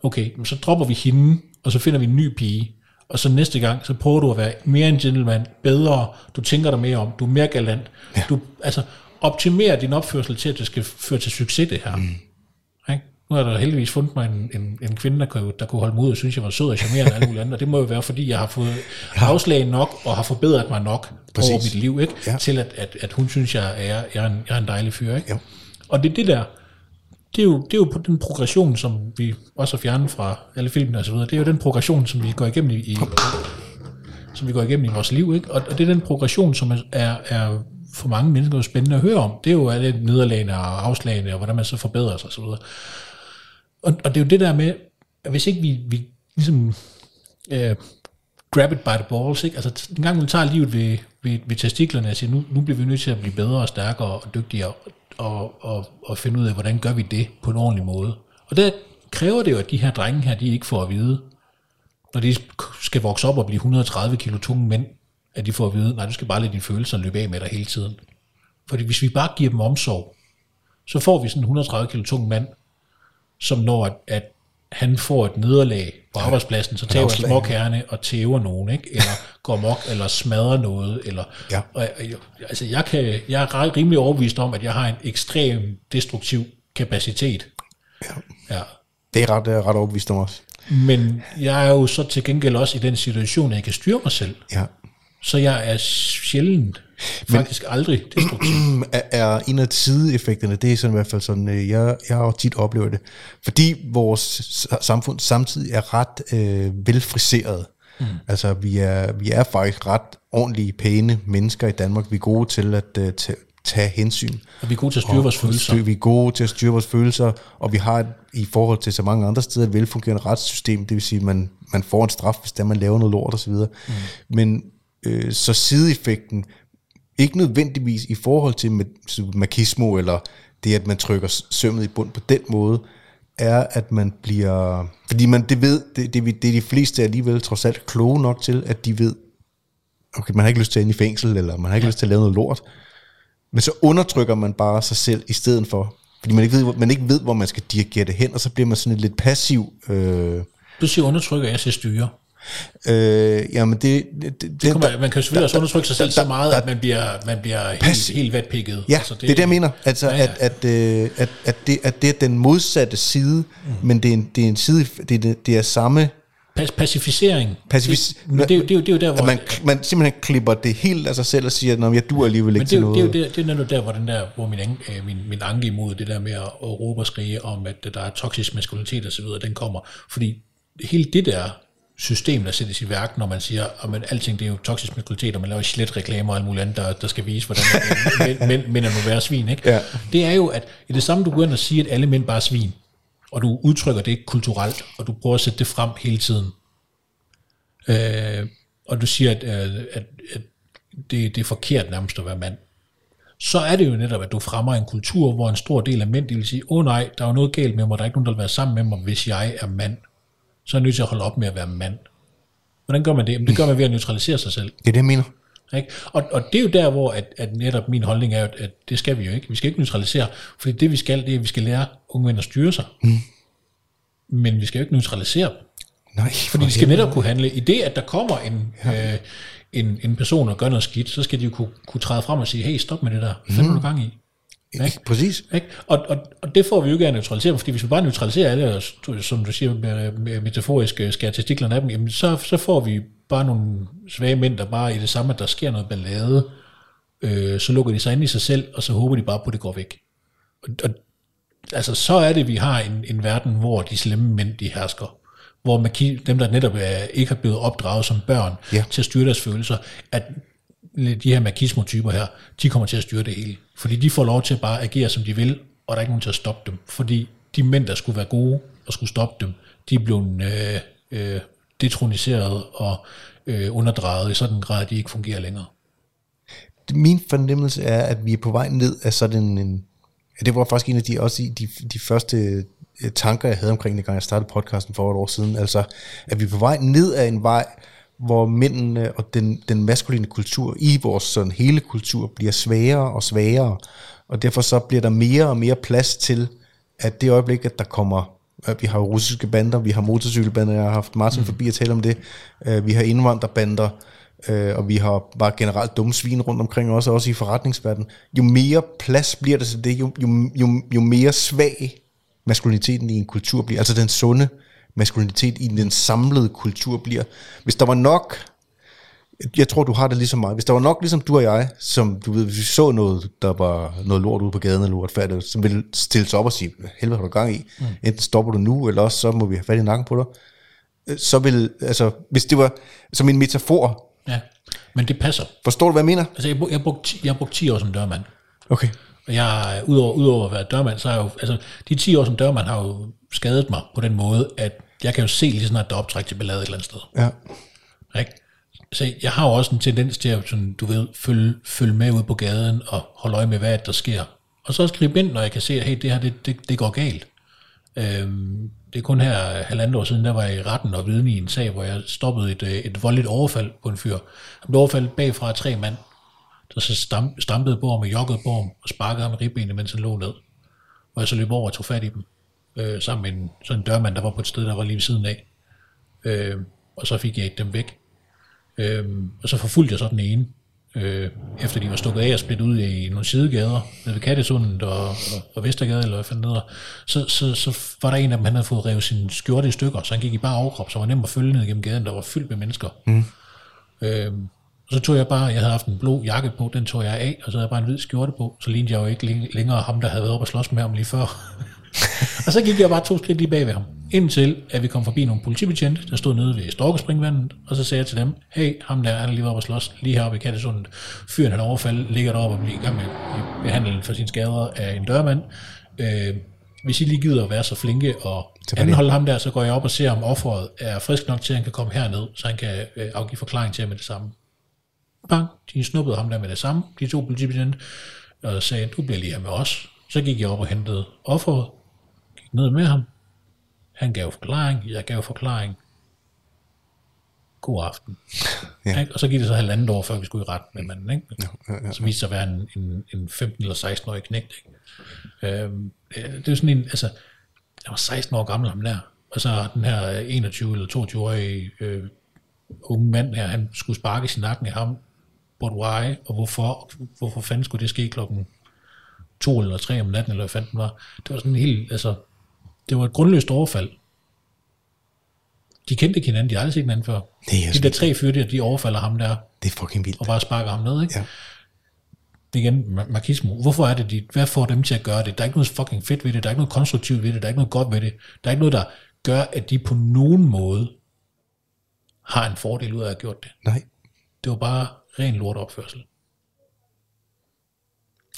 Okay, så dropper vi hende, og så finder vi en ny pige. Og så næste gang, så prøver du at være mere en gentleman, bedre, du tænker dig mere om, du er mere galant. Ja. Du, altså, optimerer din opførsel til, at det skal føre til succes, det her. Mm. Nu har der heldigvis fundet mig en, en, en kvinde, der kunne, der kunne holde ud og synes, jeg var sød og charmerende og alt muligt andet. Og det må jo være, fordi jeg har fået afslag nok og har forbedret mig nok Præcis. over mit liv, ikke? Ja. til at, at, at hun synes, jeg er, jeg er, en, jeg er en dejlig fyr. Ikke? Jo. Og det er det der, det er, jo, det er jo på den progression, som vi også har fjernet fra alle filmene og så videre. Det er jo den progression, som vi går igennem i, i som vi går igennem i vores liv. Ikke? Og, og det er den progression, som er, er, er for mange mennesker jo spændende at høre om. Det er jo alle nederlagene og afslagene, og hvordan man så forbedrer sig osv. Og, og det er jo det der med, at hvis ikke vi, vi ligesom øh, grab it by the balls, ikke? altså en gang man tager livet ved, ved, ved testiklerne og siger, nu, nu bliver vi nødt til at blive bedre og stærkere og dygtigere, og, og, og finde ud af, hvordan gør vi det på en ordentlig måde. Og der kræver det jo, at de her drenge her, de ikke får at vide, når de skal vokse op og blive 130 kilo tunge mænd, at de får at vide, nej, du skal bare lade dine følelser løbe af med dig hele tiden. Fordi hvis vi bare giver dem omsorg, så får vi sådan en 130 kilo tung mand, som når at, at han får et nederlag på arbejdspladsen, så tager han småkærne og tæver nogen, ikke? eller går mok, eller smadrer noget. Eller, Ja. og, altså jeg, kan, jeg er ret- rimelig overbevist om, at jeg har en ekstrem destruktiv kapacitet. Ja. Ja. Det er ret, ret overbevist om os. Men jeg er jo så til gengæld også i den situation, at jeg kan styre mig selv. Ja. Så jeg er sjældent, faktisk aldrig destruktiv. er, en af sideeffekterne, det er sådan i hvert fald sådan, øh, jeg, jeg har tit oplevet det, fordi vores samfund samtidig er ret øh, velfriseret. Mm. Altså vi er, vi er faktisk ret ordentlige, pæne mennesker i Danmark. Vi er gode til at øh, tage, tage hensyn. Og vi er gode til at styre vores Og følelser. styr- Vi er gode til at styre vores følelser, og vi har et, i forhold til så mange andre steder et velfungerende retssystem, det vil sige, at man, man får en straf, hvis der man laver noget lort osv. Mm. Men øh, så sideeffekten, ikke nødvendigvis i forhold til ma- makismo, eller det, at man trykker sømmet i bund på den måde, er, at man bliver... Fordi man, det ved, det, det, det er de fleste alligevel trods alt kloge nok til, at de ved, okay, man har ikke lyst til at ind i fængsel, eller man har ikke ja. lyst til at lave noget lort. Men så undertrykker man bare sig selv i stedet for. Fordi man ikke ved, man ikke ved hvor man skal dirigere det hen, og så bliver man sådan lidt passiv... Øh, du siger undertrykker, jeg siger styre. Øh, jamen det, det, det, det kommer, man kan jo selvfølgelig også undertrykke sig selv så meget, at man bliver, man bliver helt, helt vatpikket. Ja, altså det, det er det, jeg mener. Altså, ja, ja. At, at, øh, at, at, det, at det er den modsatte side, mm. men det er en, det er en side, det er, det er samme... Pas, pacificering. Pacific, det, det, det, det, er jo, det er jo der, hvor... Man, man simpelthen klipper det helt af sig selv og siger, at jeg du alligevel ikke til noget. Det er jo det, det er netop der, hvor, den der, hvor min, øh, min, min anke imod det der med at, råbe og skrige om, at der er toksisk maskulinitet og så videre, den kommer. Fordi hele det der system, der sættes i værk, når man siger, at alting det er jo toksisk maskulinitet, og man laver slet reklamer og alt muligt andet, der, der skal vise, hvordan mænd, mænd, mænd er nu være svin. Ikke? Ja. Det er jo, at i det samme, du går ind og siger, at alle mænd bare er svin, og du udtrykker det kulturelt, og du prøver at sætte det frem hele tiden. Øh, og du siger, at, at, at, at det, det er forkert nærmest at være mand. Så er det jo netop, at du fremmer en kultur, hvor en stor del af mænd, de vil sige, åh oh, nej, der er jo noget galt med mig, der er ikke nogen, der vil være sammen med mig, hvis jeg er mand så er jeg nødt til at holde op med at være mand. Hvordan gør man det? Jamen, det gør man ved at neutralisere sig selv. Det er det, jeg mener. Ikke? Og, og det er jo der, hvor at, at netop min holdning er, at det skal vi jo ikke. Vi skal ikke neutralisere, fordi det vi skal, det er, at vi skal lære unge mænd at styre sig. Mm. Men vi skal jo ikke neutralisere dem. Nej, fordi de skal netop kunne handle. I det, at der kommer en, ja. øh, en, en person og gør noget skidt, så skal de jo kunne, kunne træde frem og sige, hey, stop med det der. Hvad mm. du gang i? Ikke? Præcis. Ikke? Og, og, og det får vi jo ikke at neutralisere, fordi hvis vi bare neutraliserer alle, som du siger med, med metaforisk øh, skære testiklerne af dem, jamen så, så får vi bare nogle svage mænd, der bare i det samme, at der sker noget ballade, øh, så lukker de sig ind i sig selv, og så håber de bare på, at det går væk. Og, og altså, så er det, vi har en, en verden, hvor de slemme mænd, de hersker. Hvor man, dem, der netop er, ikke har blevet opdraget som børn ja. til at styre deres følelser, at de her makismo-typer her, de kommer til at styre det hele. Fordi de får lov til at bare agere, som de vil, og der er ikke nogen til at stoppe dem. Fordi de mænd, der skulle være gode og skulle stoppe dem, de er blevet øh, øh, detroniseret og øh, underdrejet i sådan en grad, at de ikke fungerer længere. Min fornemmelse er, at vi er på vej ned af sådan en... det var faktisk en af de, også de, de første øh, tanker, jeg havde omkring det, gang jeg startede podcasten for et år siden. Altså, at vi er på vej ned af en vej, hvor mændene og den, den maskuline kultur i vores sådan hele kultur bliver svagere og svagere, og derfor så bliver der mere og mere plads til, at det øjeblik, at der kommer, vi har russiske bander, vi har motorcykelbander, jeg har haft Martin mm. forbi at tale om det, øh, vi har indvandrerbander, øh, og vi har bare generelt dumme svin rundt omkring også, også i forretningsverdenen. Jo mere plads bliver der til det, jo, jo, jo, jo mere svag maskuliniteten i en kultur bliver, altså den sunde, maskulinitet i den samlede kultur bliver. Hvis der var nok, jeg tror du har det ligesom mig, hvis der var nok ligesom du og jeg, som du ved, hvis vi så noget, der var noget lort ude på gaden eller uretfærdigt, som ville stille sig op og sige, helvede har du gang i, mm. enten stopper du nu, eller også så må vi have fat i nakken på dig. Så vil, altså, hvis det var som en metafor. Ja, men det passer. Forstår du, hvad jeg mener? Altså, jeg, jeg, brugt, jeg har brugt 10 år som dørmand. Okay. Og jeg, udover, udover at være dørmand, så har jeg jo, altså, de 10 år som dørmand har jo skadet mig på den måde, at jeg kan jo se lige sådan, at der er optræk til ballade et eller andet sted. Ja. Ikke? Så jeg har jo også en tendens til at, sådan, du ved, følge, følge med ud på gaden og holde øje med, hvad der sker. Og så skrive ind, når jeg kan se, at hey, det her, det, det, det går galt. Øhm, det er kun her halvandet år siden, der var jeg i retten og vidne i en sag, hvor jeg stoppede et, øh, et voldeligt overfald på en fyr. Han blev overfaldet bagfra tre mand, der så stamp, stampede på ham og joggede på ham og sparkede ham i ribbenet, mens han lå ned. Og jeg så løb over og tog fat i dem øh, sammen med en sådan en dørmand, der var på et sted, der var lige ved siden af. Øh, og så fik jeg dem væk. Øh, og så forfulgte jeg så den ene, øh, efter de var stukket af og splittet ud i nogle sidegader, nede ved Kattesundet og, og, og Vestergade, eller hvad fanden så, så, så var der en af dem, han havde fået revet sin skjorte i stykker, så han gik i bare overkrop, så var nemt at følge ned gennem gaden, der var fyldt med mennesker. Mm. Øh, og så tog jeg bare, jeg havde haft en blå jakke på, den tog jeg af, og så havde jeg bare en hvid skjorte på, så lignede jeg jo ikke længere ham, der havde været oppe og slås med ham lige før. Og så gik jeg bare to skridt lige bag ved ham, indtil at vi kom forbi nogle politibetjente, der stod nede ved Storkespringvandet, og så sagde jeg til dem, hey, ham der, han er lige oppe og slås, lige heroppe i Kattesundet. Fyren han overfaldet, ligger deroppe og bliver i gang med behandling for sine skader af en dørmand. Øh, hvis I lige gider at være så flinke og anholde ham der, så går jeg op og ser, om offeret er frisk nok til, at han kan komme herned, så han kan øh, afgive forklaring til med det samme. Bang, de snuppede ham der med det samme, de to politibetjente, og sagde, du bliver lige her med os. Så gik jeg op og hentede offeret, ned med ham, Han gav forklaring, jeg gav forklaring. God aften. Ja. Ikke? Og så gik det så halvandet år, før vi skulle i ret med manden. Ikke? Ja, ja, ja. Så viste sig at være en, en, en 15 eller 16-årig knægt. Ikke? Øhm, øh, det er sådan en, altså, jeg var 16 år gammel ham der, og så den her 21 eller 22-årige øh, unge mand her, han skulle sparke sin nakken af ham, but why, og hvorfor, hvorfor fanden skulle det ske klokken to eller tre om natten, eller hvad fanden det var. Det var sådan en helt, altså, det var et grundløst overfald. De kendte ikke hinanden, de havde aldrig set hinanden før. Det er de der tre fyre der, de overfalder ham der, Det er fucking vildt. og bare sparker ham ned, ikke? Ja. Det igen ma- marxismo. Hvorfor er det, de, hvad får dem til at gøre det? Der er ikke noget fucking fedt ved det, der er ikke noget konstruktivt ved det, der er ikke noget godt ved det. Der er ikke noget, der gør, at de på nogen måde har en fordel ud af at have gjort det. Nej. Det var bare ren lortopførsel.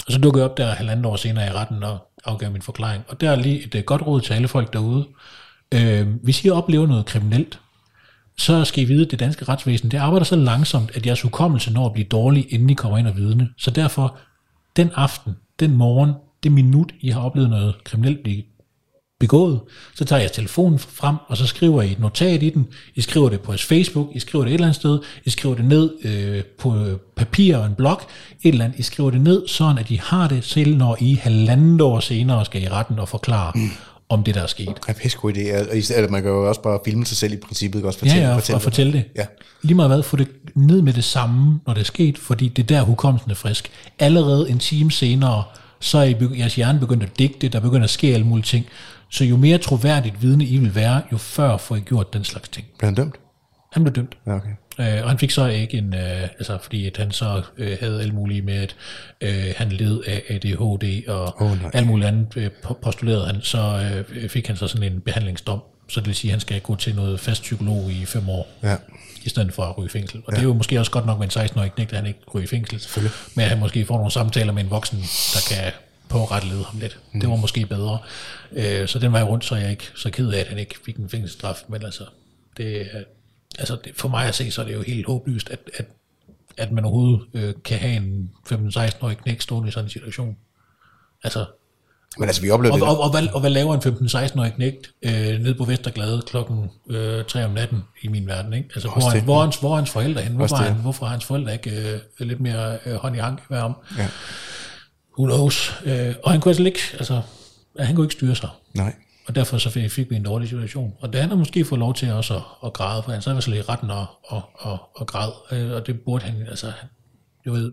Og så dukkede jeg op der halvandet år senere i retten og afgav min forklaring. Og der er lige et øh, godt råd til alle folk derude. Øh, hvis I oplever noget kriminelt, så skal I vide, at det danske retsvæsen, det arbejder så langsomt, at jeres hukommelse når at blive dårlig, inden I kommer ind og vidne. Så derfor, den aften, den morgen, det minut, I har oplevet noget kriminelt blive begået, så tager jeg telefonen frem, og så skriver I et notat i den. I skriver det på jeres Facebook, I skriver det et eller andet sted, I skriver det ned øh, på papir og en blog, et eller andet. I skriver det ned, sådan at I har det selv, når I halvandet år senere skal i retten og forklare mm. om det, der er sket. Det er en pissegod idé. Og Eller man kan jo også bare filme sig selv i princippet, også Ja, fortælle, ja, og fortælle, fortælle det. Ja. Lige meget hvad, få det ned med det samme, når det er sket, fordi det er der hukommelsen er frisk. Allerede en time senere, så er jeres hjerne begyndt at digte, der begynder at ske alle mulige ting. Så jo mere troværdigt vidne I vil være, jo før får I gjort den slags ting. Blev han dømt? Han blev dømt. Ja, okay. Øh, og han fik så ikke en, øh, altså fordi at han så øh, havde alt muligt med, at øh, han led af ADHD og nej. alt muligt andet øh, po- postulerede han, så øh, fik han så sådan en behandlingsdom. Så det vil sige, at han skal gå til noget fast psykolog i fem år, Ja. i stedet for at ryge i fængsel. Og ja. det er jo måske også godt nok med en 16-årig knægt, at han ikke ryger i fængsel. Selvfølgelig. Men at han måske får nogle samtaler med en voksen, der kan påretlede ham lidt. Mm. Det var måske bedre. Øh, så den vej rundt, så er jeg ikke så ked af, at han ikke fik en fængselsstraf. Men altså, det, er- altså det, for mig at se, så er det jo helt håbløst, at, at, at man overhovedet øh, kan have en 15-16-årig knæk stående i sådan en situation. Altså, Men altså, vi oplevede og, det. og, og, hvad, og hvad laver en 15-16-årig knægt øh, nede på Vesterglade klokken øh, 3 om natten i min verden? Ikke? Altså, hvor, Også det. hvor, hans, hvor hans forældre hen? Hvorfor, han, hvorfor har hans forældre ikke øh, lidt mere øh, hånd i med ham? Ja. Who knows? Øh, og han kunne altså ikke, altså, han kunne ikke styre sig. Nej. Og derfor så fik, fik vi en dårlig situation. Og det han har måske fået lov til også at, at græde, for han sad så i retten og, og, og, og græd. Øh, Og det burde han, altså, du ved,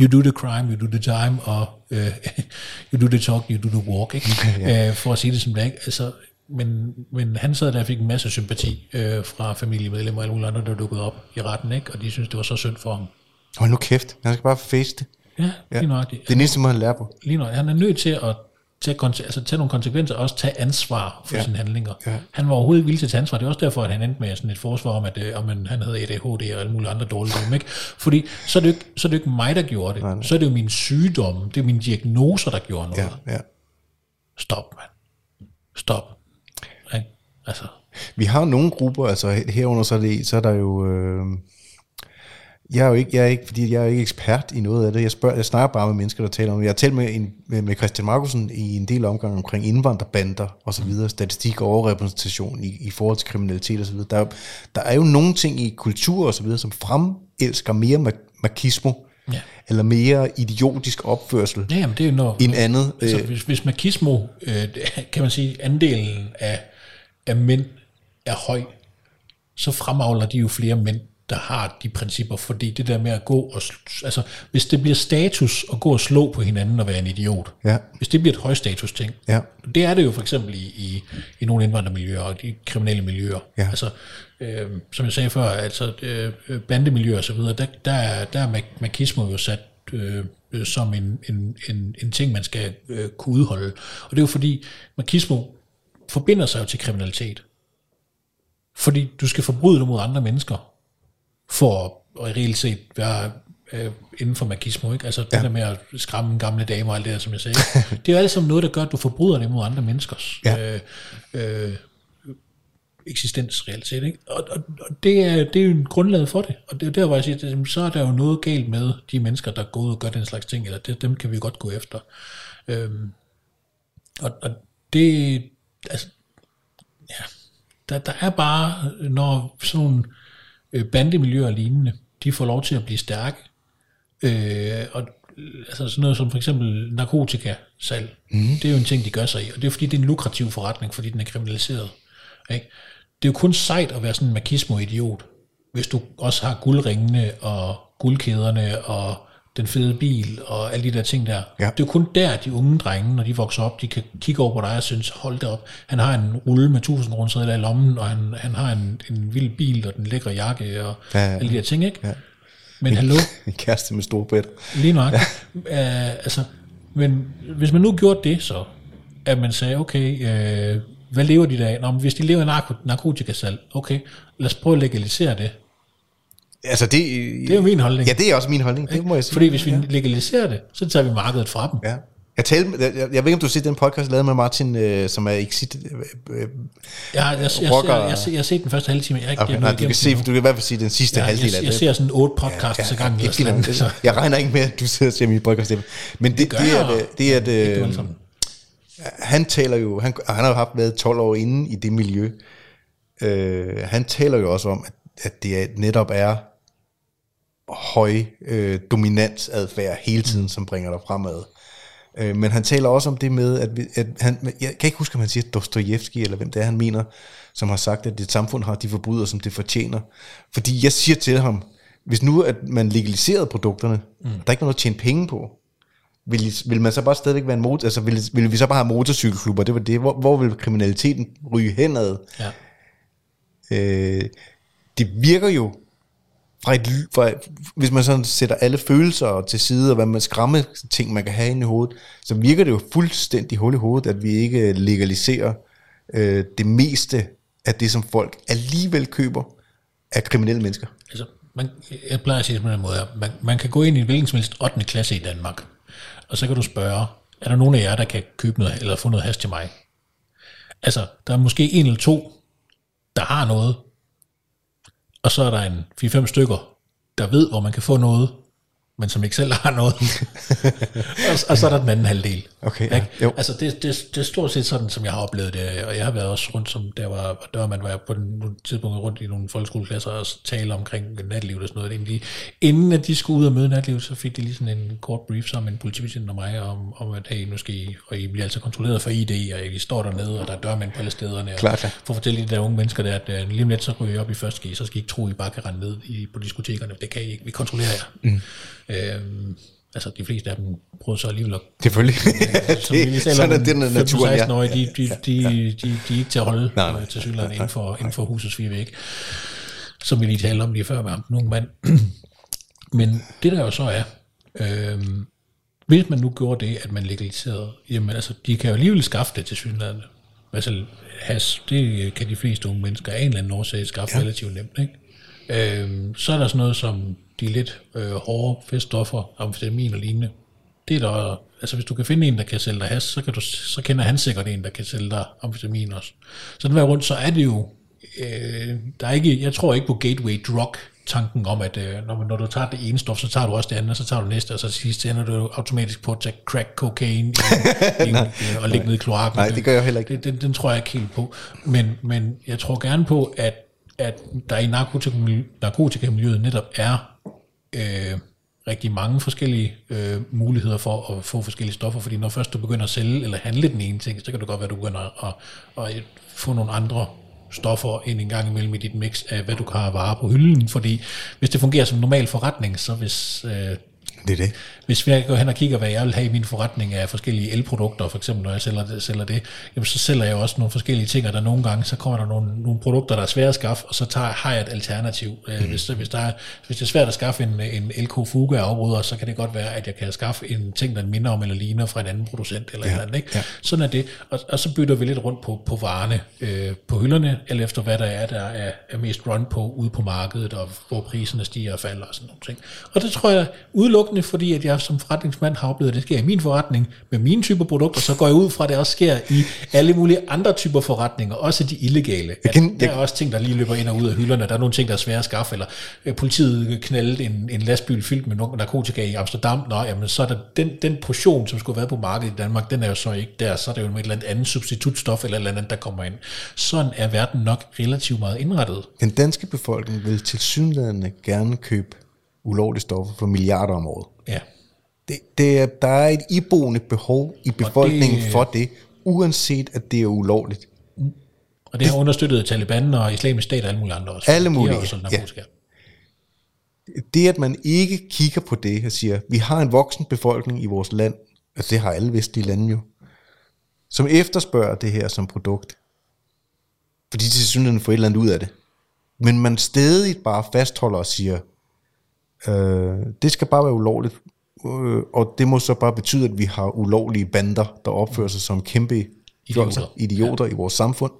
you do the crime, you do the time, og uh, you do the talk, you do the walk, ikke? ja. uh, for at sige det som det er? Altså, men, men han sad der og fik en masse sympati uh, fra familiemedlemmer og alle mulige andre, der dukkede op i retten, ikke? og de synes det var så synd for ham. Hold nu kæft. Han skal bare face det. Ja, ja. lige nøjagtigt. Det er den eneste måde, han lærer på. Lige nøjagtigt. Han er nødt til at tage, altså, tage nogle konsekvenser, og også tage ansvar for Ja. ja. sine handlinger. Ja. Han var overhovedet ikke villig til at tage ansvar. Det er også derfor, at han endte med sådan et forsvar om, at, øh, om han, han havde ADHD og alle mulige andre dårlige ting. Ikke? Fordi så er, det jo ikke, så er det jo ikke mig, der gjorde det. Nej, nej. Så er det jo min sygdom, det er mine diagnoser, der gjorde noget. Ja, ja. Stop, mand. Stop. Ikke? Altså, Vi har nogle grupper, altså herunder så er, det, så er der jo... Øh, jeg er jo ikke, jeg er ikke, fordi jeg er ikke ekspert i noget af det. Jeg, spørger, jeg snakker bare med mennesker, der taler om det. Jeg har talt med, en, med, Christian Markusen i en del omgang omkring indvandrerbander og så videre, statistik og overrepræsentation i, i forhold til kriminalitet og så videre. Der, er jo- der er jo nogle ting i kultur og så videre, som fremelsker mere ma- marxismo, Ja. eller mere idiotisk opførsel ja, jamen, det er jo når, end andet. Altså, Øh, hvis, hvis makismo, øh, kan man sige, andelen af, af mænd er høj, så fremavler de jo flere mænd, der har de principper, fordi det der med at gå og, altså, hvis det bliver status at gå og slå på hinanden og være en idiot, Ja. hvis det bliver et højstatus ting, Ja. det er det jo for eksempel i, i, i nogle indvandrermiljøer og de kriminelle miljøer. Ja. Altså, øh, som jeg sagde før, altså øh, øh, bandemiljøer og så videre, der, der, er, der er mak- makismo jo sat øh, øh, som en, en, en, en ting, man skal øh, kunne udholde. Og det er jo fordi, makismo forbinder sig jo til kriminalitet. Fordi du skal forbryde dig mod andre mennesker, for at, at reelt set være øh, inden for magismo, ikke? Altså det Ja. der med at skræmme gamle damer og alt det der, som jeg sagde. det er jo alt sammen noget, der gør, at du forbryder dig mod andre menneskers Ja. øh, øh, eksistens reelt set, ikke? Og, og, og det, er, det er jo grundlaget for det. Og det er der, hvor jeg siger, at så er der jo noget galt med de mennesker, der går ud og gør den slags ting, eller det, dem kan vi godt gå efter. Øhm, og, og det, altså, ja, der, der er bare, når sådan øh, bandemiljøer og lignende, de får lov til at blive stærke, øh, og altså sådan noget som for eksempel narkotikasalg, mm. det er jo en ting, de gør sig i, og det er fordi, det er en lukrativ forretning, fordi den er kriminaliseret. Ikke? Det er jo kun sejt at være sådan en makismo-idiot, hvis du også har guldringene og guldkæderne og den fede bil og alle de der ting der. Ja. Det er jo kun der, de unge drenge, når de vokser op, de kan kigge over på dig og synes, hold da op, han har en rulle med 1000 kroner i lommen, og han, han har en, en vild bil og den lækre jakke og Ja, ja, ja, alle de der ting, ikke? Ja. Men hallo, En kæreste med store bredt. lige nok. Ja. Uh, altså, men hvis man nu gjorde det så, at man sagde, okay, uh, hvad lever de der af? Nå, men hvis de lever af narko- narkotikasalg, okay, lad os prøve at legalisere det. Altså det, Det er jo min holdning. Ja, det er også min holdning, det må jeg sige. Fordi hvis vi legaliserer det, så tager vi markedet fra dem. Ja. Jeg, talte, jeg, jeg ved ikke, om du har set den podcast, jeg lavede med Martin, øh, som er Exit. Øh, øh, Jeg, jeg, jeg, jeg, Rocker- jeg, jeg, jeg, jeg har set den første halve time. Jeg, okay, jeg, nej, du kan, se, du kan i hvert fald sige den sidste Ja, halvdel af jeg, det. jeg ser sådan otte podcasts ja, ja, gang. jeg, sådan noget, så. jeg regner ikke med, at du sidder og ser min podcast. Men det, det, det, er, jeg. det, det er, det, sammen. han taler jo, han, han har haft været 12 år inde i det miljø. Øh, han taler jo også om, at, at det netop er høj øh, dominansadfærd hele tiden, som bringer dig fremad. Øh, men han taler også om det med, at, vi, at han, jeg kan ikke huske, om han siger Dostojevski, eller hvem det er, han mener, som har sagt, at det samfund har de forbrydelser, som det fortjener. Fordi jeg siger til ham, hvis nu at man legaliserede produkterne, mm. der ikke var noget at tjene penge på, vil, vil man så bare stadigvæk være en motor, altså vil, vil vi så bare have motorcykelklubber, det var det, hvor, hvor vil kriminaliteten ryge henad? Ja. Øh, det virker jo fra et, fra, hvis man sådan sætter alle følelser til side, og hvad man skræmme ting, man kan have inde i hovedet, så virker det jo fuldstændig hul i hovedet, at vi ikke legaliserer øh, det meste af det, som folk alligevel køber af kriminelle mennesker. Altså, man, jeg plejer at sige det på den måde, at man, man kan gå ind i en hvilken som helst 8. klasse i Danmark, og så kan du spørge, er der nogen af jer, der kan købe noget, eller få noget hash til mig? Altså, der er måske en eller to, der har noget, og så er der en 4-5 stykker, der ved, hvor man kan få noget, men som ikke selv har noget. og, og så er der den anden halvdel. Okay, ja. Ikke? Jo. Altså det, det, det er stort set sådan, som jeg har oplevet det, og jeg har været også rundt, som der var, der var man var på nogle tidspunkter rundt i nogle folkeskoleklasser og tale omkring natlivet og sådan noget. Inden, de, inden at de skulle ud og møde natlivet, så fik de lige sådan en kort brief sammen med en politibetjent og mig, om, om at hey, nu skal I, og I bliver altså kontrolleret for ID, og I står dernede, og der er dørmænd på alle stederne. og Klart, ja. For at fortælle de der unge mennesker der, at øh, lige om lidt, så ryger I op i første G, så skal I ikke tro, at I bare kan rende ned i, på diskotekerne. Det kan I ikke. Vi kontrollerer jer. Mm. Øhm, altså, de fleste af dem prøvede så alligevel at Selvfølgelig. som vi lige taler sådan er om, det, naturen, ja. 15-16-årige, de, de, de, de, de, de er ikke til at holde Nej, nej. øh, til synligheden inden for, inden for husets fire væg, som vi lige talte om lige før med unge mand. Men det der jo så er, øhm, hvis man nu gjorde det, at man legaliserede, jamen altså, de kan jo alligevel skaffe det til synligheden. Altså, has, det kan de fleste unge mennesker af en eller anden årsag skaffe ja. relativt nemt, ikke? Øhm, så er der sådan noget som de lidt øh, hårde feststoffer, amfetamin og lignende. Det er der, altså hvis du kan finde en, der kan sælge dig has, så, kan du, så kender han sikkert en, der kan sælge dig amfetamin også. Så den vej rundt, så er det jo, øh, der er ikke, jeg tror ikke på gateway drug tanken om, at øh, når, når du tager det ene stof, så tager du også det andet, og så tager du næste, og så sidst ender du automatisk på at tage crack cocaine i, i, i, og ligge ned i kloakken. Nej, det gør jeg heller ikke. Det, den, den tror jeg ikke helt på. Men, men jeg tror gerne på, at, at der i narkotikamiljø- narkotikamiljøet netop er øh, rigtig mange forskellige øh, muligheder for at få forskellige stoffer, fordi når først du begynder at sælge eller handle den ene ting, så kan det godt være, at du begynder at, at, at få nogle andre stoffer ind en gang imellem i dit mix af, hvad du kan have varer på hylden, fordi hvis det fungerer som normal forretning, så hvis... Øh, det er det. hvis jeg går hen og kigger, hvad jeg vil have i min forretning af forskellige elprodukter, for eksempel når jeg sælger det, sælger det jamen så sælger jeg også nogle forskellige ting, og der nogle gange, så kommer der nogle, nogle produkter, der er svære at skaffe, og så tager, har jeg et alternativ. Mm. Hvis, hvis, der er, hvis det er svært at skaffe en, en LK Fuga afbryder, så kan det godt være, at jeg kan skaffe en ting, der minder om eller ligner fra en anden producent eller ja. eller andet. Ikke? Ja. Sådan er det. Og, og så bytter vi lidt rundt på, på varerne øh, på hylderne, eller efter hvad der er, der er, er mest run på ude på markedet, og hvor priserne stiger og falder og sådan nogle ting. Og det tror jeg udelukkende udelukkende fordi, at jeg som forretningsmand har oplevet, at det sker i min forretning med mine typer produkter, så går jeg ud fra, at det også sker i alle mulige andre typer forretninger, også de illegale. At kan- der er også ting, der lige løber ind og ud af hylderne. Der er nogle ting, der er svære at skaffe, eller øh, politiet knaldede en, en lastbil fyldt med nogle narkotika i Amsterdam. Nå, jamen, så er der den, den portion, som skulle være på markedet i Danmark, den er jo så ikke der. Så er det jo med et eller andet andet substitutstof eller et eller andet, der kommer ind. Sådan er verden nok relativt meget indrettet. Den danske befolkning vil til synligheden gerne købe ulovlige stoffer for milliarder om året. Ja. Det, det er, der er et iboende behov i befolkningen det- for det, uanset at det er ulovligt. Og det har understøttet Taliban og islamisk stat og alle mulige andre også. Alle De mulige, jo solgt ja. Det, at man ikke kigger på det og siger, vi har en voksen befolkning i vores land, altså det har alle vestlige lande jo, som efterspørger det her som produkt. Fordi de til synligheden får et eller andet ud af det. Men man stadig bare fastholder og siger, øh, det skal bare være ulovligt, øh, og det må så bare betyde, at vi har ulovlige bander, der opfører sig som kæmpe fjolser, idioter ja. i vores samfund.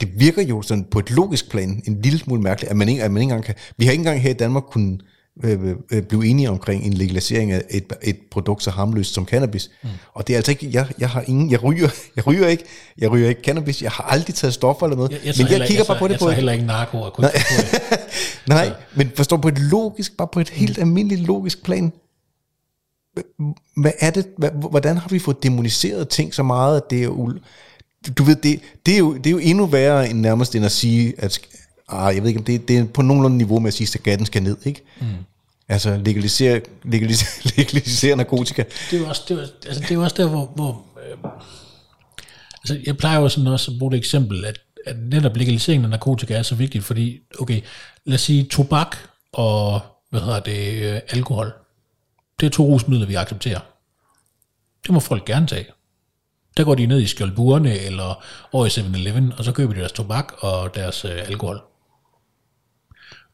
Det virker jo sådan på et logisk plan en lille smule mærkeligt, at man ikke, at man ikke engang kan... Vi har ikke engang her i Danmark kunnet øh, øh, blive enige omkring en legalisering af et, et produkt så harmløst som cannabis. Mm. Og det er altså ikke... Jeg, jeg har ingen... Jeg ryger, jeg ryger ikke... Jeg ryger ikke cannabis. Jeg har aldrig taget stoffer eller noget. Jeg, jeg men jeg heller- kigger jeg bare på tager- det jeg på... et- heller ikke narko og kun Nej, men forstår på et logisk, bare på et helt almindeligt logisk plan. Hvad er det, hvad, hvordan har vi fået demoniseret ting så meget, at det er ul... Du ved, det, det, er jo, det er jo endnu værre end nærmest end at sige, at ah, jeg ved ikke, om det, det er på nogenlunde niveau med at sige, at skatten skal ned, ikke? Mm. Altså legalisere, legalisere, legalisere narkotika. det er jo også, det er, jo- altså, det er også der, hvor... hvor øh, altså, jeg plejer jo sådan også at bruge det eksempel, at, at netop legaliseringen af narkotika er så vigtigt, fordi, okay, lad os sige, tobak og, hvad hedder det, øh, alkohol, det er to rusmidler, vi accepterer. Det må folk gerne tage. Der går de ned i skjoldburene eller over i 7-Eleven, og så køber de deres tobak og deres øh, alkohol.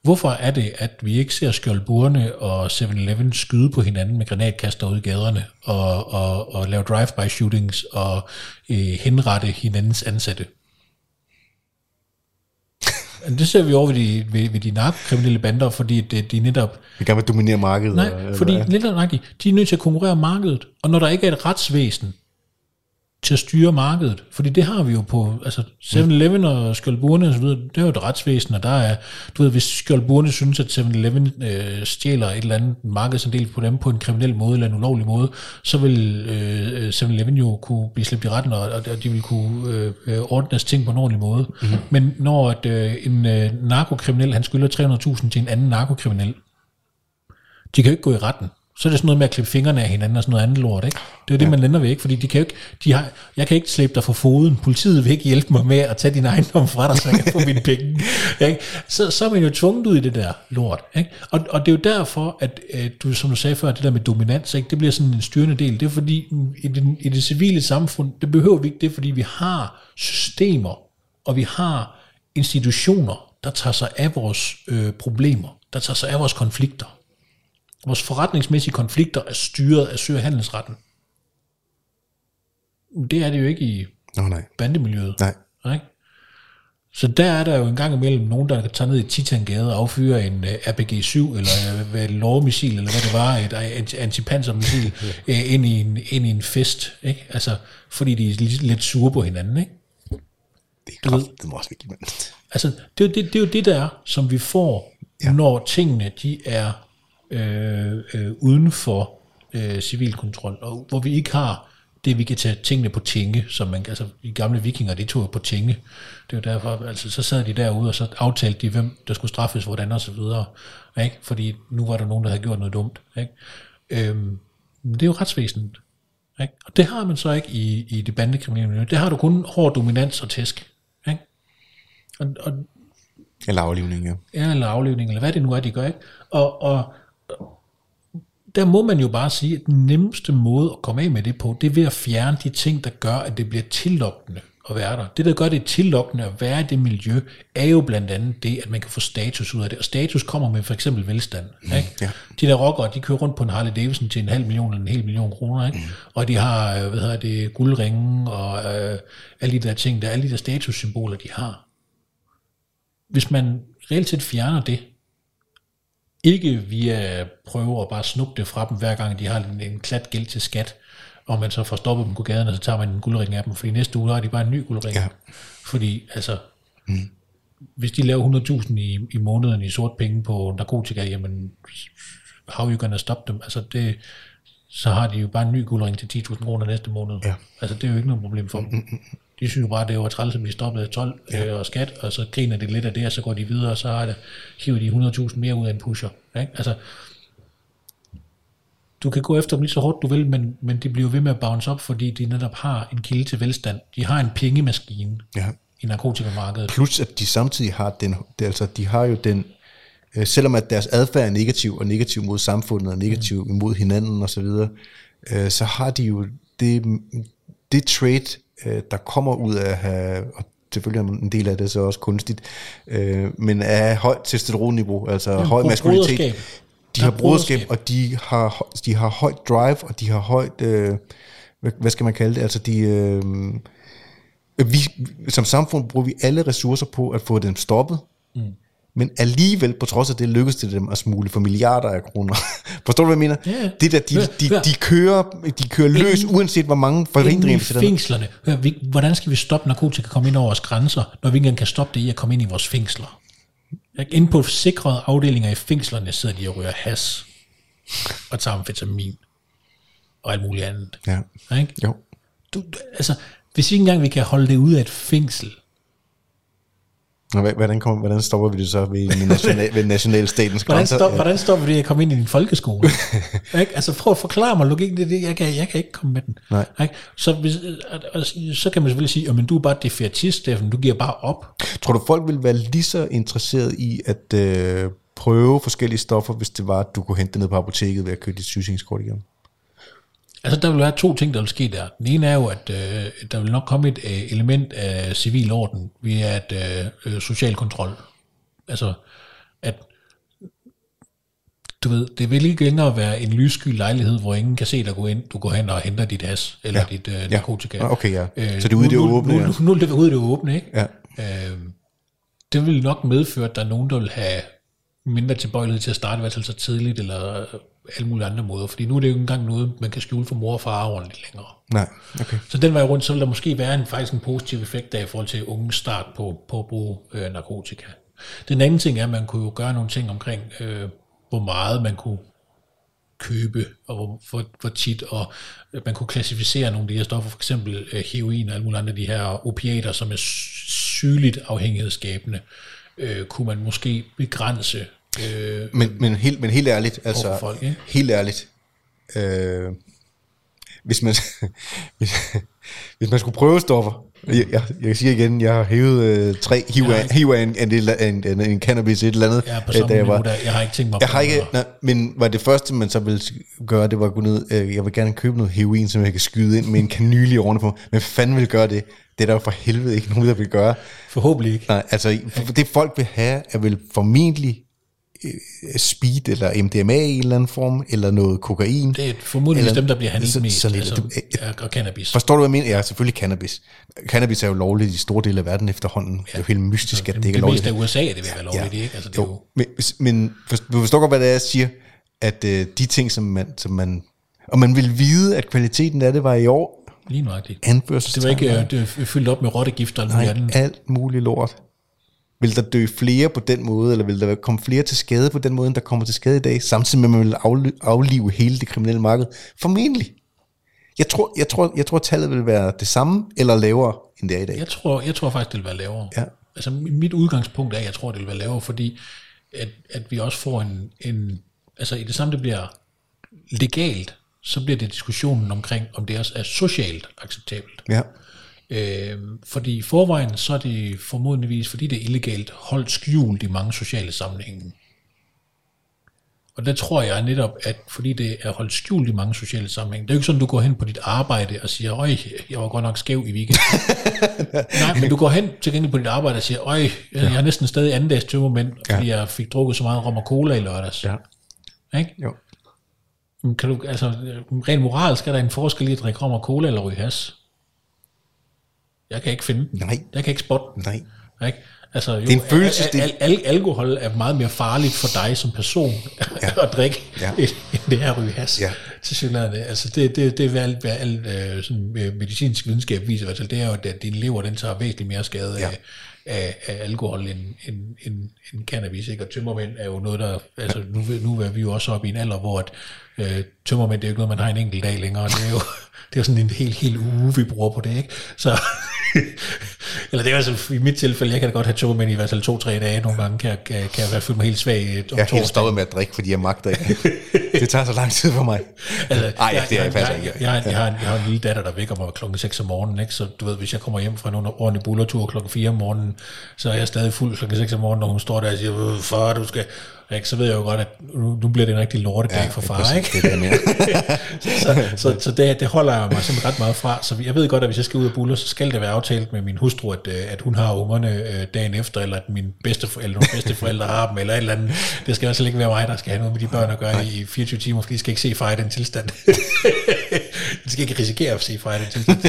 Hvorfor er det, at vi ikke ser skjoldburene og 7-Eleven skyde på hinanden med granatkaster ud i gaderne og, og, og lave drive-by shootings og øh, henrette hinandens ansatte? Det ser vi over ved de, ved, ved de narkokriminelle bander, fordi det, de netop Vi kan gerne dominere markedet. Nej, og- fordi eller- nøjagtigt, de er nødt til at konkurrere markedet, og når der ikke er et retsvæsen til at styre markedet, fordi det har vi jo på, altså 7-Eleven og Skjoldburne og så videre, det er jo et retsvæsen, og der er, du ved, hvis Skjoldburne synes, at 7-Eleven øh, stjæler et eller andet markedsandel på dem på en kriminel måde eller en ulovlig måde, så vil øh, 7-Eleven jo kunne blive slæbt i retten, og, og de vil kunne øh, ordne deres ting på en ordentlig måde. Mm-hmm. Men når at, øh, en øh, narkokriminel, han skylder 300.000 til en anden narkokriminel, de kan jo ikke gå i retten. Så er det sådan noget med at klippe fingrene af hinanden og sådan noget andet lort, ikke? Det er jo det, man lander ikke? Fordi de kan jo ikke, de har, jeg kan ikke slæbe dig for foden. Politiet vil ikke hjælpe mig med at tage din ejendom fra dig, så jeg kan få mine penge. Ikke? Så, så er man jo tvunget ud i det der lort, ikke? Og, og det er jo derfor, at øh, du, som du sagde før, det der med dominans, ikke? det bliver sådan en styrende del. Det er fordi, i, den, i det civile samfund, det behøver vi ikke det, fordi vi har systemer, og vi har institutioner, der tager sig af vores øh, problemer, der tager sig af vores konflikter. Vores forretningsmæssige konflikter er styret af sø- og handelsretten. Det er det jo ikke i Nå, nej. bandemiljøet. Nej. Ikke? Så der er der jo en gang imellem nogen, der kan tage ned i Titangade og affyre en uh, RPG-7, eller uh, et lovmissil, eller hvad det var, et anti- antipansermissil, uh, ind, i en, ind i en fest. Ikke? Altså, fordi de er lidt, sure på hinanden. Ikke? Det er kraft, det må også vigtigt, mand. Altså, det, er jo det, det er jo det der, som vi får, Ja. ja. når tingene de er øh, øh, uden for øh, civil kontrol, og hvor vi ikke har det, vi kan tage tingene på tinge, som man, altså de gamle vikinger, de tog på tinge. Det er jo derfor, altså så sad de derude, og så aftalte de, hvem der skulle straffes, hvordan og så videre. Ikke? Fordi nu var der nogen, der havde gjort noget dumt. Ikke? Øhm, det er jo retsvæsenet. Ikke? Og det har man så ikke i, i det bandekriminelle miljø. Det har du kun hård dominans og tæsk. Ikke? Og, og Eller aflivning, ja. ja, eller aflevning, eller hvad det nu er, de gør, ikke? Og, og der må man jo bare sige, at den nemmeste måde at komme af med det på, det er ved at fjerne de ting, der gør, at det bliver tillokkende at være der. Det, der gør det tillokkende at være i det miljø, er jo blandt andet det, at man kan få status ud af det. Og status kommer med for eksempel velstand. Ikke? ja. De der rockere, de kører rundt på en Harley Davidson til en halv million eller en hel million kroner. Ikke? Og de har, øh, hvad hedder det, guldringe og øh, alle de der ting, der alle de der statussymboler, de har hvis man reelt set fjerner det, Ikke via prøve at bare snuppe det fra dem, hver gang de har en, en klat gæld til skat, og man så får stoppet dem på gaden, og så tager man en guldring af dem, fordi næste uge har de bare en ny guldring. Ja. Fordi altså, mm. hvis de laver 100.000 i, i måneden i sort penge på narkotika, jamen, how you gonna stop dem? Altså det, så har de jo bare en ny guldring til 10.000 kroner næste måned. Ja. Altså det er jo ikke noget problem for dem. De synes jo bare, det er jo træls at blive stoppet af 12 ja. og skat, og så griner de lidt af det, og så går de videre, og så har det, hiver de 100.000 mere ud af en pusher. Ikke? Altså, du kan gå efter dem lige så hårdt du vil, men, men de bliver ved med at bounce op, fordi de netop har en kilde til velstand. De har en pengemaskine Ja. i narkotikamarkedet. Plus at de samtidig har den, det, altså de har jo den, øh, selvom at deres adfærd er negativ, og negativ mod samfundet, og negativ Mm. imod hinanden og så videre, øh, så har de jo det, det trait, øh, der kommer ud af at have, og selvfølgelig er en del af det så også kunstigt, øh, men af højt testosteronniveau, altså ja, høj maskulinitet. De har broderskab, broderskab. og de har, de har højt drive, og de har højt, øh, hvad, hvad skal man kalde det, altså de... Øh, vi, som samfund bruger vi alle ressourcer på at få dem stoppet, mm. Men alligevel, på trods af det, lykkes det dem at smule for milliarder af kroner. Forstår du, hvad jeg mener? Ja, ja. Det der, de, Hør, de, hør. de, kører, de kører løs, uanset hvor mange forhindringer i fængslerne. Hør, vi, hvordan skal vi stoppe narkotika komme ind over vores grænser, når vi ikke engang kan stoppe det i at komme ind i vores fængsler? Inde på sikrede afdelinger i fængslerne sidder de og ryger has og tager amfetamin og alt muligt andet. Ja. Ikke? Jo. Du, du, altså, hvis ikke engang vi kan holde det ud af et fængsel, Og hvordan, kommer, hvordan stopper vi det så ved, national, ved nationalstatens hvordan, grænser? stop, hvordan stopper vi det at komme ind i din folkeskole? ikke? Altså prøv at forklare mig logikken, det, det, jeg, kan, jeg kan ikke komme med den. Nej. Ikke? Så, hvis, altså, så kan man selvfølgelig sige, at du er bare defiatist, Steffen, du giver bare op. Tror du, folk vil være lige så interesseret i at øh, prøve forskellige stoffer, hvis det var, at du kunne hente det ned på apoteket ved at købe dit sygesikringskort igen? Altså, der vil være to ting, der vil ske der. Den ene er jo, at øh, der vil nok komme et øh, element af civil orden via et øh, øh, social kontrol. Altså, at du ved, det vil ikke længere være en lyssky lejlighed, hvor ingen kan se dig gå ind. Du går hen og henter dit has, eller Ja. ja. dit øh, narkotika. Ah, Okay, ja. Øh, Så det er ude i det åbne, Nu, ja. nu, nu, nu er det ude i det åbne, ikke? Ja. Øh, det vil nok medføre, at der er nogen, der vil have mindre tilbøjelighed til at starte i hvert fald så tidligt, eller alle mulige andre måder. Fordi nu er det jo ikke engang noget, man kan skjule for mor og far ordentligt længere. Nej, okay. Så den vej rundt, så vil der måske være en, faktisk en positiv effekt der i forhold til unge start på, på at bruge øh, narkotika. Den anden ting er, at man kunne jo gøre nogle ting omkring, øh, hvor meget man kunne købe, og hvor, hvor, hvor tit, og øh, man kunne klassificere nogle af de her stoffer, for eksempel øh, heroin og alle mulige andre af de her opiater, som er sy- sygeligt afhængighedsskabende, øh, kunne man måske begrænse. Øh, Men, men, helt, men helt ærligt, altså, folk, ikke? helt ærligt, øh, hvis man, hvis, hvis man skulle prøve stoffer, jeg, jeg, jeg siger igen, jeg har hævet øh, tre hiv Jeg har af, ikke- en, en, en, en, en cannabis et eller andet, jeg er på øh, da jeg var, der, jeg har ikke tænkt mig jeg har ikke, nej, men var det første, man så ville gøre, det var at gå ned, øh, jeg vil gerne købe noget heroin, som jeg kan skyde ind med en kanyle i årene på, men fanden vil gøre det? Det er der jo for helvede ikke nogen, der vil gøre. Forhåbentlig ikke. Nej, altså det folk vil have, er vel formentlig øh, speed eller MDMA i en eller anden form, eller noget kokain. Det er formodentlig Eller- dem, der bliver handlet så- mest, så lidt- altså, du- ja, og cannabis. Forstår du, hvad jeg mener? Ja, selvfølgelig cannabis. Cannabis er jo lovligt i store dele af verden efterhånden. Det er jo helt mystisk, at det ikke er det meste lovligt. af USA, det vil være lovligt, ikke? Altså, det jo, Jo, men, men du forstår godt, hvad det er, jeg siger, at øh, de ting, som man, som man... Og man vil vide, at kvaliteten af det var i år, lige nøjagtigt. anførselstegn. Det var ikke øh, det var fyldt op med rottegift og alt muligt Nej, andet. alt muligt lort. Vil der dø flere på den måde, eller vil der komme flere til skade på den måde, end der kommer til skade i dag, samtidig med, at man vil afli- aflive hele det kriminelle marked? Formentlig. Jeg tror, jeg, tror, jeg tror, tallet vil være det samme, eller lavere, end det er i dag. Jeg tror, jeg tror faktisk, det vil være lavere. Ja. Altså mit udgangspunkt er, at jeg tror, det vil være lavere, fordi at, at vi også får en, en... Altså i det samme, det bliver legalt, så bliver det diskussionen omkring, om det også er socialt acceptabelt. Ja. Øh, fordi i forvejen, så er det formodentligvis, fordi det er illegalt, holdt skjult i mange sociale sammenhænge. Og der tror jeg netop, at fordi det er holdt skjult i mange sociale sammenhænge, det er jo ikke sådan, du går hen på dit arbejde og siger, øj, jeg var godt nok skæv i weekenden. Nej, men du går hen til gengæld på dit arbejde og siger, øj, jeg, har næsten stadig anden dags tømmermænd, fordi jeg fik drukket så meget rom og cola i lørdags. Ja. Ikke? Jo. Kan du, altså, rent moralsk er der en forskel i at drikke rom og cola eller ryge has. Jeg kan ikke finde den. Nej. Jeg kan ikke spotte den. Nej. Ikke? Altså, jo, Det er en følelse, al, al, al, alkohol er meget mere farligt for dig som person ja. at drikke, Ja. end det er at ryge has. Ja. Til synligheden. Altså, det, det, det er alt, hvad alt øh, sådan, øh, medicinsk videnskab viser, fald, det er jo, at din lever, den tager væsentligt mere skade Ja. af, af, af alkohol end, end, end, end cannabis. Ikke? Og tømmermænd er jo noget, der... Altså, nu, nu er vi jo også oppe i en alder, hvor at, øh, tømmermænd, det er jo ikke noget, man har en enkelt dag længere. Det er jo, det er jo sådan en helt, helt uge, vi bruger på det. Ikke? Så, eller det er altså i mit tilfælde, jeg kan da godt have tømmermænd i hvert fald to-tre dage. Nogle gange kan jeg, kan, jeg være føle mig helt svag øh, om Jeg er helt stoppet med at drikke, fordi jeg magter ikke. det tager så lang tid for mig. Altså, Ej, jeg, det er jeg, faktisk jeg, ikke. jeg, jeg, har, jeg, har, en- jeg har en lille datter, der vækker mig klokken 6 om morgenen, ikke? så du ved, hvis jeg kommer hjem fra en ordentlig bullertur klokken 4 om morgenen, så er jeg stadig fuld klokken 6 om morgenen, når hun står der og siger, "Øh, far, du skal... Ikke? Så ved jeg jo godt, at nu, nu bliver det en rigtig lortedag ja, for far, ikke? Det er mener. så, så, så det, det holder jeg mig simpelthen ret meget fra. Så jeg ved godt, at hvis jeg skal ud og buller, så skal det være aftalt med min hustru, at, øh, at hun har ungerne øh, dagen efter, eller at min bedste, eller nogle bedste forældre har dem, eller et eller andet. Det skal altså ikke være mig, der skal have noget med de børn at gøre i 24 timer, for de skal ikke se far i den tilstand. de skal ikke risikere at se far i den tilstand.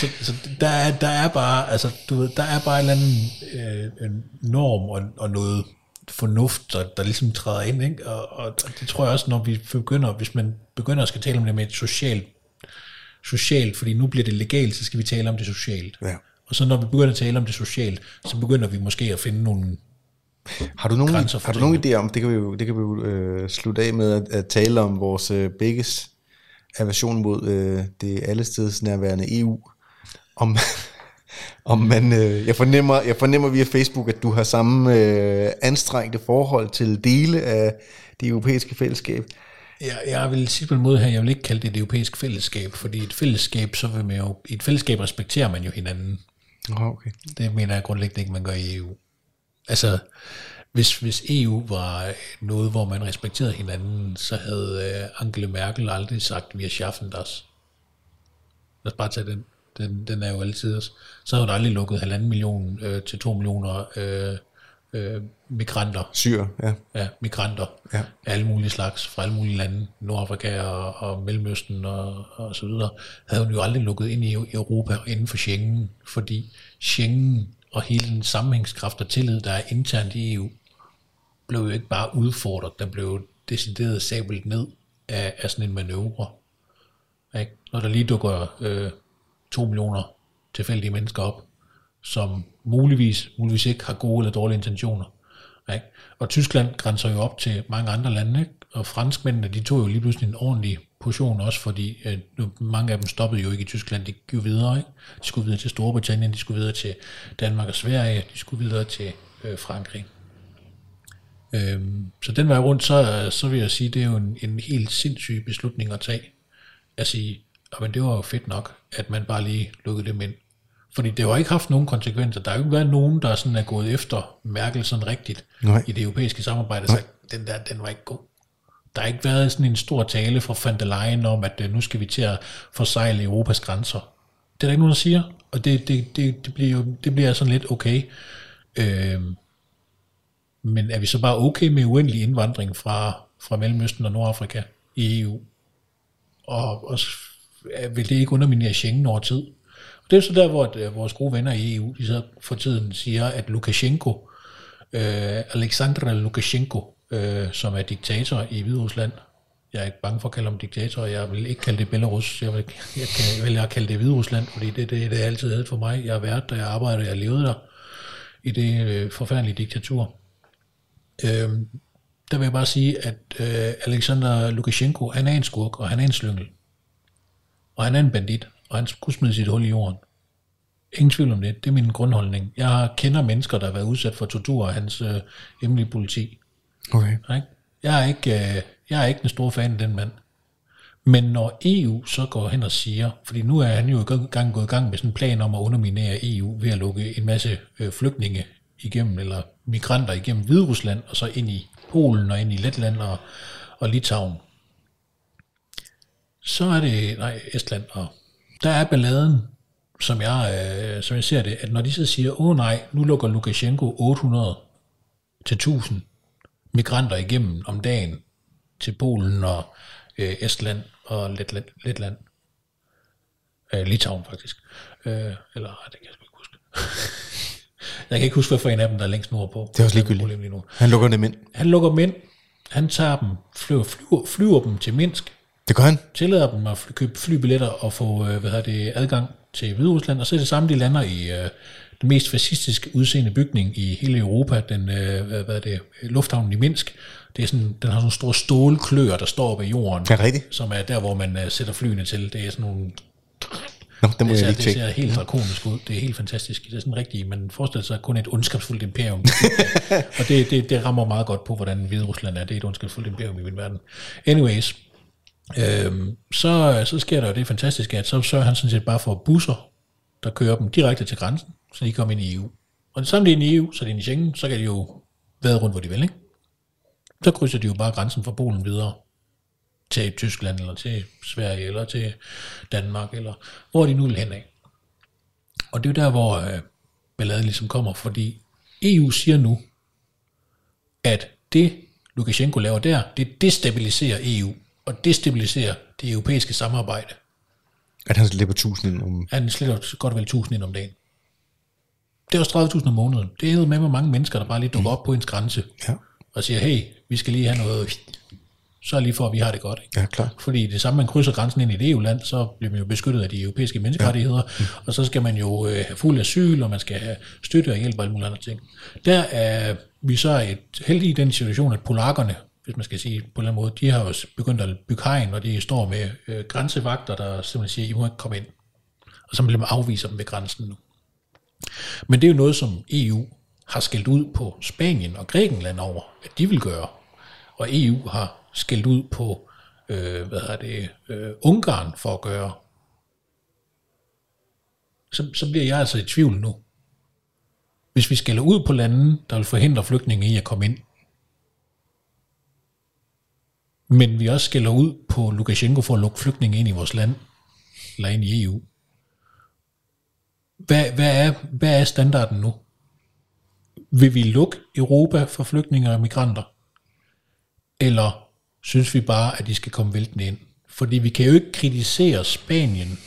Så, så der, er, der er bare, altså, du ved, der er bare en eller anden øh, en norm og, og noget fornuft, der, der ligesom træder ind, ikke? Og, og det tror jeg også, når vi begynder, hvis man begynder at skal tale om det med et socialt, socialt, fordi nu bliver det legalt, så skal vi tale om det socialt. Ja. Og så når vi begynder at tale om det socialt, så begynder vi måske at finde nogle, Har du nogen, har du nogen idé om, det kan vi jo, det kan vi jo øh, slutte af med at, at tale om vores øh, begges aversion mod øh, det allesteds nærværende EU. Om, om man, øh, jeg, fornemmer, jeg fornemmer via Facebook, at du har samme øh, anstrengte forhold til dele af det europæiske fællesskab. Jeg, jeg vil sige på en måde her, jeg vil ikke kalde det et europæisk fællesskab, fordi et fællesskab, så vil man jo, i et fællesskab respekterer man jo hinanden. Okay. Det mener jeg grundlæggende ikke, man gør i EU. Altså, hvis, hvis EU var noget, hvor man respekterede hinanden, så havde øh, Angela Merkel aldrig sagt, vi er schaffen das. Lad os bare tage den. Den, den er jo altid også. Så havde hun aldrig lukket halvanden million øh, til to millioner øh, øh, migranter Syr, ja. ja, migranter Ja. af alle mulige slags, fra alle mulige lande, Nordafrika og, og Mellemøsten og, og så videre, havde hun jo aldrig lukket ind i Europa inden for Schengen, fordi Schengen og hele den sammenhængskraft og tillid, der er internt i EU, blev jo ikke bare udfordret, den blev decideret sablet ned af, af sådan en manøvre. Ikke? Når der lige dukker øh, to millioner tilfældige mennesker op, som muligvis, muligvis ikke har gode eller dårlige intentioner. Ikke? Og Tyskland grænser jo op til mange andre lande, ikke? og franskmændene, de tog jo lige pludselig en ordentlig portion også, fordi øh, mange af dem stoppede jo ikke i Tyskland, de gik videre. Ikke? De skulle videre til Storbritannien, de skulle videre til Danmark og Sverige, de skulle videre til øh, Frankrig. Øhm, så den vej rundt, så, så vil jeg sige, det er jo en, en helt sindssyg beslutning at tage. At sige, men det var jo fedt nok, at man bare lige lukkede dem ind. Fordi det har jo ikke haft nogen konsekvenser. Der har jo ikke været nogen, der sådan er gået efter Merkel sådan rigtigt Nej. i det europæiske samarbejde og sagt, den der, den var ikke god. Der har ikke været sådan en stor tale fra van der Leyen om, at øh, nu skal vi til at forsejle Europas grænser. Det er der ikke nogen, der siger, og det, det, det, det, bliver jo det bliver sådan lidt okay. Øhm, men er vi så bare okay med uendelig indvandring fra, fra Mellemøsten og Nordafrika i EU? Og, og vil det ikke underminere Schengen over tid? Og det er så der, hvor at, øh, vores gode venner i EU, de så for tiden siger, at Lukashenko, øh, Alexander Lukashenko, øh, som er diktator i Hviderusland, jeg er ikke bange for at kalde ham diktator, jeg vil ikke kalde det Belarus, jeg vil, jeg kan vælge at kalde det Hviderusland, fordi det, det, det er altid hed for mig. Jeg har været der, jeg arbejder, jeg levede der i det øh, forfærdelige diktatur. Øh, der vil jeg bare sige, at øh, Alexander Lukashenko, han er en skurk, og han er en slyngel. Og han er en bandit, og han skulle smide sit hul i jorden. Ingen tvivl om det. Det er min grundholdning. Jeg kender mennesker, der har været udsat for tortur af hans øh, hemmelige politi. Okay. Jeg, er ikke, øh, jeg er ikke den store fan af den mand. Men når EU så går hen og siger, fordi nu er han jo i gang gået i gang med sådan en plan om at underminere EU ved at lukke en masse øh, flygtninge igennem, eller migranter igennem Hviderusland, og så ind i Polen og ind i Letland og, og Litauen. Så er det, nej, Estland, og der er balladen, som jeg, øh, som jeg ser det, at når de så siger, åh nej, nu lukker Lukashenko 800 til 1000 migranter igennem om dagen til Polen og øh, Estland og Letland, Letland. Øh, Litauen faktisk. Øh, eller ej, det kan jeg sgu ikke huske. Jeg kan ikke huske, hvad for en af dem, der er længst nordpå. Det er også ligegyldigt. lige nu. Han lukker dem ind. Han lukker dem ind. Han tager dem, flyver, flyver, flyver dem til Minsk, Det gør han. tillader dem at fly, købe flybilletter og få øh, hvad hedder det, adgang til Hviderusland, og så er det samme, de lander i øh, den mest fascistiske udseende bygning i hele Europa, den øh, hvad, er det, lufthavnen i Minsk. Det er sådan, den har sådan nogle store stålkløer, der står op i jorden, Ja, rigtigt. som er der, hvor man øh, sætter flyene til. Det er sådan nogle Nå, det må det jeg ser, lige det ser helt drakonisk ud. Det er helt fantastisk. Det er sådan rigtigt, man forestiller sig kun et ondskabsfuldt imperium. og det, det, det rammer meget godt på, hvordan Hvide Rusland er. Det er et ondskabsfuldt imperium i min verden. Anyways, øhm, så, så sker der jo det fantastiske, at så sørger han sådan set bare for busser, der kører dem direkte til grænsen, så de kommer ind i EU. Og det samme det er i EU, så det er i Schengen, så kan de jo være rundt, hvor de vil, ikke? Så krydser de jo bare grænsen fra Polen videre til Tyskland, eller til Sverige, eller til Danmark, eller hvor de nu vil hen af. Og det er jo der, hvor øh, balladen ligesom kommer, fordi EU siger nu, at det Lukashenko laver der, det destabiliserer EU, og destabiliserer det europæiske samarbejde. At han slipper tusind ind om... Han sletter godt vel 1000 ind om dagen. Det er også 30.000 om måneden. Det er med, hvor mange mennesker, der bare lige dukker op på ens grænse, Ja, og siger, hey, vi skal lige have noget, så lige for, at vi har det godt. Ikke? ja klart. Fordi det samme, man krydser grænsen ind i et EU-land, så bliver man jo beskyttet af de europæiske menneskerettigheder, ja. og så skal man jo øh, have fuld asyl, og man skal have støtte og hjælp og alle mulige andre ting. Der er vi så et, heldig i den situation, at polakkerne, hvis man skal sige på en eller anden måde, de har jo begyndt at bygge hegn, og de står med øh, grænsevagter, der simpelthen siger, I må ikke komme ind. Og så bliver man afviser dem ved grænsen nu. Men det er jo noget, som EU har skældt ud på Spanien og Grækenland over, at de vil gøre. Og EU har skældt ud på, øh, hvad hedder det, øh, Ungarn for at gøre. Så, så bliver jeg altså i tvivl nu. Hvis vi skælder ud på landene, der vil forhindre flygtninge i at komme ind, men vi også skælder ud på Lukashenko for at lukke flygtninge ind i vores land, eller ind i EU, hvad, hvad, er, hvad er standarden nu? Vil vi lukke Europa for flygtninge og migranter? Eller synes vi bare, at de skal komme væltende ind? Fordi vi kan jo ikke kritisere Spanien,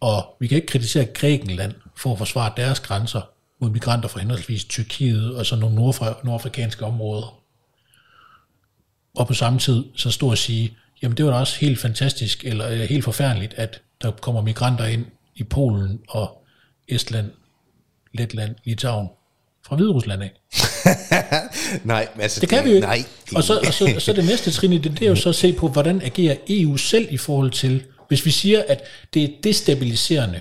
og vi kan ikke kritisere Grækenland for at forsvare deres grænser mod migranter fra henholdsvis Tyrkiet og så nogle nordfra, nordafrikanske områder. Og på samme tid så stå og sige, jamen det var da også helt fantastisk, eller øh, helt forfærdeligt, at der kommer migranter ind i Polen og Estland, Letland, Litauen fra Hviderusland af. Nej, altså... Det kan vi jo ikke. Nej. Og så, og så, og så det næste trin i det, det er jo så at se på, hvordan agerer EU selv i forhold til, hvis vi siger, at det er destabiliserende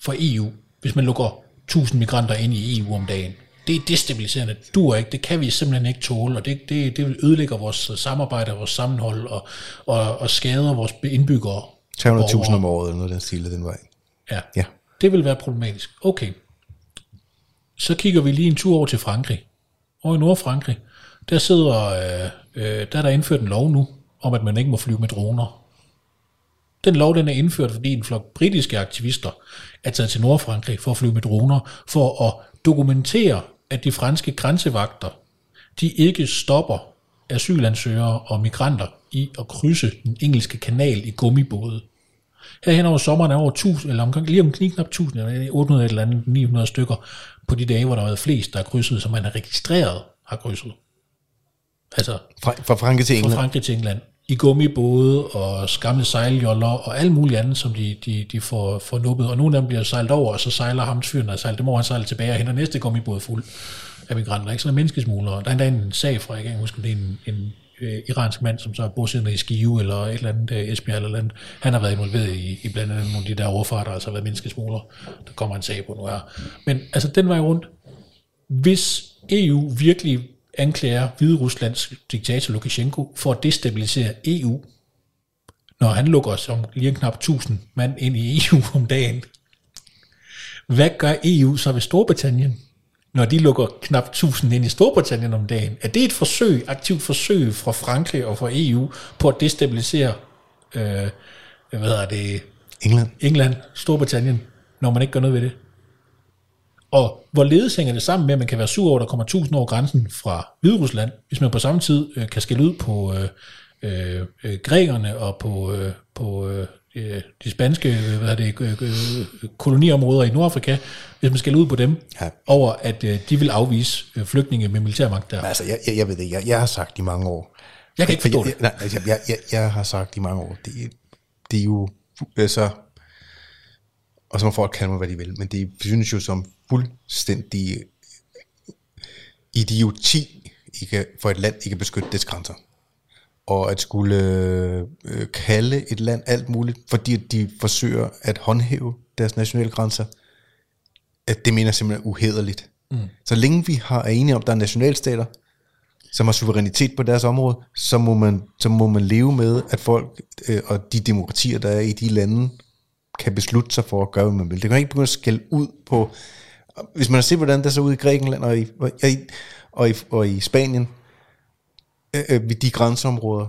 for EU, hvis man lukker 1000 migranter ind i EU om dagen. Det er destabiliserende. Du ikke. Det kan vi simpelthen ikke tåle, og det, det, det vil ødelægge vores samarbejde, vores sammenhold, og, og, og skader vores indbyggere. 300.000 om året, eller noget den stil den vej. Ja. Ja. Det vil være problematisk. Okay. Så kigger vi lige en tur over til Frankrig. Over i Nordfrankrig, der sidder, øh, øh, der er der indført en lov nu, om at man ikke må flyve med droner. Den lov, den er indført, fordi en flok britiske aktivister er taget til Nordfrankrig for at flyve med droner, for at dokumentere, at de franske grænsevagter, de ikke stopper asylansøgere og migranter i at krydse den engelske kanal i gummibåde. Her hen over sommeren er over 1000, eller omkring, lige omkring knap 1000, eller 800 eller andet, 900 stykker, på de dage, hvor der har været flest, der har krydset, som man har registreret har krydset. Altså Fra, fra Frankrig til fra England. Frankrig til England. I gummibåde og gamle sejljoller og alt muligt andet, som de, de, de får, får nubbet. Og nogle af dem bliver sejlet over, og så sejler ham fyren, der sejler, det må han sejle tilbage og henter næste gummibåd fuld af migranter. Ikke? Sådan en menneskesmuglere. Der er endda en sag fra, jeg kan ikke huske, det er en, en øh, iransk mand, som så er bosiddende i Skive eller et eller andet, øh, Esbjerg eller eller andet. Han har været involveret i, i blandt andet nogle af de der overfarter, altså været menneskesmugler. Der kommer en sag på nu her. Men altså den vej rundt, hvis EU virkelig anklager Hvide Ruslands diktator Lukashenko for at destabilisere EU, når han lukker som lige knap 1000 mand ind i EU om dagen, hvad gør EU så ved Storbritannien, når de lukker knap 1000 ind i Storbritannien om dagen? Er det et forsøg, aktivt forsøg fra Frankrig og fra EU på at destabilisere øh, hvad hedder det, England. England, Storbritannien, når man ikke gør noget ved det. Og hvorledes hænger det sammen med, at man kan være sur over, at der kommer 1000 over grænsen fra Hviderusland, hvis man på samme tid øh, kan skille ud på øh, øh, øh, grækerne og på, øh, på øh, øh, de spanske øh, hvad er det, øh, øh, koloniområder i Nordafrika, hvis man skal ud på dem, Ja. over at øh, de vil afvise øh, flygtninge med militærmagt der. Men altså, jeg, jeg, jeg ved det, jeg, jeg har sagt i mange år. Jeg kan ikke forstå jeg, det. Nej, altså, jeg, jeg, jeg har sagt i mange år, det, det er jo, altså, og så må folk kalde mig, hvad de vil, men det synes jo som fuldstændig idioti ikke, for et land ikke at beskytte dets grænser. Og at skulle øh, kalde et land alt muligt, fordi de forsøger at håndhæve deres nationale grænser, at det mener simpelthen er uhederligt. Mm. Så længe vi har, er enige om, at der er nationalstater, som har suverænitet på deres område, så må man, så må man leve med, at folk øh, og de demokratier, der er i de lande, kan beslutte sig for at gøre, hvad man vil. Det kan ikke begynde at skælde ud på... Hvis man har set, hvordan det så ud i Grækenland og i, og i, og i, og i Spanien, øh, øh ved de grænseområder,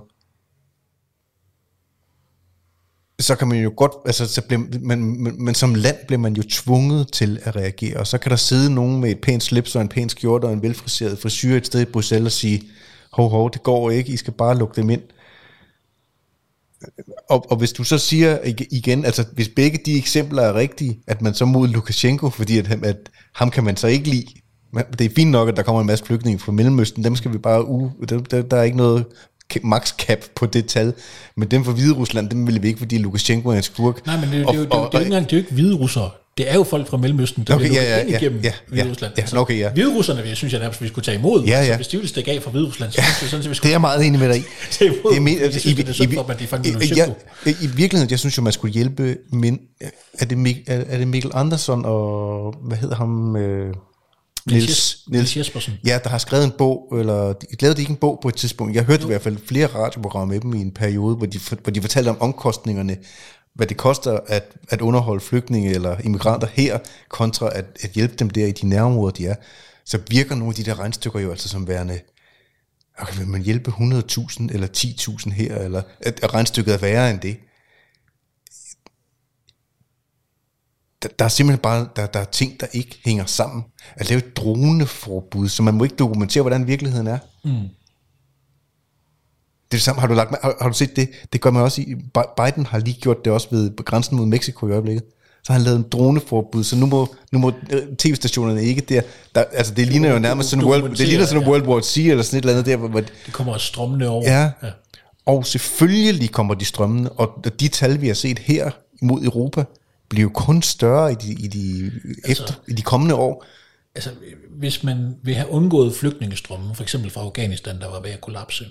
så kan man jo godt, altså, så bliver, men, men, men som land bliver man jo tvunget til at reagere, og så kan der sidde nogen med et pænt slips og en pæn skjorte og en velfriseret frisyr et sted i Bruxelles og sige, hov, hov, det går ikke, I skal bare lukke dem ind. Og, og hvis du så siger ig- igen, altså hvis begge de eksempler er rigtige, at man så mod Lukashenko, fordi at, ham- at ham kan man så ikke lide, det er fint nok, at der kommer en masse flygtninge fra Mellemøsten, dem skal vi bare u, der, der, der er ikke noget max cap på det tal, men dem fra Hvide Rusland, dem vil vi ikke, fordi Lukashenko er en skurk. Nej, men det, det, Og- det, det, det, det, er jo og- ikke engang, det er jo ikke hvide russere. Det er jo folk fra Mellemøsten, der Okay, bliver ja, ja, ind ja, igennem ja, ja, Rusland. Altså, ja, okay, ja. Hvide russerne, vil jeg synes jeg nærmest, vi skulle tage imod. Ja, Altså, ja. hvis de ville stikke af fra Hvide Rusland, så synes jeg sådan, at vi Det er skulle jeg meget enig med dig i. tage imod. Er Jeg synes, det er synd for at de fandt i, noget jeg, i, I virkeligheden, jeg synes jo, man skulle hjælpe, men er det, Mik, er, er det Mikkel Andersen og, hvad hedder ham, øh, Niels, Niels Jespersen. Ja, der har skrevet en bog, eller de lavede de ikke en bog på et tidspunkt. Jeg hørte i hvert fald flere radioprogrammer med dem i en periode, hvor de, hvor de fortalte om omkostningerne, hvad det koster at, at underholde flygtninge eller immigranter her, kontra at, at hjælpe dem der i de nærområder, de er. Så virker nogle af de der regnstykker jo altså som værende, okay, vil man hjælpe 100.000 eller 10.000 her, eller at at regnstykket er værre end det. Der, der er simpelthen bare der, der er ting, der ikke hænger sammen. Altså, at lave et droneforbud, så man må ikke dokumentere, hvordan virkeligheden er. Mm. Det er det samme, har du, lagt, har, har du set det? Det gør man også i, Bi- Biden har lige gjort det også ved grænsen mod Mexico i øjeblikket. Så har han lavet en droneforbud, så nu må, nu må øh, tv-stationerne ikke der, der altså det ligner jo nærmest sådan World, det ligner sådan en World War C eller sådan et eller andet der, hvor, Det kommer strømmende over. Ja. ja. Og selvfølgelig kommer de strømmende, og de tal, vi har set her mod Europa, bliver jo kun større i de, i de, Altså- efter, i de kommende år. Altså, hvis man vil have undgået flygtningestrømmen, for eksempel fra Afghanistan, der var ved at kollapse,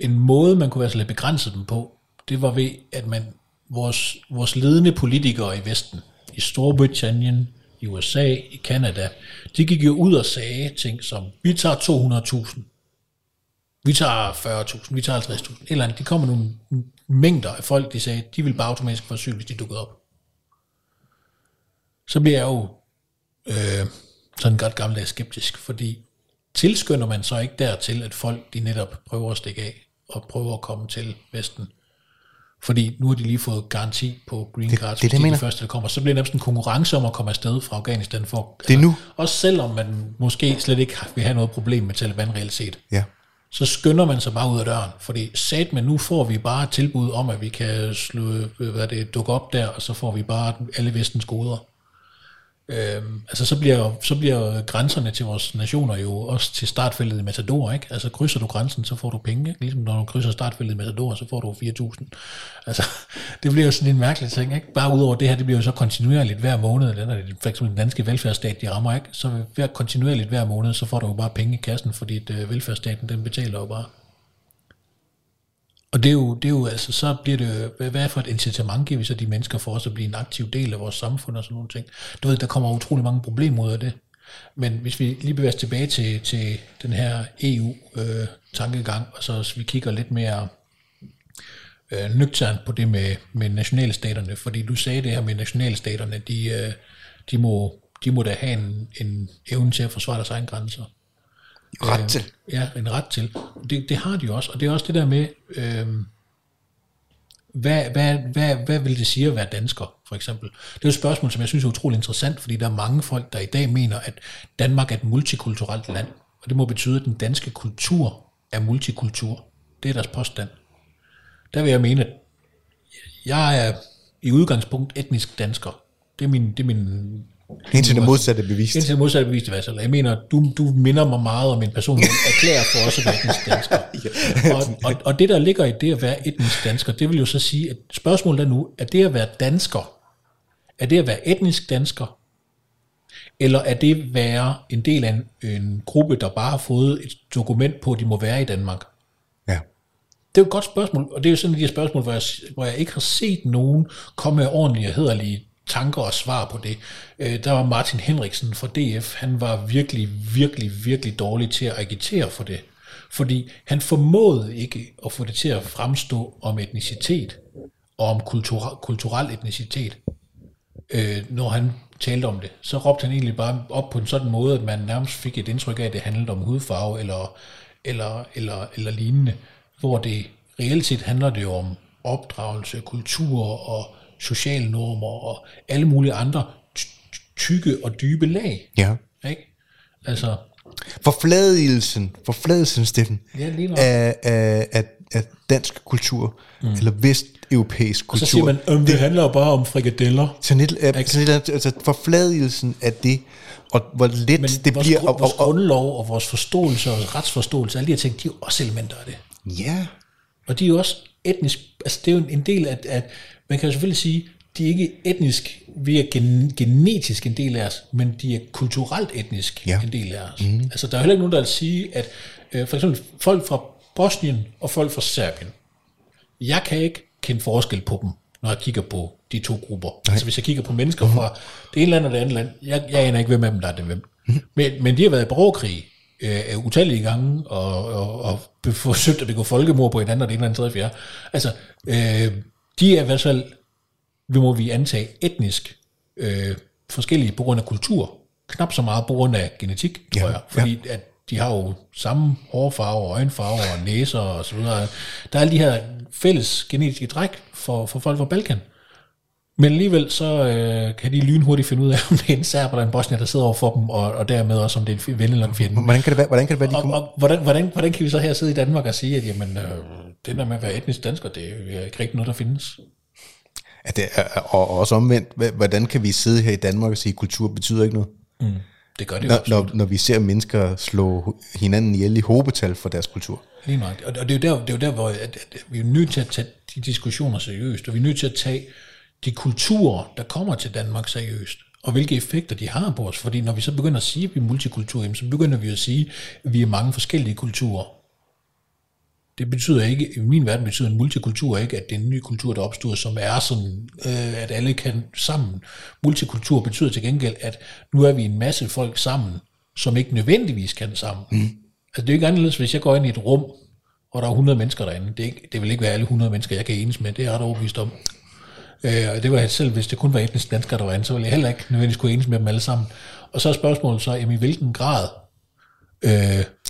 en måde, man kunne være så lidt begrænset dem på, det var ved, at man, vores, vores ledende politikere i Vesten, i Storbritannien, i USA, i Kanada, de gik jo ud og sagde ting som, vi tager 200.000, vi tager 40.000, vi tager 50.000, eller andet. De kommer nogle mængder af folk, de sagde, de vil bare automatisk få asyl, hvis de dukkede op. Så bliver jeg jo øh, sådan godt gammeldags skeptisk, fordi tilskynder man så ikke dertil, at folk de netop prøver at stikke af og prøver at komme til Vesten. Fordi nu har de lige fået garanti på green cards, det det, hvis jeg de første, der kommer. Så bliver det nærmest en konkurrence om at komme afsted fra Afghanistan. For, Det er nu. Også selvom man måske slet ikke vil have noget problem med Taliban reelt set Ja. så skynder man sig bare ud af døren, fordi sat men nu får vi bare et tilbud om, at vi kan slå, hvad det, dukke op der, og så får vi bare alle vestens goder. Øh, altså så bliver, så bliver grænserne til vores nationer jo også til startfeltet i Matador, ikke? Altså krydser du grænsen, så får du penge, ikke? Ligesom når du krydser startfeltet i Matador, så får du 4.000. Altså, det bliver jo sådan en mærkelig ting, ikke? Bare udover det her, det bliver jo så kontinuerligt hver måned, eller det for eksempel den danske velfærdsstat, de rammer, ikke? Så hver kontinuerligt hver måned, så får du jo bare penge i kassen, fordi at, øh, velfærdsstaten, den betaler jo bare. Og det er jo, det er jo altså, så bliver det, jo- hvad for et incitament giver vi så de mennesker for os at blive en aktiv del af vores samfund og sådan nogle ting. Du ved, der kommer utrolig mange problemer ud af det. Men hvis vi lige bevæger os tilbage til, til den her EU-tankegang, øh, og så hvis vi kigger lidt mere øh, nøgternt på det med, med nationalstaterne, fordi du sagde det her med nationalstaterne, de, øh, de, må, de må da have en, en evne til at forsvare deres egne grænser. Ret til. Ja, en ret til. Det, det har de også, og det er også det der med, øh, hvad, hvad, hvad, hvad vil det sige at være dansker, for eksempel? Det er et spørgsmål, som jeg synes er utrolig interessant, fordi der er mange folk, der i dag mener, at Danmark er et multikulturelt land, og det må betyde, at den danske kultur er multikultur. Det er deres påstand. Der vil jeg mene, at jeg er i udgangspunkt etnisk dansker. Det er min, det er min Indtil det modsatte er bevist. Indtil det modsatte er bevist i hvert fald. Jeg mener, du, du minder mig meget om en person, der erklærer for os at være etnisk dansker. Og, og, og det, der ligger i det at være etnisk dansker, det vil jo så sige, at spørgsmålet er nu, er det at være dansker, er det at være etnisk dansker, eller er det at være en del af en, en gruppe, der bare har fået et dokument på, at de må være i Danmark? Ja. Det er jo et godt spørgsmål, og det er jo sådan et af de spørgsmål, hvor jeg, hvor jeg ikke har set nogen komme med ordentlige og hederlige tanker og svar på det. Øh, der var Martin Henriksen fra DF, han var virkelig, virkelig, virkelig dårlig til at agitere for det. Fordi han formåede ikke at få det til at fremstå om etnicitet og om kulturel, kulturel etnicitet, øh, når han talte om det. Så råbte han egentlig bare op på en sådan måde, at man nærmest fik et indtryk af, at det handlede om hudfarve eller, eller, eller, eller lignende, hvor det reelt set handler det jo om opdragelse, kultur og sociale normer og alle mulige andre tykke og dybe lag. Ja. Ikke? Altså, Forfladigelsen, forfladigelsen, Steffen, Ja, af, af, af, af dansk kultur, mm. eller vesteuropæisk så kultur. siger man, øhm, det handler jo bare om frikadeller. Sådan et, øh, sådan et, altså forfladigelsen af det, og hvor let Men det vores, bliver... Og, vores og, og, grundlov og vores forståelse og retsforståelse, alle de her ting, de er jo også elementer af det. ja, Og de er jo også etnisk, altså det er jo en del af, at man kan jo selvfølgelig sige, de er ikke etnisk, vi er gen, genetisk en del af os, men de er kulturelt etnisk Ja. en del af os. Mm. Altså der er heller ikke nogen, der vil sige, at øh, for eksempel folk fra Bosnien og folk fra Serbien, jeg kan ikke kende forskel på dem, når jeg kigger på de to grupper. Nej. Altså hvis jeg kigger på mennesker Mhm. fra det ene land og det andet land, jeg, jeg aner ikke, hvem af dem, der er det hvem. Men, men de har været i borgerkrig øh, utallige gange, og, og, og forsøgt at begå folkemord på hinanden, og det ene eller andet tredje fjerde. Altså, øh, de er i hvert fald, vi må vi antage, etnisk øh, forskellige på grund af kultur. Knap så meget på grund af genetik, Ja, tror jeg. Fordi at de har jo samme hårfarve, øjenfarve og næser og så videre. Der er alle de her fælles genetiske træk for, for folk fra Balkan. Men alligevel så øh, kan de lynhurtigt finde ud af, om det er en serber eller en bosnier, der sidder over for dem, og, og dermed også, om det er en ven eller en fjende. hvordan kan det være, hvordan kan det være de Og, kommer? og hvordan, hvordan, hvordan kan vi så her sidde i Danmark og sige, at jamen, øh, det der med at være etnisk dansker, det er ikke rigtig noget, der findes? At det er, og også omvendt, hvordan kan vi sidde her i Danmark og sige, at kultur betyder ikke noget? Det gør det Når, absolut. når, når vi ser mennesker slå hinanden ihjel i hobetal for deres kultur. Lige nok. Og, og det, er jo der, det er jo der, hvor at, at, vi er nødt til at tage de diskussioner seriøst, og vi er nødt til at tage de kulturer, der kommer til Danmark seriøst, og hvilke effekter de har på os. Fordi når vi så begynder at sige, at vi er multikultur, så begynder vi at sige, at vi er mange forskellige kulturer. Det betyder ikke, i min verden betyder en multikultur ikke, at det er en ny kultur, der opstår, som er sådan, øh, at alle kan sammen. Multikultur betyder til gengæld, at nu er vi en masse folk sammen, som ikke nødvendigvis kan sammen. Mm. Altså det er jo ikke anderledes, hvis jeg går ind i et rum, og der er 100 mennesker derinde. Det, ikke, det vil ikke være alle 100 mennesker, jeg kan enes med. Det er jeg ret overbevist om. Øh, og det var jeg selv, hvis det kun var etnisk danskere, der var inde, så ville jeg heller ikke nødvendigvis kunne enes med dem alle sammen. Og så er spørgsmålet så, jamen, i hvilken grad øh,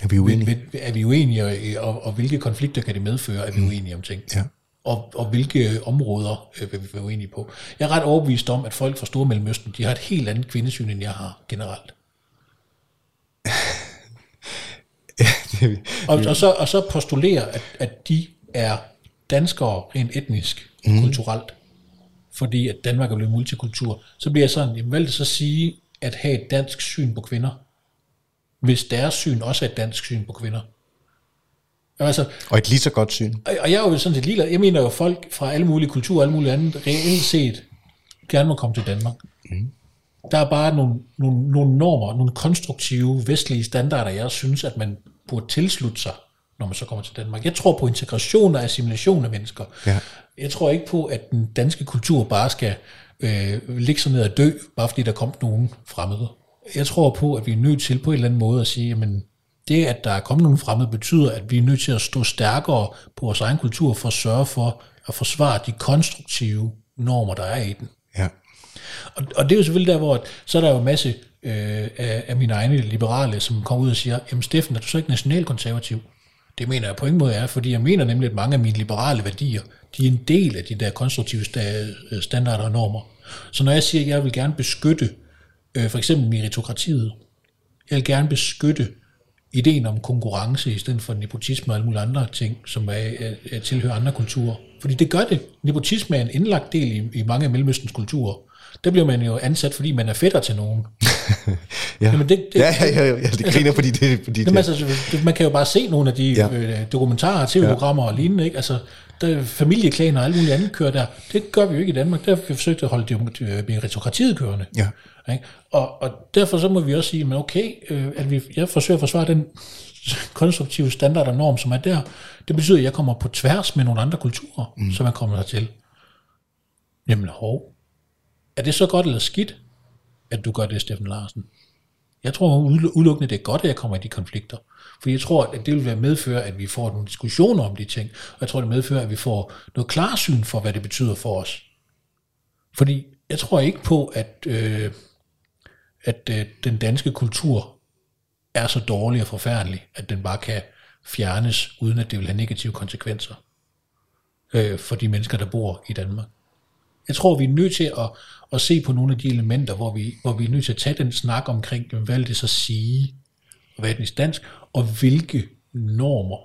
Er vi uenige? er vi uenige, og, og, hvilke konflikter kan det medføre, at vi er uenige om ting? Ja. Og, og hvilke områder øh, vil vi være uenige på? Jeg er ret overbevist om, at folk fra Stormellemøsten, de har et helt andet kvindesyn, end jeg har generelt. Og, og, så, og så postulere, at, at de er danskere rent etnisk, mm. kulturelt, fordi at Danmark er blevet multikultur, så bliver jeg sådan, jamen det så sige, at have et dansk syn på kvinder, hvis deres syn også er et dansk syn på kvinder? Altså, Og et lige så godt syn. og og jeg er jo sådan set ligeglad. Jeg mener jo, folk fra alle mulige kulturer, alle mulige andet, reelt set gerne må komme til Danmark. Mm. Der er bare nogle, nogle, nogle normer, nogle konstruktive vestlige standarder, jeg synes, at man burde tilslutte sig, når man så kommer til Danmark. Jeg tror på integration og assimilation af mennesker. Ja. Jeg tror ikke på, at den danske kultur bare skal øh, ligge sig ned og dø, bare fordi der kom nogen fremmede. Jeg tror på, at vi er nødt til på en eller anden måde at sige, jamen, det, at der er kommet nogen fremmede, betyder, at vi er nødt til at stå stærkere på vores egen kultur for at sørge for at forsvare de konstruktive normer, der er i den. Ja. Og, og det er jo selvfølgelig der, hvor så er der jo en masse øh, af, af mine egne liberale, som kommer ud og siger, jamen Steffen, er du så ikke nationalkonservativ? Det mener jeg på ingen måde er, fordi jeg mener nemlig, at mange af mine liberale værdier, de er en del af de der konstruktive sta- standarder og normer. Så når jeg siger, at jeg vil gerne beskytte øh, for eksempel meritokratiet, jeg vil gerne beskytte ideen om konkurrence i stedet for nepotisme og alle mulige andre ting, som er, er, er tilhører andre kulturer, Fordi det gør det. Nepotisme er en indlagt del i, i mange af Mellemøstens kulturer. Der bliver man jo ansat, fordi man er fætter til nogen. Ja. Jamen, det- det- ja, ja, ja, ja, det griner, fordi det, fordi Jamen, det, altså, det- man kan jo bare se nogle af de Ja. ja. øh, dokumentarer, tv-programmer og lignende, ikke? Altså, der familieklaner og alt muligt andet kører der. Det gør vi jo ikke i Danmark. Der har vi forsøgt at holde øh, meritokratiet kørende. Ja. Ikke? Og, og derfor så må vi også sige, men okay, øh, at vi, jeg forsøger at forsvare den konstruktive standard og norm, som er der. Det betyder, at jeg kommer på tværs med nogle andre kulturer, mm. som jeg kommer hertil. Jamen hov. Er det så godt eller skidt, at du gør det, Steffen Larsen? Jeg tror udelukkende, det er godt, at jeg kommer i de konflikter. For jeg tror, at det vil være medføre, at vi får nogle diskussioner om de ting. Og jeg tror, det medfører, at vi får noget klarsyn for, hvad det betyder for os. Fordi jeg tror ikke på, at, øh, at øh, den danske kultur er så dårlig og forfærdelig, at den bare kan fjernes, uden at det vil have negative konsekvenser øh, for de mennesker, der bor i Danmark. Jeg tror, vi er nødt til at, at se på nogle af de elementer, hvor vi, hvor vi er nødt til at tage den snak omkring, jamen, hvad vil det så sige at være etnisk dansk, og hvilke normer.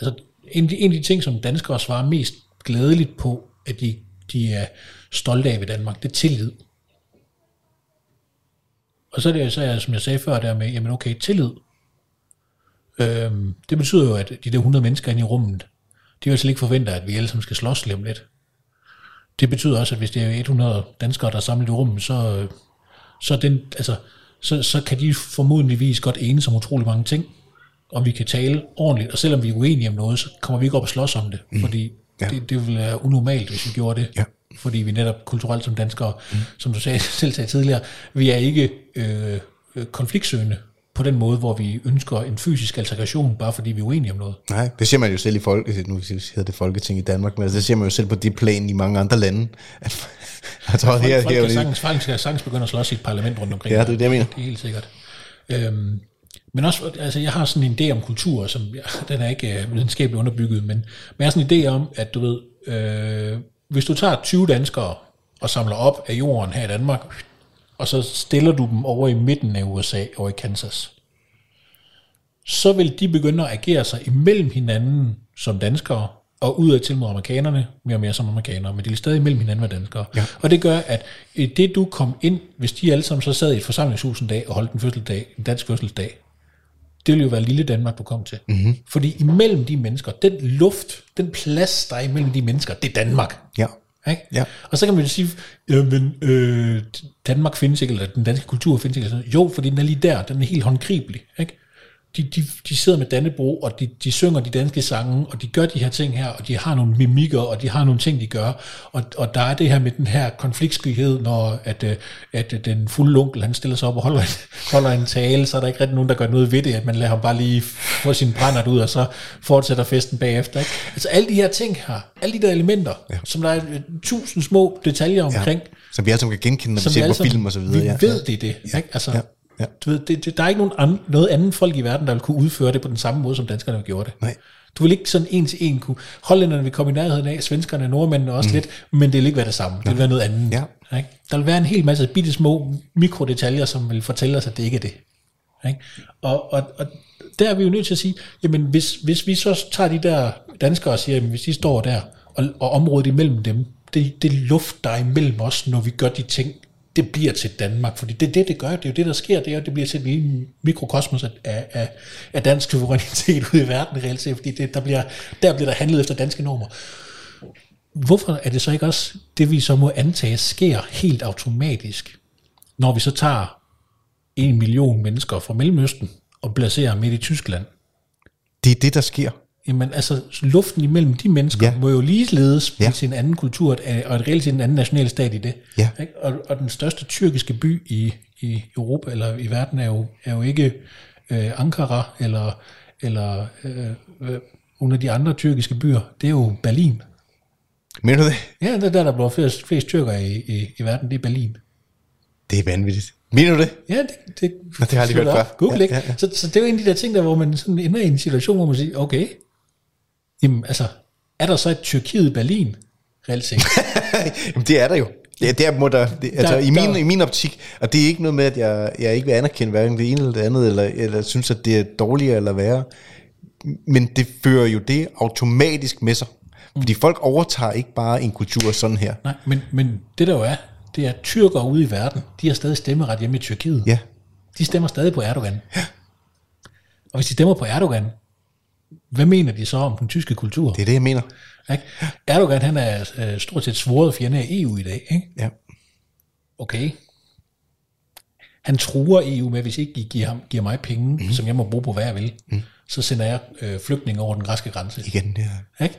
Altså, en af de, en af de ting, som danskere svarer mest glædeligt på, at de, de er stolte af ved Danmark, det er tillid. Og så er det, så er, som jeg sagde før, der med, jamen okay, tillid. Øhm, det betyder jo, at de der 100 mennesker inde i rummet, de vil altså ikke forvente, at vi alle sammen skal slås lige om lidt. Det betyder også, at hvis det er 100 danskere, der er samlet i rummet, så, så, den, altså, så, så kan de formodentligvis godt enes om utrolig mange ting, og vi kan tale ordentligt, og selvom vi er uenige om noget, så kommer vi ikke op og slås om det, mm. fordi ja. det, det ville være unormalt, hvis vi gjorde det, Ja. Fordi vi netop kulturelt som danskere, mm. som du sagde, selv sagde tidligere, vi er ikke øh, konfliktsøgende på den måde, hvor vi ønsker en fysisk alteration, bare fordi vi er uenige om noget. Nej, det ser man jo selv i folk, nu hedder det Folketing i Danmark, men altså, det ser man jo selv på det plan i mange andre lande. At, altså, Folk, her, folk, her, kan sagtens, folk skal sagtens begynde at slås i et parlament rundt omkring. Ja, det er det, jeg mener. Det er helt sikkert. Øhm, men også, altså jeg har sådan en idé om kultur, som ja, den er ikke øh, videnskabeligt underbygget, men, men jeg har sådan en idé om, at du ved, øh, hvis du tager 20 danskere og samler op af jorden her i Danmark, og så stiller du dem over i midten af USA, over i Kansas, så vil de begynde at agere sig imellem hinanden som danskere, og udad til mod amerikanerne, mere og mere som amerikanere, men de er stadig imellem hinanden med danskere. Ja. Og det gør, at det du kom ind, hvis de alle sammen så sad i et forsamlingshus en dag og holdt en fødselsdag, en dansk fødselsdag, det ville jo være lille Danmark, du kom til. Mm-hmm. Fordi imellem de mennesker, den luft, den plads, der er imellem de mennesker, det er Danmark. ja. Ikke? Ja. Og så kan man jo sige, jamen, øh, Danmark findes ikke, eller den danske kultur findes ikke. Jo, fordi den er lige der, den er helt håndgribelig. Ikke? De, de, de sidder med Dannebro, og de, de synger de danske sange, og de gør de her ting her, og de har nogle mimikker, og de har nogle ting, de gør. Og, og der er det her med den her konfliktskyhed, når at, øh, at øh, den fulde onkel, han stiller sig op og holder en, holder en tale, så er der ikke rigtig nogen, der gør noget ved det, at man lader ham bare lige få sin brændert ud, og så fortsætter festen bagefter. Ikke? Altså alle de her ting her, alle de der elementer, ja. som der er øh, tusind små detaljer omkring, ja Som vi alle sammen kan genkende, når vi ser på film og så videre. Vi ja. ved, det det. Ikke? Altså, Ja, ja. Du ved, det, det, der er ikke nogen anden, noget andet folk i verden, der vil kunne udføre det på den samme måde, som danskerne gjorde det. Nej. Du vil ikke sådan en til en kunne... Hollænderne vil komme i nærheden af, svenskerne, nordmændene også mm. lidt, men det vil ikke være det samme. Det vil være noget andet. Ja. Ikke? Der vil være en hel masse bitte små mikrodetaljer, som vil fortælle os, at det ikke er det. Ikke? Og, og, og der er vi jo nødt til at sige, jamen hvis, hvis vi så tager de der danskere og siger, jamen hvis de står der, og, og området imellem dem, det, det luft, der er imellem os, når vi gør de ting, det bliver til Danmark, fordi det er det, det gør, det er jo det, der sker, det er det bliver til et lille mikrokosmos af, af, af dansk suverænitet ude i verden reelt set, fordi det, der, bliver, der bliver der handlet efter danske normer. Hvorfor er det så ikke også det, vi så må antage sker helt automatisk, når vi så tager en million mennesker fra Mellemøsten og placerer midt i Tyskland? Det er det, der sker. Jamen altså, luften imellem de mennesker Ja. må jo ligeledes blive Ja. til en anden kultur, og et reelt set en anden national stat i det. Ja. Ikke? Og, og den største tyrkiske by i, i Europa, eller i verden, er jo, er jo ikke øh, Ankara, eller, eller øh, øh, nogle af de andre tyrkiske byer, det er jo Berlin. Mener du det? Ja, det er der, der bliver flest, flest tyrkere i, i, i verden, det er Berlin. Det er vanvittigt. Mener du det? Ja, det, det, Nå, det har jeg slå hørt før. Google Ja, ja, ja. Så, så det er jo en af de der ting, der, hvor man sådan ender i en situation, hvor man siger, okay, jamen altså, er der så et Tyrkiet i Berlin, reelt set? Jamen, det er der jo. Ja, der må der, det, altså, Der- i, min, der- I min optik, og det er ikke noget med, at jeg, jeg ikke vil anerkende hverken det ene eller det andet, eller, eller synes, at det er dårligere eller værre, men det fører jo det automatisk med sig. Fordi folk overtager ikke bare en kultur sådan her. Nej, men, men det der jo er, det er tyrkere ude i verden, de har stadig stemmeret hjemme i Tyrkiet. Ja, De stemmer stadig på Erdogan. Ja. Og hvis de stemmer på Erdogan, hvad mener de så om den tyske kultur? det er det, jeg mener. Ikke? Erdogan han er øh, stort set svoret fjende af EU i dag. Ikke? Ja. Okay. Han truer EU med, hvis ikke I giver, ham, giver mig penge, mm. som jeg må bruge på, hvad jeg vil, mm. så sender jeg øh, flygtninge over den græske grænse. Igen, det er... Ikke?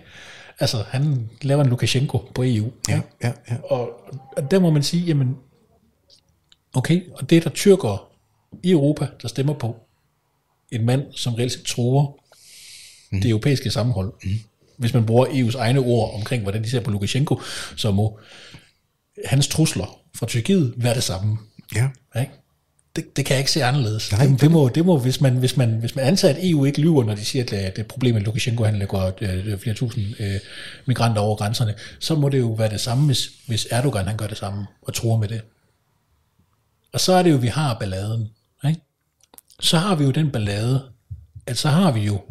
Altså, han laver en Lukashenko på EU. Ja, ikke? ja, ja. Og, og der må man sige, jamen, okay, og det er der tyrkere i Europa, der stemmer på en mand, som reelt set truer mm. det europæiske sammenhold. Mm. Hvis man bruger EU's egne ord omkring, hvordan de ser på Lukashenko, så må hans trusler fra Tyrkiet være det samme. ja. Ikke? Det, det kan jeg ikke se anderledes. Nej, det, det, må, det må, hvis man, hvis, man, hvis man antager, at EU ikke lyver, når de siger, at det er et problem, at Lukashenko han lægger øh, flere tusind øh, migranter over grænserne, så må det jo være det samme, hvis, hvis Erdogan han gør det samme og tror med det. Og så er det jo, vi har balladen. Ikke? Så har vi jo den ballade, at så har vi jo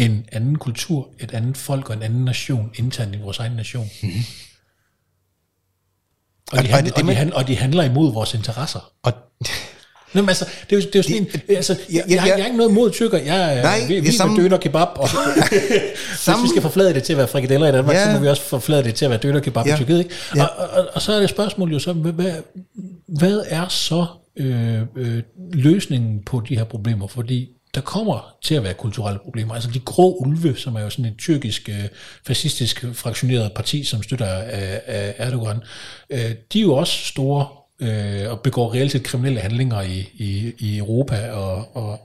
en anden kultur, et andet folk og en anden nation internt i vores egen nation. Mm-hmm. Og, de er handler, det det, og, de handler, og de handler imod vores interesser. Og Nå, men altså, det er jo, det er jo sådan en, altså, jeg, jeg, har- ja. jeg har ikke noget mod tykker. Jeg er Nej, vi, vi samme- med døner kebab, og hvis Samme- vi skal forflade det til at være frikadeller i Danmark, Ja. så må vi også forflade det til at være døner kebab Ja. i Tyrkiet. Ikke? Ja. Og, og, og, så er det spørgsmål jo så, hvad, hvad, hvad er så øh, øh, løsningen på de her problemer? Fordi der kommer til at være kulturelle problemer. Altså de grå ulve, som er jo sådan en tyrkisk, øh, fascistisk fraktioneret parti, som støtter af, af Erdogan, øh, de er jo også store øh, og begår reelt set kriminelle handlinger i, i, i Europa. Og, og,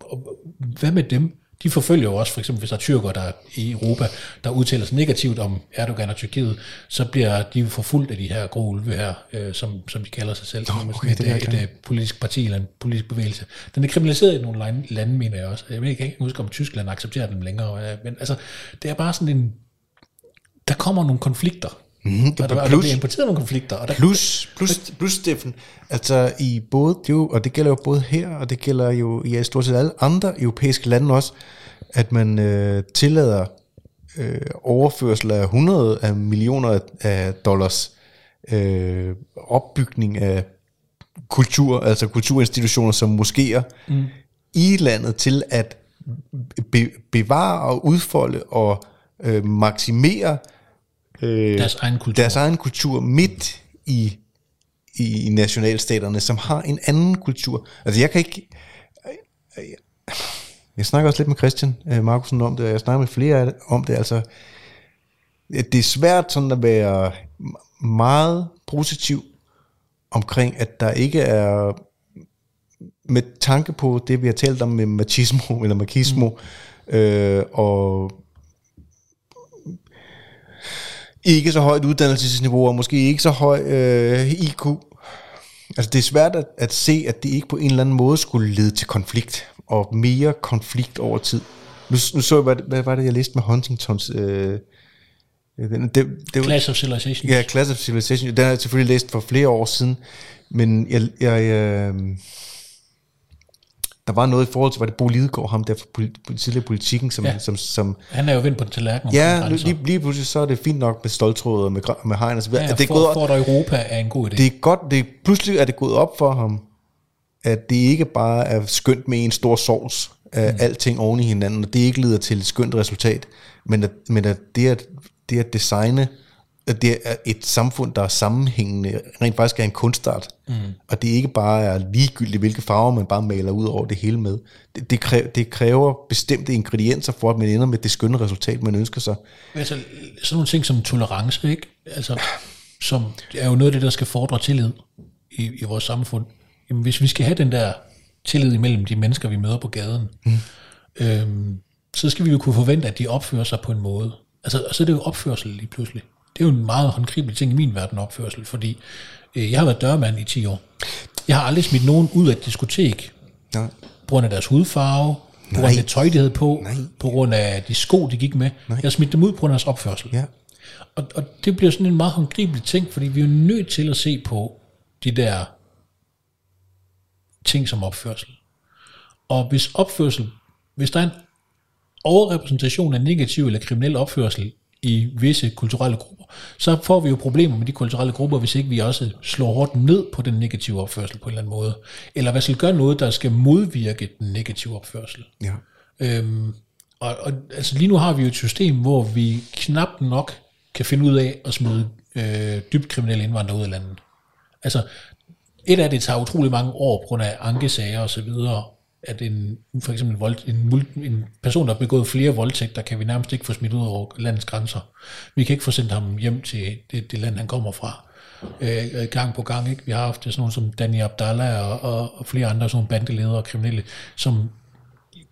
og hvad med dem? De forfølger jo også, for eksempel hvis der er tyrker der er i Europa, der udtaler sig negativt om Erdogan og Tyrkiet, så bliver de jo forfulgt af de her grå ulve her, øh, som, som de kalder sig selv, som okay, et, det er et, et, et politisk parti eller en politisk bevægelse. Den er kriminaliseret i nogle lande, lande mener jeg også. Jeg ved ikke, jeg kan ikke huske, om Tyskland accepterer den længere, øh, men altså, det er bare sådan en, der kommer nogle konflikter, Mhm, og, der, og der plus- importeret nogle konflikter, og der, Plus, plus, plus Steffen, altså i både, det jo, og det gælder jo både her, og det gælder jo i stort set alle andre europæiske lande også, at man øh, tillader øh, overførsel af 100 af millioner af- af dollars øh, opbygning af kultur, altså kulturinstitutioner som moskéer mm. i landet til at be, bevare og udfolde og øh, maksimere øh, deres egen kultur. deres egen kultur midt i, i nationalstaterne, som har en anden kultur. Altså jeg kan ikke... Jeg snakker også lidt med Christian øh, Markusen om det, og jeg snakker med flere om det. Altså, det er svært sådan at være meget positiv omkring, at der ikke er med tanke på det, vi har talt om med machismo eller machismo, mm. øh, og ikke så højt uddannelsesniveau, og måske ikke så høj øh, IQ. Altså det er svært at, at se, at det ikke på en eller anden måde skulle lede til konflikt, og mere konflikt over tid. Nu, nu så jeg, hvad, hvad var det, jeg læste med Huntingtons... Øh, øh, den- det, det, Clash of Civilization. Ja, Class of Civilization, den har jeg selvfølgelig læst for flere år siden, men jeg, jeg, øh, der var noget i forhold til, var det Bo Lidegaard, ham der fra tidligere politikken, som, Ja. ja. som, som Han er jo vendt på tallerkenen. ja, omkring grænser. lige, lige pludselig så er det fint nok med stoltråd og med, med hegn og så videre. Ja, Ja, det, er for, gået, for Europa er en god idé. det er godt, det pludselig er det gået op for ham, at det ikke bare er skønt med en stor sovs af mm. alting oven i hinanden, og det ikke leder til et skønt resultat, men at, men at det, at, det at designe, at det er et samfund, der er sammenhængende, rent faktisk er en kunstart, mm. og det ikke bare er ligegyldigt, hvilke farver man bare maler ud over det hele med. Det, det, kræver, det kræver bestemte ingredienser for, at man ender med det skønne resultat, man ønsker sig. Altså, sådan nogle ting som tolerance, ikke? Altså, som er jo noget af det, der skal fordre tillid i, i vores samfund. Jamen, hvis vi skal have den der tillid imellem de mennesker, vi møder på gaden, mm. øhm, så skal vi jo kunne forvente, at de opfører sig på en måde. Altså, og så er det jo opførsel lige pludselig. Det er jo en meget håndgribelig ting i min verden, opførsel, fordi øh, jeg har været dørmand i 10 år. Jeg har aldrig smidt nogen ud af et diskotek, Nej. på grund af deres hudfarve, på grund af det tøj, de havde på, Nej. på grund af de sko, de gik med. Nej. Jeg smidt dem ud på grund af deres opførsel. Ja. Og, og det bliver sådan en meget håndgribelig ting, fordi vi er jo nødt til at se på de der ting som opførsel. Og hvis opførsel, hvis der er en overrepræsentation af negativ eller kriminel opførsel i visse kulturelle grupper, så får vi jo problemer med de kulturelle grupper, hvis ikke vi også slår hårdt ned på den negative opførsel på en eller anden måde. Eller hvad skal gøre noget, der skal modvirke den negative opførsel. Ja. Øhm, og, og altså lige nu har vi jo et system, hvor vi knap nok kan finde ud af at smide øh, dybt kriminelle indvandrere ud af landet. Altså, et af det tager utrolig mange år på grund af ankesager og så videre, at en, for eksempel en, vold, en, en person, der har begået flere voldtægter, kan vi nærmest ikke få smidt ud over landets grænser. Vi kan ikke få sendt ham hjem til det, det land, han kommer fra. Øh, øh gang på gang. Ikke? Vi har haft sådan nogle som Danny Abdallah og, og, og flere andre sådan nogle bandeledere og kriminelle, som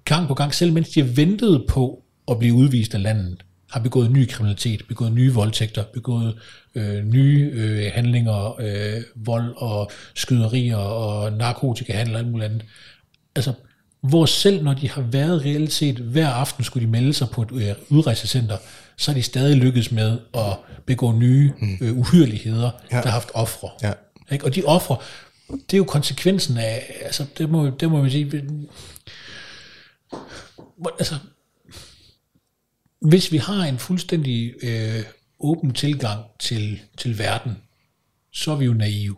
gang på gang, selv mens de har ventet på at blive udvist af landet, har begået ny kriminalitet, begået nye voldtægter, begået øh, nye øh, handlinger, øh, vold og skyderier og narkotikahandel og alt muligt andet. Altså, hvor selv når de har været reelt set, hver aften skulle de melde sig på et øh, udrejsecenter, så er de stadig lykkedes med at begå nye øh, uhyreligheder, ja. der har haft ofre. Ja. Ikke? Og de ofre, det er jo konsekvensen af, altså det må, det må man sige, altså, hvis vi har en fuldstændig øh, åben tilgang til, til verden, så er vi jo naive.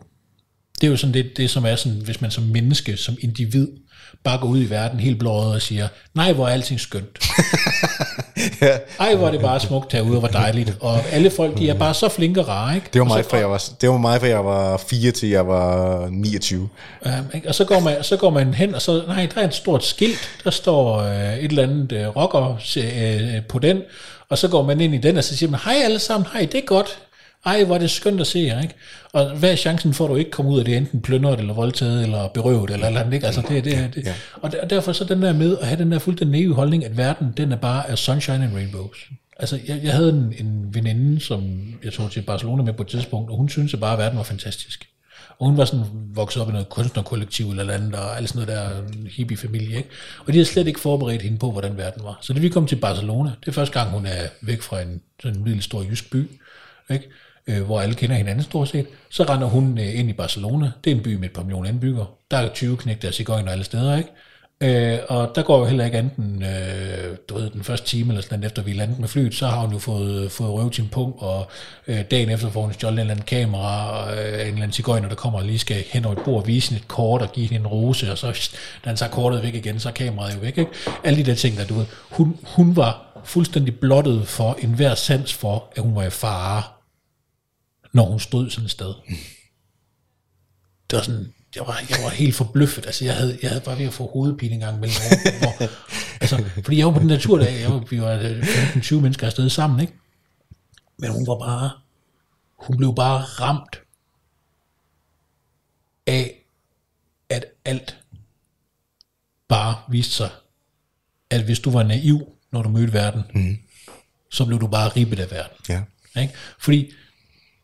Det er jo sådan det, det, som er sådan, hvis man som menneske, som individ, bare går ud i verden helt blåret og siger, nej, hvor er alting skønt. ja. Ej, hvor er det bare smukt herude, og hvor dejligt. Og alle folk, de er bare så flinke og rare, ikke? Det var mig, fra jeg var, det var mig, fra jeg var 4 til jeg var 29. Ja, ikke? og så går, man, så går man hen, og så, nej, der er et stort skilt, der står øh, et eller andet øh, rocker øh, på den, og så går man ind i den, og så siger man, hej alle sammen, hej, det er godt, ej, hvor er det skønt at se jer, ikke? Og hvad er chancen for, at du ikke kommer ud af det, enten plyndret, eller voldtaget, eller berøvet, eller eller andet, ikke? Altså, det, det, det. ja. Og, der, og derfor så den der med at have den der fuldstændig naive holdning, at verden, den er bare er sunshine and rainbows. Altså, jeg, jeg havde en, en veninde, som jeg tog til Barcelona med på et tidspunkt, og hun syntes at bare, at verden var fantastisk. Og hun var sådan vokset op i noget kunstnerkollektiv eller andet, og alt sådan noget der hippie-familie, ikke? Og de havde slet ikke forberedt hende på, hvordan verden var. Så da vi kom til Barcelona, det er første gang, hun er væk fra en sådan en lille stor jysk by, ikke? Øh, hvor alle kender hinanden stort set, så render hun øh, ind i Barcelona. Det er en by med et par millioner indbyggere. Der er 20 knægte og cigøjner alle steder, ikke? Øh, og der går jo heller ikke anden, øh, du ved, den første time eller sådan efter vi landede landet med flyet, så har hun jo fået, øh, fået røvet sin punkt, og øh, dagen efter får hun stjålet en eller anden kamera, og øh, en eller anden cigøjner, der kommer og lige skal hen over et bord, vise et kort og give hende en rose, og så, da han tager kortet væk igen, så er kameraet jo væk, ikke? Alle de der ting, der du ved, hun, hun var fuldstændig blottet for enhver sans for, at hun var i fare, når hun stod sådan et sted. Det var sådan, jeg var, jeg var helt forbløffet. Altså, jeg havde, jeg havde bare ved at få hovedpine en gang imellem. Hvor, hvor, altså, fordi jeg var på den der, jeg var, vi var 15-20 mennesker afsted sammen, ikke? Men hun var bare, hun blev bare ramt af, at alt bare viste sig, at hvis du var naiv, når du mødte verden, mm. så blev du bare ribbet af verden. Ja. Ikke? Fordi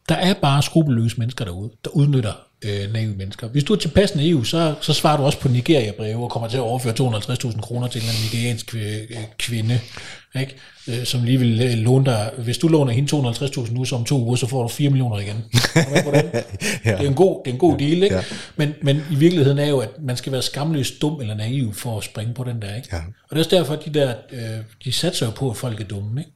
der er bare skrupelløse mennesker derude, der udnytter øh, naive mennesker. Hvis du er tilpas naiv, så, så svarer du også på Nigeria-breve og kommer til at overføre 250.000 kroner til en nigeriansk øh, kvinde, ikke? Øh, som lige vil øh, låne dig. Hvis du låner hende 250.000 nu, så om to uger, så får du 4 millioner igen. Ja. Det er en god, det er en god deal, ikke? Ja. Men, men i virkeligheden er jo, at man skal være skamløst dum eller naiv for at springe på den der, ikke? Ja. Og det er også derfor, at de der, øh, de satser jo på, at folk er dumme, ikke?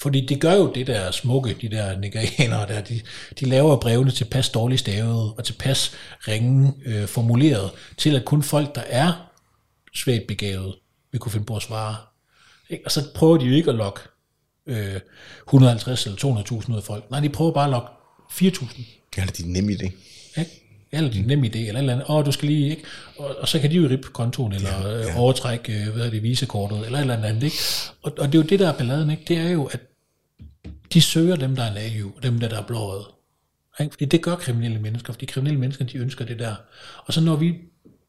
Fordi det gør jo det der smukke, de der nigerianere der, de, de laver brevene til pas dårligt stavet og til pas ringe øh, formuleret, til at kun folk, der er svagt begavet, vil kunne finde på at svare. Ikke? Og så prøver de jo ikke at lokke øh, 150 eller 200.000 ud af folk. Nej, de prøver bare at lokke 4.000. Ja, det er en nem idé. Ikke? Eller din nem idé, eller et eller andet. Åh, du skal lige, ikke? Og, og, så kan de jo rippe kontoen, eller ja, ja. overtrække, øh, hvad hedder det, visekortet, eller et eller andet, ikke? Og, og det er jo det, der er balladen, ikke? Det er jo, at de søger dem, der er naive, og dem, der, der er blåret. Fordi det gør kriminelle mennesker, fordi kriminelle mennesker, de ønsker det der. Og så når vi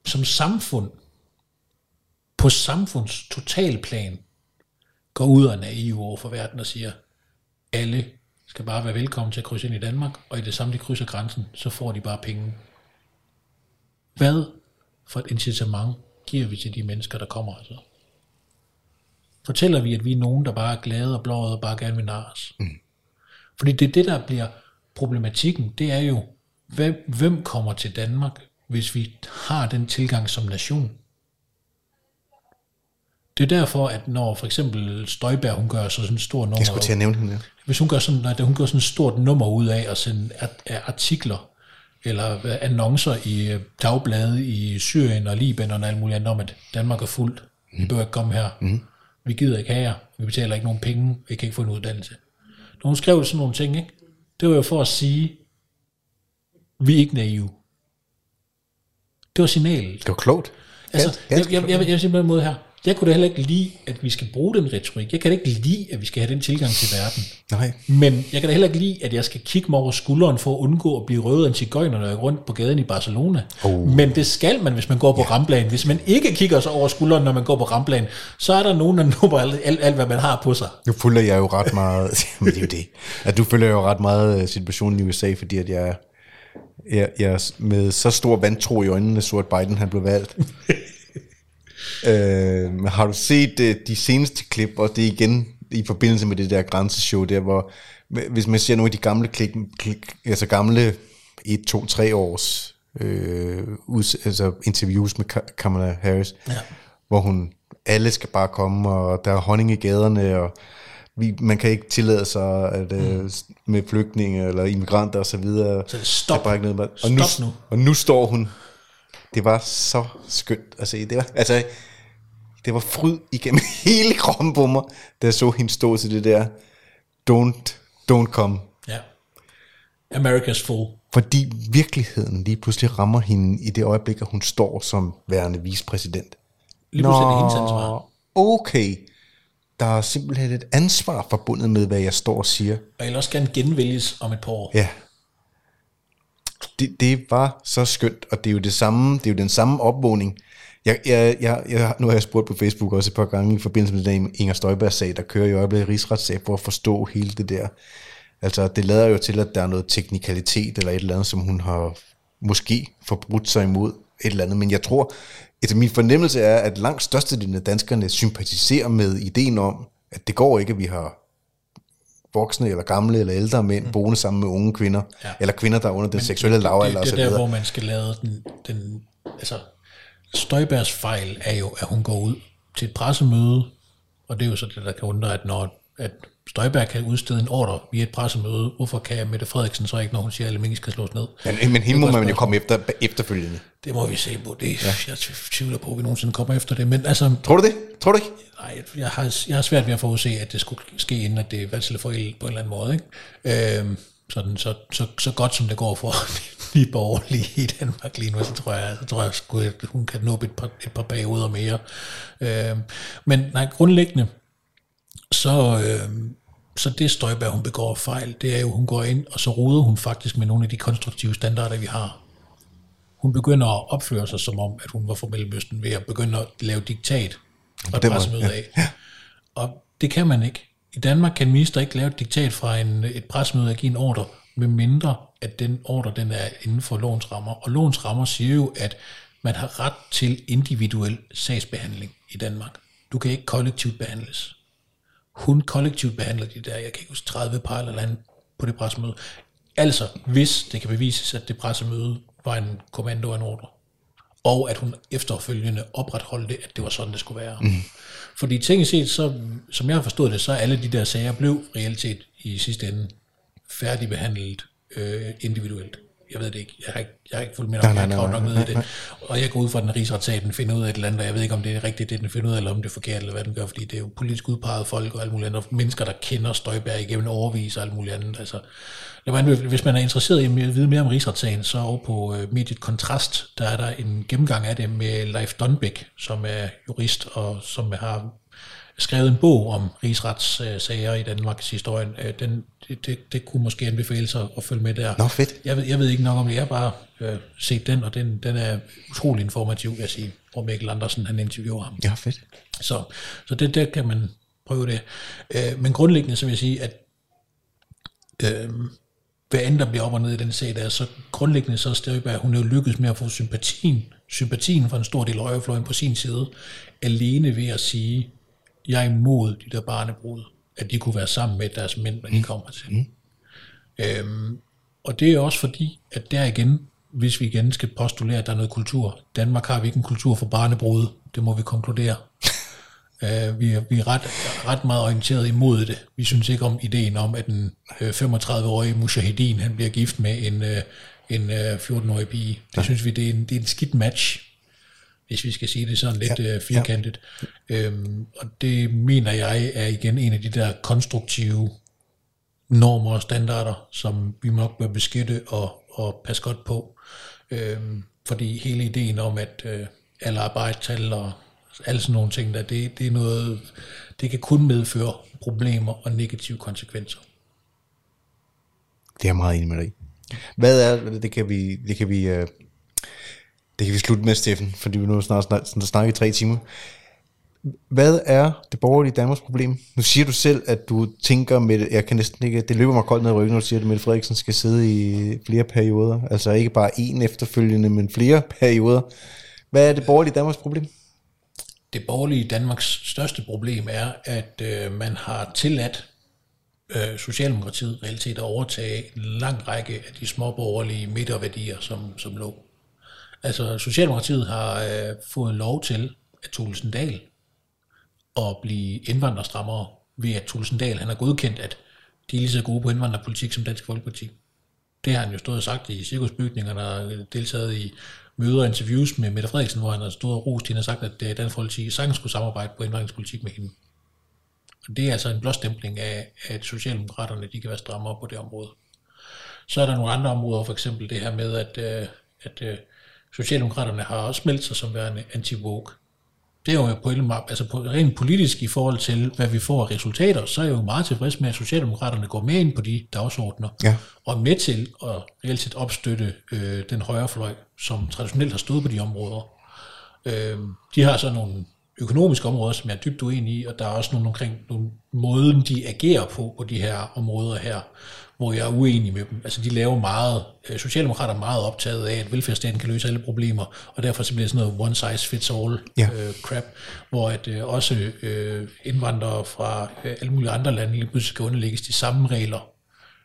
som samfund, på samfunds totalplan, går ud og er naive over for verden og siger, alle skal bare være velkommen til at krydse ind i Danmark, og i det samme de krydser grænsen, så får de bare penge. Hvad for et incitament giver vi til de mennesker, der kommer altså? Fortæller vi, at vi er nogen, der bare er glade og blåede og bare gerne vil narres? Mm. Fordi det er det, der bliver problematikken, det er jo, hvem, hvem kommer til Danmark, hvis vi har den tilgang som nation? Det er derfor, at når for eksempel Støjberg, hun gør så sådan en stor nummer... Jeg skulle til at nævne hende. ja. Hvis hun gør sådan, nej, hun gør sådan et stort nummer ud af at sende artikler eller hvad, annoncer i øh, dagblade i Syrien og Libanon og alt muligt andet om, at Danmark er fuldt. Vi bør ikke komme her. Mm. Vi gider ikke have jer. Vi betaler ikke nogen penge. Vi kan ikke få en uddannelse. Når hun skrev sådan nogle ting, ikke? det var jo for at sige, vi er ikke naive. Det var signalet. Det var klogt. Altså, jeg, jeg, jeg, jeg, jeg vil sige på den måde her. Jeg kunne da heller ikke lide, at vi skal bruge den retorik. Jeg kan da ikke lide, at vi skal have den tilgang til verden. Nej. Men jeg kan da heller ikke lide, at jeg skal kigge mig over skulderen for at undgå at blive røvet af en cigøjner, når jeg går rundt på gaden i Barcelona. Oh. Men det skal man, hvis man går på ja. ramplan. Hvis man ikke kigger sig over skulderen, når man går på ramplan, så er der nogen, der nubber alt, alt, alt, hvad man har på sig. Nu følger jeg jo ret meget, men det er jo det, at du følger jo ret meget øh, situationen i USA, fordi at jeg, jeg, jeg med så stor vantro i øjnene, så at Biden han blev valgt. øh, har du set øh, de seneste klip, og det er igen i forbindelse med det der grænseshow, der hvor, hvis man ser nogle af de gamle klik, klik altså gamle 1, 2, 3 års øh, ud, altså interviews med Ka- Kamala Harris, Ja. hvor hun, alle skal bare komme, og der er honning i gaderne, og vi, man kan ikke tillade sig at, mm. med flygtninge eller immigranter og så videre. Så stop. Der er bare ikke noget, og nu, Stop nu. Og nu står hun. Det var så skønt at se. Det var, altså, det var fryd igennem hele kroppen på mig, da jeg så hende stå til det der, don't, don't come. Ja. America's full. Fordi virkeligheden lige pludselig rammer hende i det øjeblik, at hun står som værende vicepræsident. Lige pludselig er det hendes ansvar. okay. Der er simpelthen et ansvar forbundet med, hvad jeg står og siger. Og jeg vil også gerne genvælges om et par år. Ja. Det, det var så skønt, og det er jo det samme, det er jo den samme opvågning. Jeg, jeg, jeg, jeg, nu har jeg spurgt på Facebook også et par gange i forbindelse med den Inger Støjberg sag, der kører i øjeblikket rigsretssag for at forstå hele det der. Altså, det lader jo til, at der er noget teknikalitet eller et eller andet, som hun har måske forbrudt sig imod et eller andet. Men jeg tror, altså min fornemmelse er, at langt størstedelen af danskerne sympatiserer med ideen om, at det går ikke, at vi har voksne eller gamle eller ældre mænd mm. boende sammen med unge kvinder, Ja. eller kvinder, der er under den seksuelle lavalder og det, det er der, hvor man skal lade den, den altså, Støjbergs fejl er jo, at hun går ud til et pressemøde, og det er jo så det, der kan undre, at når at Støjberg kan udstede en ordre via et pressemøde, hvorfor kan Mette Frederiksen så ikke, når hun siger, at alle mink skal slås ned? Men, men hende må man jo komme efter efterfølgende. Det må vi se på. Det, ja. Jeg tvivler på, at vi nogensinde kommer efter det. Men altså, Tror du det? Tror du ikke? nej, jeg har, jeg har svært ved at forudse, at det skulle ske, inden at det er at forælde på en eller anden måde. Ikke? Øhm, sådan, så, så, så godt som det går for de borgerlige i Danmark lige nu, så tror jeg, så tror jeg sgu, at hun kan nå et par, et par perioder mere. Øhm, men nej, grundlæggende, så, øhm, så det Støjberg, hun begår fejl, det er jo, hun går ind, og så roder hun faktisk med nogle af de konstruktive standarder, vi har. Hun begynder at opføre sig som om, at hun var fra Mellemøsten ved at begynde at lave diktat fra et den måde, pressemøde ja. af. Og det kan man ikke. I Danmark kan en minister ikke lave et diktat fra en, et pressemøde og give en ordre, med mindre at den ordre den er inden for lovens rammer. Og lovens rammer siger jo, at man har ret til individuel sagsbehandling i Danmark. Du kan ikke kollektivt behandles. Hun kollektivt behandler de der, jeg kan ikke huske, 30 par eller andet på det pressemøde. Altså, hvis det kan bevises, at det pressemøde var en kommando og en ordre, og at hun efterfølgende opretholdt det, at det var sådan, det skulle være. Mm. Fordi tænkt set, så, som jeg har forstået det, så alle de der sager blev reelt set i sidste ende færdigbehandlet øh, individuelt. Jeg ved det ikke. Jeg har ikke, jeg har ikke fulgt med nok. Nej, Jeg har nej, nej, nok ned nej, i det. Og jeg går ud fra, at den rigsretssag, den finder ud af et eller andet, og jeg ved ikke, om det er rigtigt, det den finder ud af, eller om det er forkert, eller hvad den gør, fordi det er jo politisk udpeget folk og alt muligt andet, og mennesker, der kender Støjberg igennem overvis og alt muligt andet. Altså, lad mig hvis man er interesseret i at vide mere om rigsretssagen, så over på øh, mediet Kontrast, der er der en gennemgang af det med Leif Donbæk, som er jurist, og som har skrevet en bog om rigsretssager i Danmarks historie. Øh, Den, det, det, det kunne måske anbefale sig at følge med der. Nå, fedt. Jeg ved, jeg ved ikke nok om det. Jeg har bare øh, set den, og den, den er utrolig informativ, vil jeg sige, hvor Mikkel Andersen han interviewer ham. Ja, fedt. Så, så det der kan man prøve det. Øh, men grundlæggende så vil jeg sige, at øh, hvad end der bliver op og ned i den sag der, så grundlæggende så er Støjberg, hun er jo lykkedes med at få sympatien, sympatien fra en stor del af højrefløjen på sin side, alene ved at sige, jeg er imod de der barnebrud, at de kunne være sammen med deres mænd, når de kommer til. Mm. Øhm, og det er også fordi, at der igen, hvis vi igen skal postulere, at der er noget kultur. Danmark har vi ikke en kultur for barnebrud, det må vi konkludere. Uh, vi, er, vi er ret, ret meget orienteret imod det. Vi synes ikke om ideen om, at en uh, 35-årig mujahedin han bliver gift med en, uh, en uh, 14-årig pige. Det ja. synes vi, det er, en, det er en skidt match, hvis vi skal sige det sådan lidt ja. uh, firkantet. Ja. Um, og det mener jeg er igen en af de der konstruktive normer og standarder, som vi nok bør beskytte og, og passe godt på. Um, fordi hele ideen om, at uh, alle arbejdstal og alle sådan nogle ting, der, det, det er noget, det kan kun medføre problemer og negative konsekvenser. Det er jeg meget enig med dig Hvad er, det kan vi, det kan vi, uh, det kan vi slutte med, Steffen, fordi vi nu snart, snart, snart snakker i tre timer. Hvad er det borgerlige Danmarks problem? Nu siger du selv, at du tænker med jeg kan næsten ikke, det løber mig koldt ned i ryggen, når du siger, at Mette Frederiksen skal sidde i flere perioder. Altså ikke bare en efterfølgende, men flere perioder. Hvad er det borgerlige Danmarks problem? Det borgerlige Danmarks største problem er, at øh, man har tilladt øh, Socialdemokratiet realitet at overtage en lang række af de småborgerlige midterværdier, som, som lå. Altså Socialdemokratiet har øh, fået lov til at Tulsendal at blive indvandrerstrammere ved at Tulsendal han har godkendt, at de er lige så gode på indvandrerpolitik som Dansk Folkeparti. Det har han jo stået og sagt i cirkusbygningerne og øh, deltaget i møder og interviews med Mette Frederiksen, hvor han har stået og rost hende og sagt, at øh, Dansk Folkeparti sagtens skulle samarbejde på indvandringspolitik med hende. Og det er altså en blåstempling af, at Socialdemokraterne de kan være strammere på det område. Så er der nogle andre områder, for eksempel det her med, at, øh, at, at Socialdemokraterne har også meldt sig som værende anti-woke det er jo på, altså på rent politisk i forhold til, hvad vi får af resultater, så er jeg jo meget tilfreds med, at Socialdemokraterne går med ind på de dagsordner, ja. og med til at reelt set opstøtte øh, den højre fløj, som traditionelt har stået på de områder. Øh, de har så nogle økonomiske områder, som jeg er dybt uenig i, og der er også nogle omkring nogle måden, de agerer på på de her områder her, hvor jeg er uenig med dem. Altså de laver meget, øh, Socialdemokrater er meget optaget af, at velfærdsstaten kan løse alle problemer, og derfor så bliver det sådan noget one size fits all ja. øh, crap, hvor at øh, også øh, indvandrere fra øh, alle mulige andre lande lige pludselig skal underlægges de samme regler,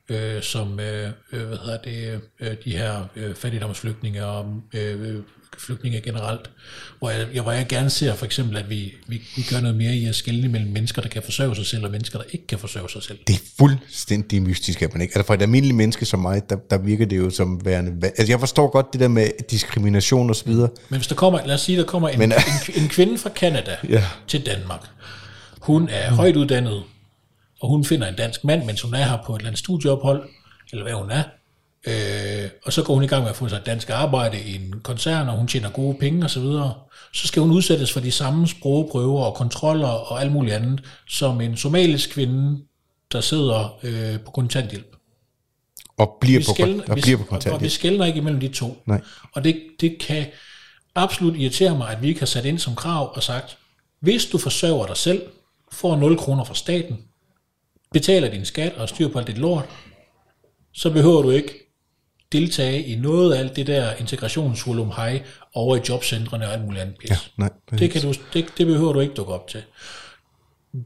øh, som øh, øh hvad hedder det, øh, de her øh, fattigdomsflygtninge og øh, flygtninge generelt, hvor jeg, hvor jeg gerne ser for eksempel, at vi, vi, vi gør noget mere i at skelne mellem mennesker, der kan forsørge sig selv, og mennesker, der ikke kan forsørge sig selv. Det er fuldstændig mystisk, at man ikke... Altså for et almindeligt menneske som mig, der, der virker det jo som værende... Altså jeg forstår godt det der med diskrimination og så videre. Men hvis der kommer, lad os sige, der kommer en, Men, en, en kvinde fra Kanada ja. til Danmark. Hun er mm. højt uddannet, og hun finder en dansk mand, mens hun er her på et eller andet studieophold, eller hvad hun er, Øh, og så går hun i gang med at få sig et dansk arbejde i en koncern, og hun tjener gode penge osv. Så, videre. så skal hun udsættes for de samme sprogprøver og kontroller og alt muligt andet, som en somalisk kvinde, der sidder øh, på kontanthjælp. Og bliver, på, skældner, og bliver på kontanthjælp. Og vi skældner ikke imellem de to. Nej. Og det, det kan absolut irritere mig, at vi ikke har sat ind som krav og sagt, hvis du forsørger dig selv, får 0 kroner fra staten, betaler din skat og styr på alt dit lort, så behøver du ikke deltage i noget af alt det der integrationsvolum high over i jobcentrene og alt muligt andet pis. Ja, nej, det, kan du, det, det behøver du ikke dukke op til.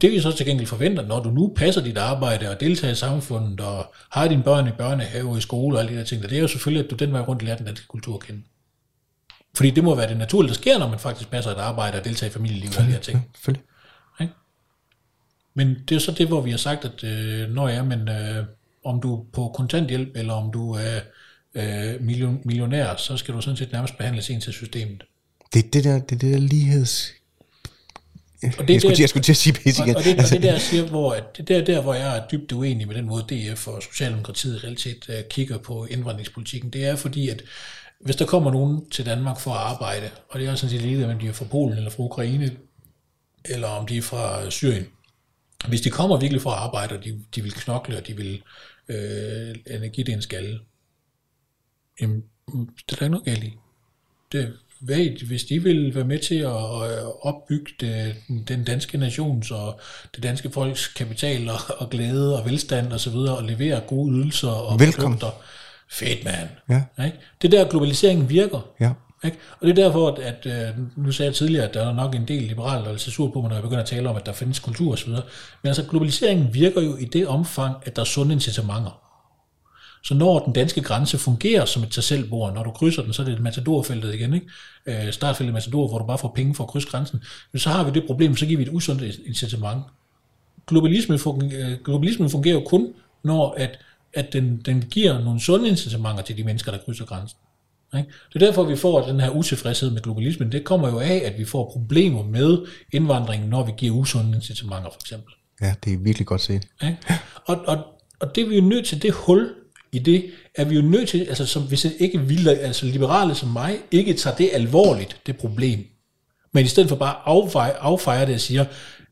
Det vi så til gengæld forventer, når du nu passer dit arbejde og deltager i samfundet og har dine børn i børnehave og i skole og alle de der ting, det er jo selvfølgelig, at du den vej rundt lærer den danske kultur at kende. Fordi det må være det naturlige, der sker, når man faktisk passer et arbejde og deltager i familielivet og alle de her ting. Ja, ja? Men det er så det, hvor vi har sagt, at øh, når jeg, men øh, om du er på kontanthjælp, eller om du er øh, million, millionær, så skal du sådan set nærmest behandles ind til systemet. Det er det der, det, det der ligheds... Og det jeg, skulle, der, jeg skulle til at sige pisse igen. Og, og, det, og det der, siger, hvor, at det der, der, hvor jeg er dybt uenig med den måde, DF og Socialdemokratiet i realitet uh, kigger på indvandringspolitikken, det er fordi, at hvis der kommer nogen til Danmark for at arbejde, og det er sådan set lige, om de er fra Polen eller fra Ukraine, eller om de er fra Syrien, hvis de kommer virkelig for at arbejde, og de, de vil knokle, og de vil øh, give det en skalle, Jamen, det er der ikke noget galt i. Det, hvad, hvis de vil være med til at opbygge det, den danske nations og det danske folks kapital og, og glæde og velstand og så videre, og levere gode ydelser og Velkommen. produkter, fedt mand. Ja. Ikke? Det der globaliseringen virker. Ja. Ikke? Og det er derfor, at, at nu sagde jeg tidligere, at der er nok en del liberale, der er sur på mig, når jeg begynder at tale om, at der findes kultur osv. Men altså globaliseringen virker jo i det omfang, at der er sunde incitamenter. Så når den danske grænse fungerer som et tag selv når du krydser den, så er det matadorfeltet igen, ikke? Øh, startfeltet matador, hvor du bare får penge for at krydse grænsen. Men så har vi det problem, så giver vi et usundt incitament. Globalismen fungerer, globalismen fungerer jo kun, når at, at den, den giver nogle sunde incitamenter til de mennesker, der krydser grænsen. Ikke? Det er derfor, vi får den her utilfredshed med globalismen. Det kommer jo af, at vi får problemer med indvandringen, når vi giver usunde incitamenter, for eksempel. Ja, det er virkelig godt set. Ikke? Og, og, og det er vi jo nødt til, det hul i det, er vi jo nødt til, altså som, hvis ikke vilde, altså liberale som mig, ikke tager det alvorligt, det problem, men i stedet for bare affejer, affejer det og siger,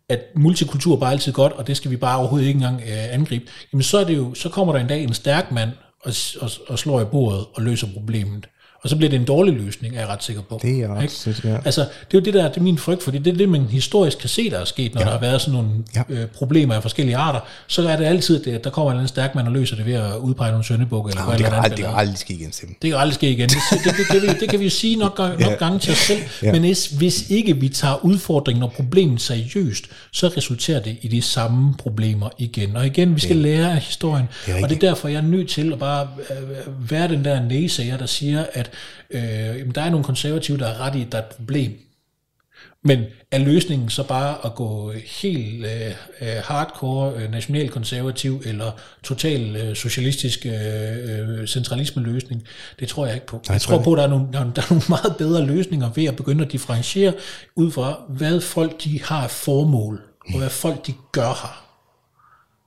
at multikultur er bare altid godt, og det skal vi bare overhovedet ikke engang øh, angribe, jamen så, er det jo, så kommer der en dag en stærk mand og, og, og slår i bordet og løser problemet. Og så bliver det en dårlig løsning, er jeg ret sikker på. Det er sikker, ja. Altså, det er jo det der, det er min frygt, fordi det er det, man historisk kan se, der er sket, når ja. der har været sådan nogle ja. øh, problemer af forskellige arter. Så er det altid, at der kommer en eller anden stærk mand og løser det ved at udpege nogle søndebukke. Eller ja, det, kan aldrig, det kan aldrig ske igen, Sim. Det kan aldrig ske igen. Det, det, det, det, kan, vi, det kan vi jo sige nok, nok ja. gange til os selv. Ja. Men hvis, hvis ikke vi tager udfordringen og problemet seriøst, så resulterer det i de samme problemer igen. Og igen, vi skal ja. lære af historien. Det og det er derfor, jeg er nødt til at bare øh, være den der næsager, der siger, at øh, jamen, der er nogle konservative, der er ret i, at der er et problem. Men er løsningen så bare at gå helt øh, øh hardcore øh, nationalkonservativ eller total øh, socialistisk øh, øh, centralisme løsning? Det tror jeg ikke på. Nej, jeg tror på, at der er, nogle, der, er nogle meget bedre løsninger ved at begynde at differentiere ud fra, hvad folk de har formål, og hvad folk de gør her.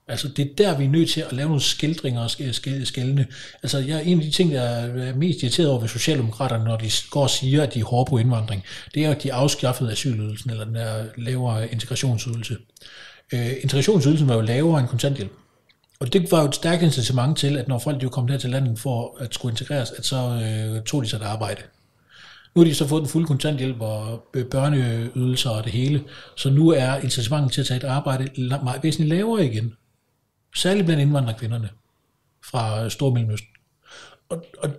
Altså det er der, vi er nødt til at lave nogle skildringer og skældne. Altså jeg, en af de ting, der er mest irriteret over ved Socialdemokraterne, når de går og siger, at de er hårde på indvandring, det er, at de afskaffede asylydelsen, eller den der lavere integrationsydelse. Øh, integrationsydelsen var jo lavere end kontanthjælp. Og det var jo et stærkt incitament til, at når folk jo kom her til landet for at skulle integreres, at så øh, tog de sig et arbejde. Nu har de så fået den fulde kontanthjælp og øh, børneydelser og det hele, så nu er incitamentet til at tage et arbejde væsentligt lavere igen. Særligt blandt indvandrerkvinderne fra Stormellemøsten. Og, og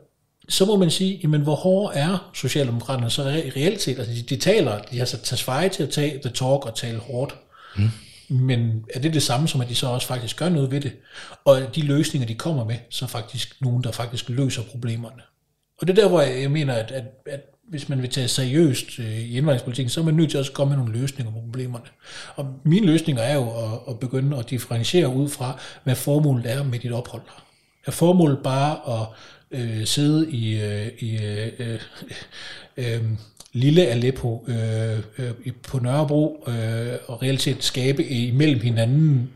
så må man sige, jamen hvor hårde er Socialdemokraterne så i reelt set? Altså de, de taler, de har sat feje til at tage the talk og tale hårdt. Mm. Men er det det samme som, at de så også faktisk gør noget ved det? Og de løsninger, de kommer med, så faktisk nogen, der faktisk løser problemerne. Og det er der, hvor jeg, jeg mener, at, at, at hvis man vil tage seriøst øh, i indvandringspolitikken, så er man nødt til også at komme med nogle løsninger på problemerne. Og mine løsninger er jo at, at begynde at differentiere ud fra, hvad formålet er med dit ophold. Er formålet bare at øh, sidde i, øh, i øh, øh, øh lille Aleppo øh, øh, på Nørrebro øh, og reelt set skabe imellem hinanden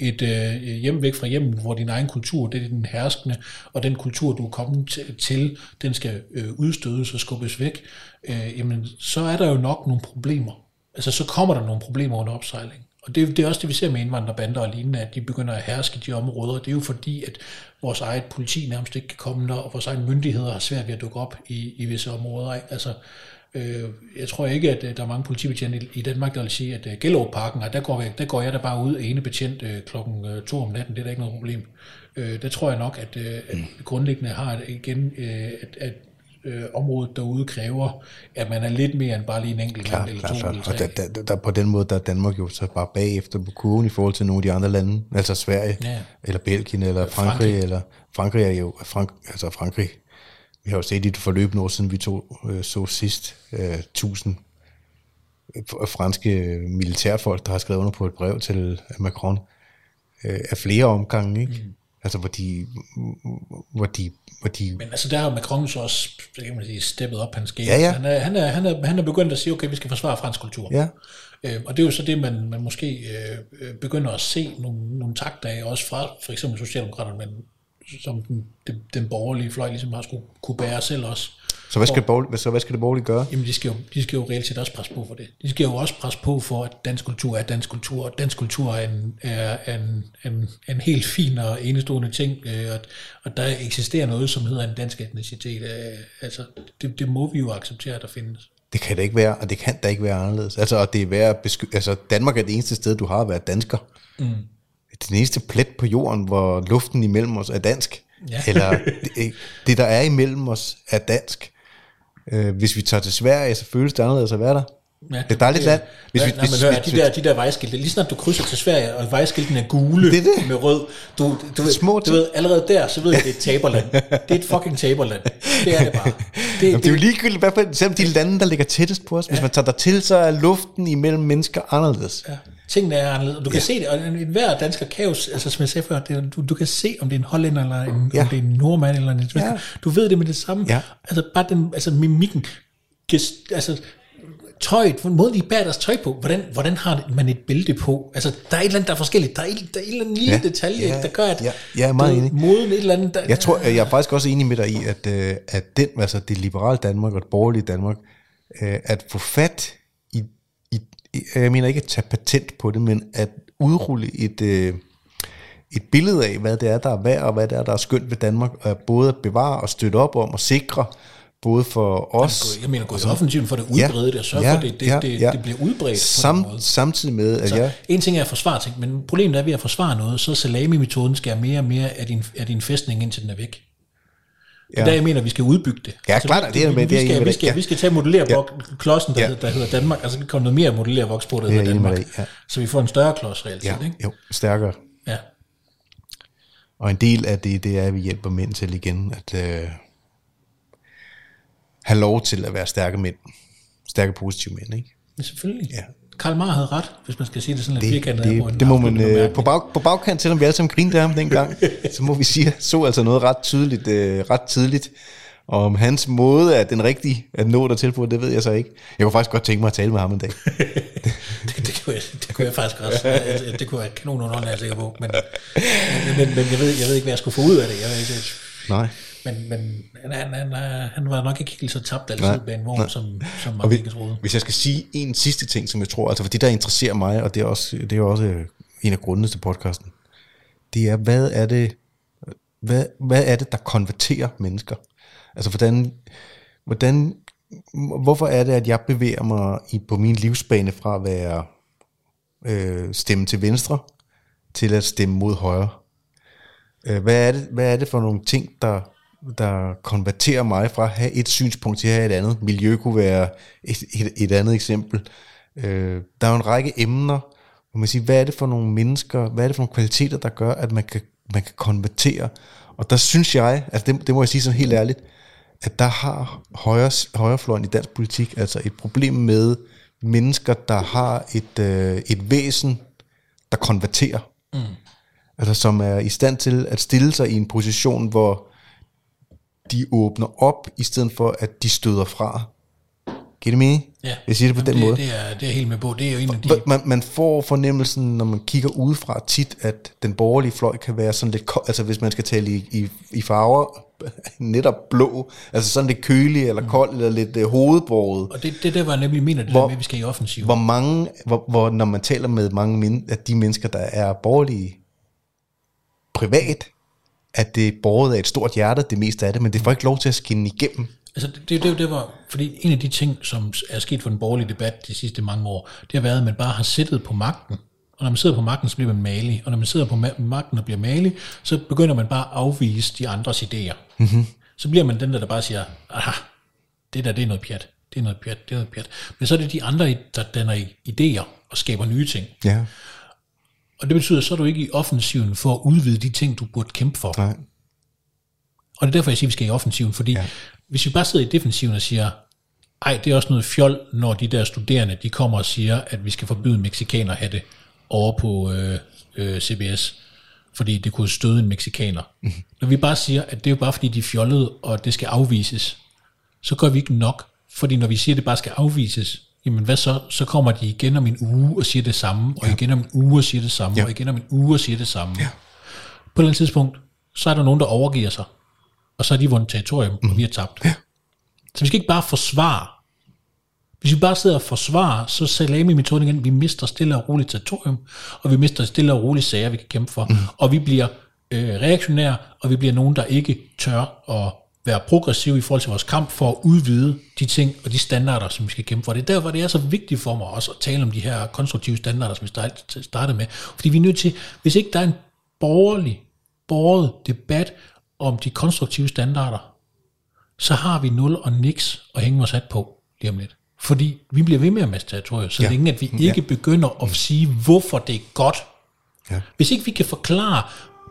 et øh, hjem væk fra hjemmet, hvor din egen kultur, det er den herskende, og den kultur, du er kommet til, den skal øh, udstødes og skubbes væk, øh, jamen så er der jo nok nogle problemer. Altså så kommer der nogle problemer under opsejling. Og det, det er også det, vi ser med indvandrerbander og lignende, at de begynder at herske de områder. Det er jo fordi, at vores eget politi nærmest ikke kan komme der, og vores egne myndigheder har svært ved at dukke op i, i visse områder. Ikke? Altså, jeg tror ikke, at øh, der er mange politibetjente i, Danmark, der vil sige, at uh, Gellerup-parken, der går, der går jeg da bare ud ene betjent klokken to om natten, det er da ikke noget problem. Der tror jeg nok, at, at grundlæggende har igen, at, at området derude kræver, at man er lidt mere end bare lige en enkelt klar, eller klar, to klar. Og der, der, der, på den måde, der er Danmark jo så bare bagefter på kurven i forhold til nogle af de andre lande, altså Sverige, ja. eller Belgien, eller Frankrig, Frankrig, eller Frankrig er jo, Frank, altså Frankrig vi har jo set i det forløb nu, siden vi to øh, så sidst, øh, tusind øh, franske militærfolk, der har skrevet under på et brev til Macron, øh, af flere omgange, ikke? Mm. Altså, hvor de, hvor de, hvor de... Men altså, der har Macron så også, kan man sige, steppet op hans game. Ja, ja. Han, er, han, er, han, er, han er begyndt at sige, okay, vi skal forsvare fransk kultur. Ja. Øh, og det er jo så det, man, man måske øh, begynder at se nogle, nogle takter af, også fra for eksempel Socialdemokraterne, men som den, den, den borgerlige fløj ligesom har skulle kunne bære selv også. Så hvad skal, det borgerlige, så hvad skal det borgerlige gøre? Jamen de skal, jo, de skal jo reelt set også presse på for det. De skal jo også presse på for, at dansk kultur er dansk kultur, og dansk kultur er en, er en, en, en helt fin og enestående ting, øh, og, og der eksisterer noget, som hedder en dansk etnicitet. Øh, altså, det, det må vi jo acceptere, at der findes. Det kan det ikke være, og det kan da ikke være anderledes. Altså, og det er værd besky- altså, Danmark er det eneste sted, du har at være dansker. Mm den eneste plet på jorden, hvor luften imellem os er dansk. Ja. Eller det, det, der er imellem os, er dansk. Øh, hvis vi tager til Sverige, så føles det anderledes at være der. Ja, Det er dejligt land. Hvis vi- ja, nej, hvis- men hør, hvis- de, der, de der vejskilte, lige snart du krydser til Sverige, og vejskiltene er gule Det er det. med rød, du, du, ved, Små du ved, allerede der, så ved jeg, det er et taberland. Det er et fucking taberland. Det er det bare. Det, Jamen, det er jo ligegyldigt, hvad for, selvom de lande, der ligger tættest på os, hvis man tager der til, så er luften imellem mennesker anderledes. Ja. Tingene er anderledes. Du kan se det, og hver dansker kan jo, altså som jeg sagde før, det, du, du kan se, om det er en hollænder, eller en, ja. Ja. om det er en nordmand, eller en svensker. Ja. Ja. Du ved det med det samme. Ja. Altså bare den, altså mimikken, gest, altså tøjet, måden de bærer deres tøj på, hvordan, hvordan har man et bælte på? Altså, der er et eller andet, der er forskelligt. Der er, et, der er en eller anden lille Ja. ja. detalje, Ja. der gør, at Ja. Jeg er meget du enig. moden et eller andet, der, Jeg tror, jeg er faktisk også enig med dig i, at, øh, at den, altså det liberale Danmark og det borgerlige Danmark, øh, at få fat jeg mener ikke at tage patent på det, men at udrulle et, øh, et billede af, hvad det er, der er værd, og hvad det er, der er skønt ved Danmark, og både at bevare og støtte op om og sikre, både for os, jeg mener, gå i offensiven for at udbrede det, og sørge Ja, for, at det, det, ja, det, ja. det bliver udbredt på sam, måde. samtidig med, at Så jeg... en ting er at forsvare ting, men problemet er ved at forsvare noget, så salami-metoden skal mere og mere af din, af din fæstning, indtil den er væk. Ja. Ja. Der jeg mener, vi skal udbygge det. Ja, klart, det er vi, med- det er vi, jeg enig skal, med vi, skal, Ja. vi skal tage modellere Ja. ja. klodsen, der, Ja. ja. der hedder Danmark, og så kan komme noget mere modellere voks på, der Det er hedder med Danmark. i, ja. Så vi får en større klods reelt Ja, set, ikke? jo, stærkere. Ja. Og en del af det, det er, at vi hjælper mænd til igen at øh, have lov til at være stærke mænd. Stærke, positive mænd, ikke? Men selvfølgelig. Ja. Karl Marr havde ret, hvis man skal sige det sådan lidt firkantet. det, det må man øh, på, bag, på bagkant, selvom vi alle sammen grinede af ham dengang, så må vi sige, så altså noget ret tydeligt, øh, ret tidligt. Og om hans måde er den rigtige at nå dertil på, det ved jeg så ikke. Jeg kunne faktisk godt tænke mig at tale med ham en dag. det, det, kunne jeg, det kunne jeg faktisk også. Altså, Det kunne jeg kanon under hånden, er jeg sikker på. Men, men, men jeg, ved, jeg ved ikke, hvad jeg skulle få ud af det. Jeg ikke, Nej. Men, men han, han, han, han, var nok ikke helt så tabt altid Nej, med en vogn, nej. som, som mange vi, ikke troede. hvis jeg skal sige en sidste ting, som jeg tror, altså for det, der interesserer mig, og det er også, det er også øh, en af grundene til podcasten, det er, hvad er det, hvad, hvad er det, der konverterer mennesker? Altså, hvordan, hvordan, hvorfor er det, at jeg bevæger mig i, på min livsbane fra at være øh, stemme til venstre, til at stemme mod højre? Øh, hvad, er det, hvad er det for nogle ting, der, der konverterer mig fra at have et synspunkt til at have et andet? Miljø kunne være et, et, et andet eksempel. Øh, der er jo en række emner, hvor man siger, hvad er det for nogle mennesker, hvad er det for nogle kvaliteter, der gør, at man kan, man kan konvertere? Og der synes jeg, altså det, det må jeg sige sådan helt ærligt, at der har højre, højrefløjen i dansk politik altså et problem med mennesker, der har et, øh, et væsen, der konverterer. Mm. Altså som er i stand til at stille sig i en position, hvor de åbner op, i stedet for at de støder fra. Giver det mening? Ja. Jeg siger det på Jamen, den måde. det, Det er, det er jeg helt med på. Det er jo en af de... Man, man får fornemmelsen, når man kigger udefra tit, at den borgerlige fløj kan være sådan lidt, altså hvis man skal tale i, i, i farver, netop blå, altså sådan lidt kølig eller kold eller lidt øh, hovedborget. Og det, det der, jeg nemlig mener, det Hvor- der med, at vi skal i offensiv. Hvor mange, hvor, hvor når man taler med mange men, af de mennesker, der er borgerlige privat, at det er borget af et stort hjerte, det meste af det, men det får ikke lov til at skinne igennem. Altså, det, det, det, det var, fordi en af de ting, som er sket for den borgerlige debat de sidste mange år, det har været, at man bare har siddet på magten. Og når man sidder på magten, så bliver man malig. Og når man sidder på ma- magten og bliver malig, så begynder man bare at afvise de andres idéer. Mm-hmm. Så bliver man den der, der bare siger, aha, det der, det er noget pjat. Det er noget pjat, det er noget pjat. Men så er det de andre, der danner idéer og skaber nye ting. Ja, Og det betyder, så er du ikke i offensiven for at udvide de ting, du burde kæmpe for. nej. Og det er derfor, jeg siger, at vi skal i offensiven, fordi ja. hvis vi bare sidder i defensiven og siger, ej, det er også noget fjol, når de der studerende, de kommer og siger, at vi skal forbyde mexikaner at have det over på øh, øh, CBS, fordi det kunne støde en mexikaner. Mm. Når vi bare siger, at det er jo bare fordi, de er fjollede, og det skal afvises, så gør vi ikke nok. Fordi når vi siger, at det bare skal afvises, jamen hvad så? Så kommer de igen om en uge og siger det samme, og igen om en uge og siger det samme, Ja. og igen om en uge og siger det samme. Ja. På et eller andet tidspunkt, så er der nogen, der overgiver sig, og så har de vundet territorium, mm. og vi har tabt. Ja. Så vi skal ikke bare forsvare. Hvis vi bare sidder og forsvarer, så salami metoden igen, vi mister stille og roligt territorium, og vi mister stille og roligt sager, vi kan kæmpe for, mm. og vi bliver øh, reaktionære, og vi bliver nogen, der ikke tør at være progressive i forhold til vores kamp for at udvide de ting og de standarder, som vi skal kæmpe for. Det er derfor, det er så vigtigt for mig også at tale om de her konstruktive standarder, som vi start- startede med. Fordi vi er nødt til, hvis ikke der er en borgerlig, borget debat om de konstruktive standarder, så har vi nul og niks at hænge os hat på lige om lidt. Fordi vi bliver ved med at miste territorier, så ja. længe at vi ikke ja. begynder at sige, hvorfor det er godt. Ja. Hvis ikke vi kan forklare,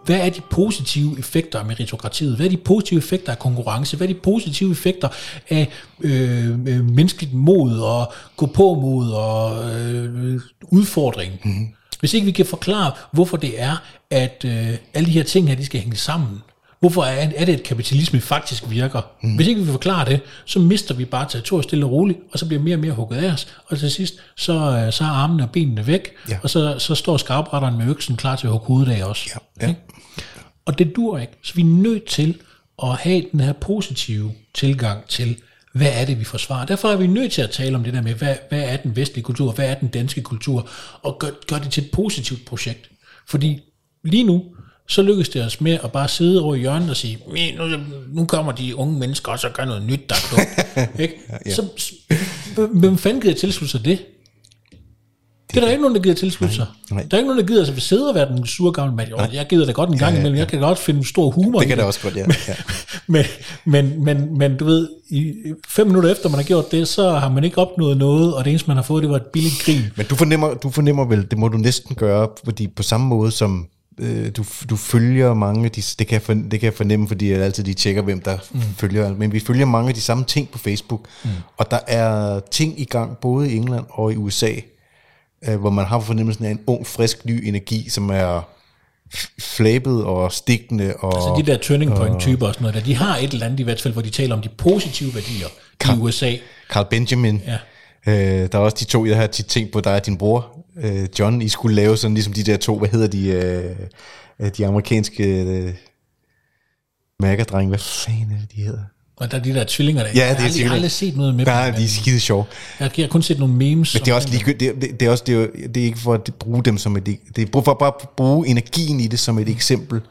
hvad er de positive effekter af meritokratiet? Hvad er de positive effekter af konkurrence? Hvad er de positive effekter af øh, øh, menneskeligt mod og gå på mod og øh, udfordring? Mm-hmm. Hvis ikke vi kan forklare, hvorfor det er, at øh, alle de her ting her, de skal hænge sammen. Hvorfor er, er det, at kapitalisme faktisk virker? Mm. Hvis ikke vi forklarer det, så mister vi bare territoriet stille og roligt, og så bliver mere og mere hugget af os, og til sidst, så, øh, så er armene og benene væk, Ja. og så, så står skarpretteren med øksen klar til at hugge hovedet af os. Ja, ja. Ikke? Og det dur ikke. Så vi er nødt til at have den her positive tilgang til, hvad er det, vi forsvarer. Derfor er vi nødt til at tale om det der med, hvad, hvad er den vestlige kultur, hvad er den danske kultur, og gør, gør det til et positivt projekt. Fordi lige nu, så lykkes det os med at bare sidde over i hjørnet og sige, "Men nu, nu kommer de unge mennesker også og gør noget nyt, der er dumt. Ikke? Så, så, hvem fanden gider tilslutte sig det? Det er der ikke nogen, der gider tilslutte sig. nej. Der er ikke nogen, der gider sig sidde og være den sure gamle mand. Jeg gider da godt en gang ja, imellem. Jeg kan godt finde stor humor Det kan det også godt, ja. ja. men, men, men, men du ved, i fem minutter efter man har gjort det, så har man ikke opnået noget, og det eneste man har fået, det var et billigt grin. Men du fornemmer, du fornemmer vel, det må du næsten gøre, fordi på samme måde som øh, du, du følger mange, af de, det, kan for, det kan jeg fornemme, fordi jeg altid de tjekker, hvem der mm. følger, men vi følger mange af de samme ting på Facebook, mm. og der er ting i gang både i England og i USA, øh, hvor man har fornemmelsen af en ung, frisk, ny energi, som er f- flabet og stikkende. Og, Så de der turning point typer og sådan noget der, de har et eller andet i hvert fald, hvor de taler om de positive værdier i USA. Carl Benjamin. Ja. Øh, der er også de to, jeg har tit tænkt på, der er din bror, øh, John, I skulle lave sådan ligesom de der to, hvad hedder de, øh, øh, de amerikanske øh, mærkerdrenge, hvad fanden er det, de hedder? Og der er de der tvillinger der. Ja, det er jeg har aldrig, set noget med Nej, dem, de er skide sjove. jeg, jeg har kun set nogle memes. Men det er også ligegyldigt, det, det, det, er også, det, er, det er ikke for at bruge dem som et, det er for bare at bruge energien i det som et eksempel,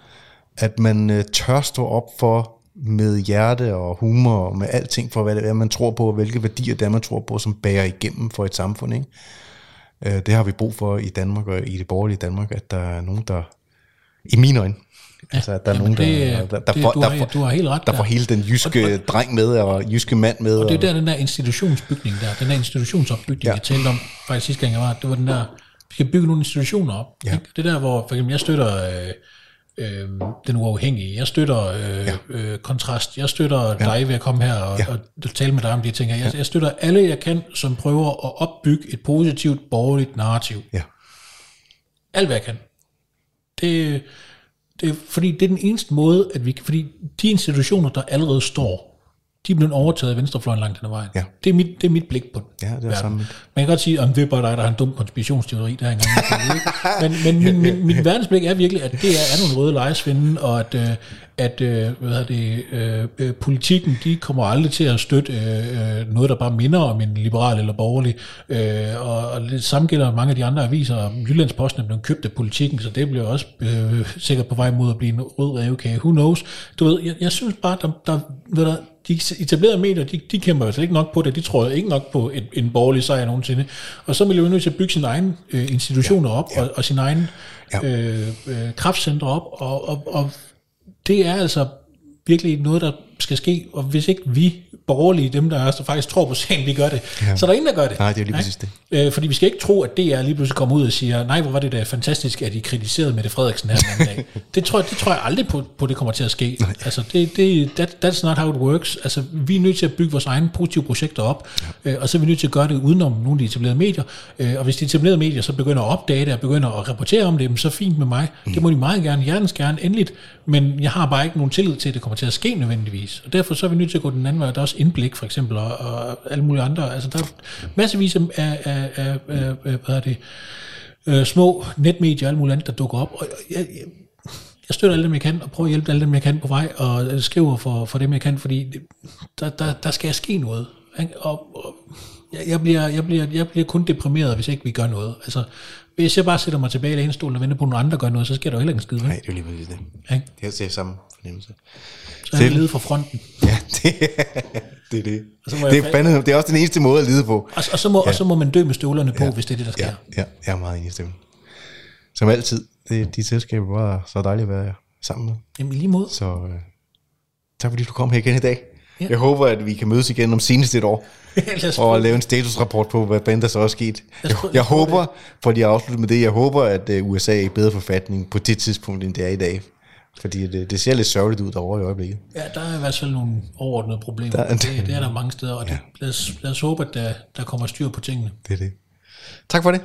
at man øh, tør stå op for med hjerte og humor og med alting for, hvad det er, man tror på, og hvilke værdier det er, man tror på, som bærer igennem for et samfund. Ikke? Øh, det har vi brug for i Danmark og i det borgerlige Danmark, at der er nogen, der, i mine øjne, ja, altså at der er nogen, der, det- der, der, det- får, du der, har- du har helt ret der der. får hele den jyske dreng med, og jyske mand med. Og det er der, den der institutionsbygning der, den der institutionsopbygning, ja. jeg talte om faktisk sidste gang jeg var, det var den der, vi skal bygge nogle institutioner op. Ja. Ikke? Det der, hvor for eksempel, jeg støtter øh, øh, den uafhængige, jeg støtter øh, ja. øh, kontrast, jeg støtter ja. dig ved at komme her og, Ja. ja. og tale med dig om de ting her. Jeg, jeg støtter alle, jeg kan, som prøver at opbygge et positivt borgerligt narrativ. Ja. Alt hvad jeg kan. Det, det er, fordi det er den eneste måde, at vi fordi de institutioner, der allerede står, de er blevet overtaget af venstrefløjen langt hen ad vejen. Ja. Det, er mit, det er mit blik på den. Ja, det er samme. Man kan godt sige, at det er bare dig, der har en dum konspirationsteori, der er engang. men men min, min, min verdensblik er virkelig, at det er, er nogle røde lejesvinde, og at, øh, at øh, hvad hedder det, øh, øh, politikken, de kommer aldrig til at støtte øh, øh, noget, der bare minder om en liberal eller borgerlig. Øh, og, og det samme gælder mange af de andre aviser. Jyllandsposten er blevet købt af politikken, så det bliver også øh, sikkert på vej mod at blive en rød revkage. Who knows? Du ved, jeg, jeg synes bare, der, der, ved du, de etablerede medier, de, de kæmper altså ikke nok på det. De tror ikke nok på et, en borgerlig sejr nogensinde. Og så bliver vi nødt til at bygge sine egne øh, institutioner op, og, og sine egne Ja. øh, øh, kraftcentre op, og, og, og det er altså virkelig noget, der skal ske, og hvis ikke vi borgerlige, dem der er, der faktisk tror på sagen, vi gør det, ja. så er der ingen, der gør det. Nej, det er lige præcis det. Øh, fordi vi skal ikke tro, at DR lige pludselig kommer ud og siger, nej, hvor var det da fantastisk, at I kritiserede Mette Frederiksen her den anden dag. det, tror jeg, det tror jeg aldrig på, på det kommer til at ske. Nej. Altså, det, det, that, that's not how it works. Altså, vi er nødt til at bygge vores egne positive projekter op, ja. øh, og så er vi nødt til at gøre det udenom nogle af de etablerede medier. Øh, og hvis de etablerede medier så begynder at opdage det, og begynder at rapportere om det, så fint med mig. Mm. Det må de meget gerne, hjertens gerne, endeligt. Men jeg har bare ikke nogen tillid til, at det kommer til at ske nødvendigvis. Og derfor så er vi nødt til at gå den anden vej. Der er også indblik, for eksempel, og, og alle mulige andre. Altså, der er masservis af, af, af, af, hvad er det, øh, små netmedier og alt muligt andet, der dukker op. Og jeg, jeg, jeg støtter alle dem, jeg kan, og prøver at hjælpe alle dem, jeg kan på vej, og skriver for, for dem, jeg kan, fordi der, der, der skal ske noget. Ikke? Og, og jeg, jeg, bliver, jeg, bliver, jeg bliver kun deprimeret, hvis ikke vi gør noget. Altså, hvis jeg bare sætter mig tilbage i lænestolen og venter på, at nogle andre gør noget, så sker der jo heller ikke en skid. Nej, det er lige præcis det. Ikke? Jeg ser samme fornemmelse. Så er jeg ledet fra fronten. Ja, det, det er det. Og så må Det er, fandme, det er også den eneste måde at lide på. Og, og, så må, ja. og så må man dø med støvlerne på, ja. hvis det er det, der sker. Ja, ja, jeg er meget enig i stemmen. Som altid, det, de selskaber var så dejligt at være sammen med. Jamen lige mod. Så øh, tak fordi du kom her igen i dag. Ja. Jeg håber, at vi kan mødes igen om senest et år. Og lave en statusrapport på, hvad fanden der så er sket. Jeg, jeg håber, for lige at afslutte med det, jeg håber, at øh, USA er i bedre forfatning på det tidspunkt, end det er i dag. Fordi det, det ser lidt sørgeligt ud derovre i øjeblikket. Ja, der er i hvert fald nogle overordnede problemer. Der er- det, det er der mange steder, og det, lad, os, lad os håbe, at der, der kommer styr på tingene. Det er det. Tak for det.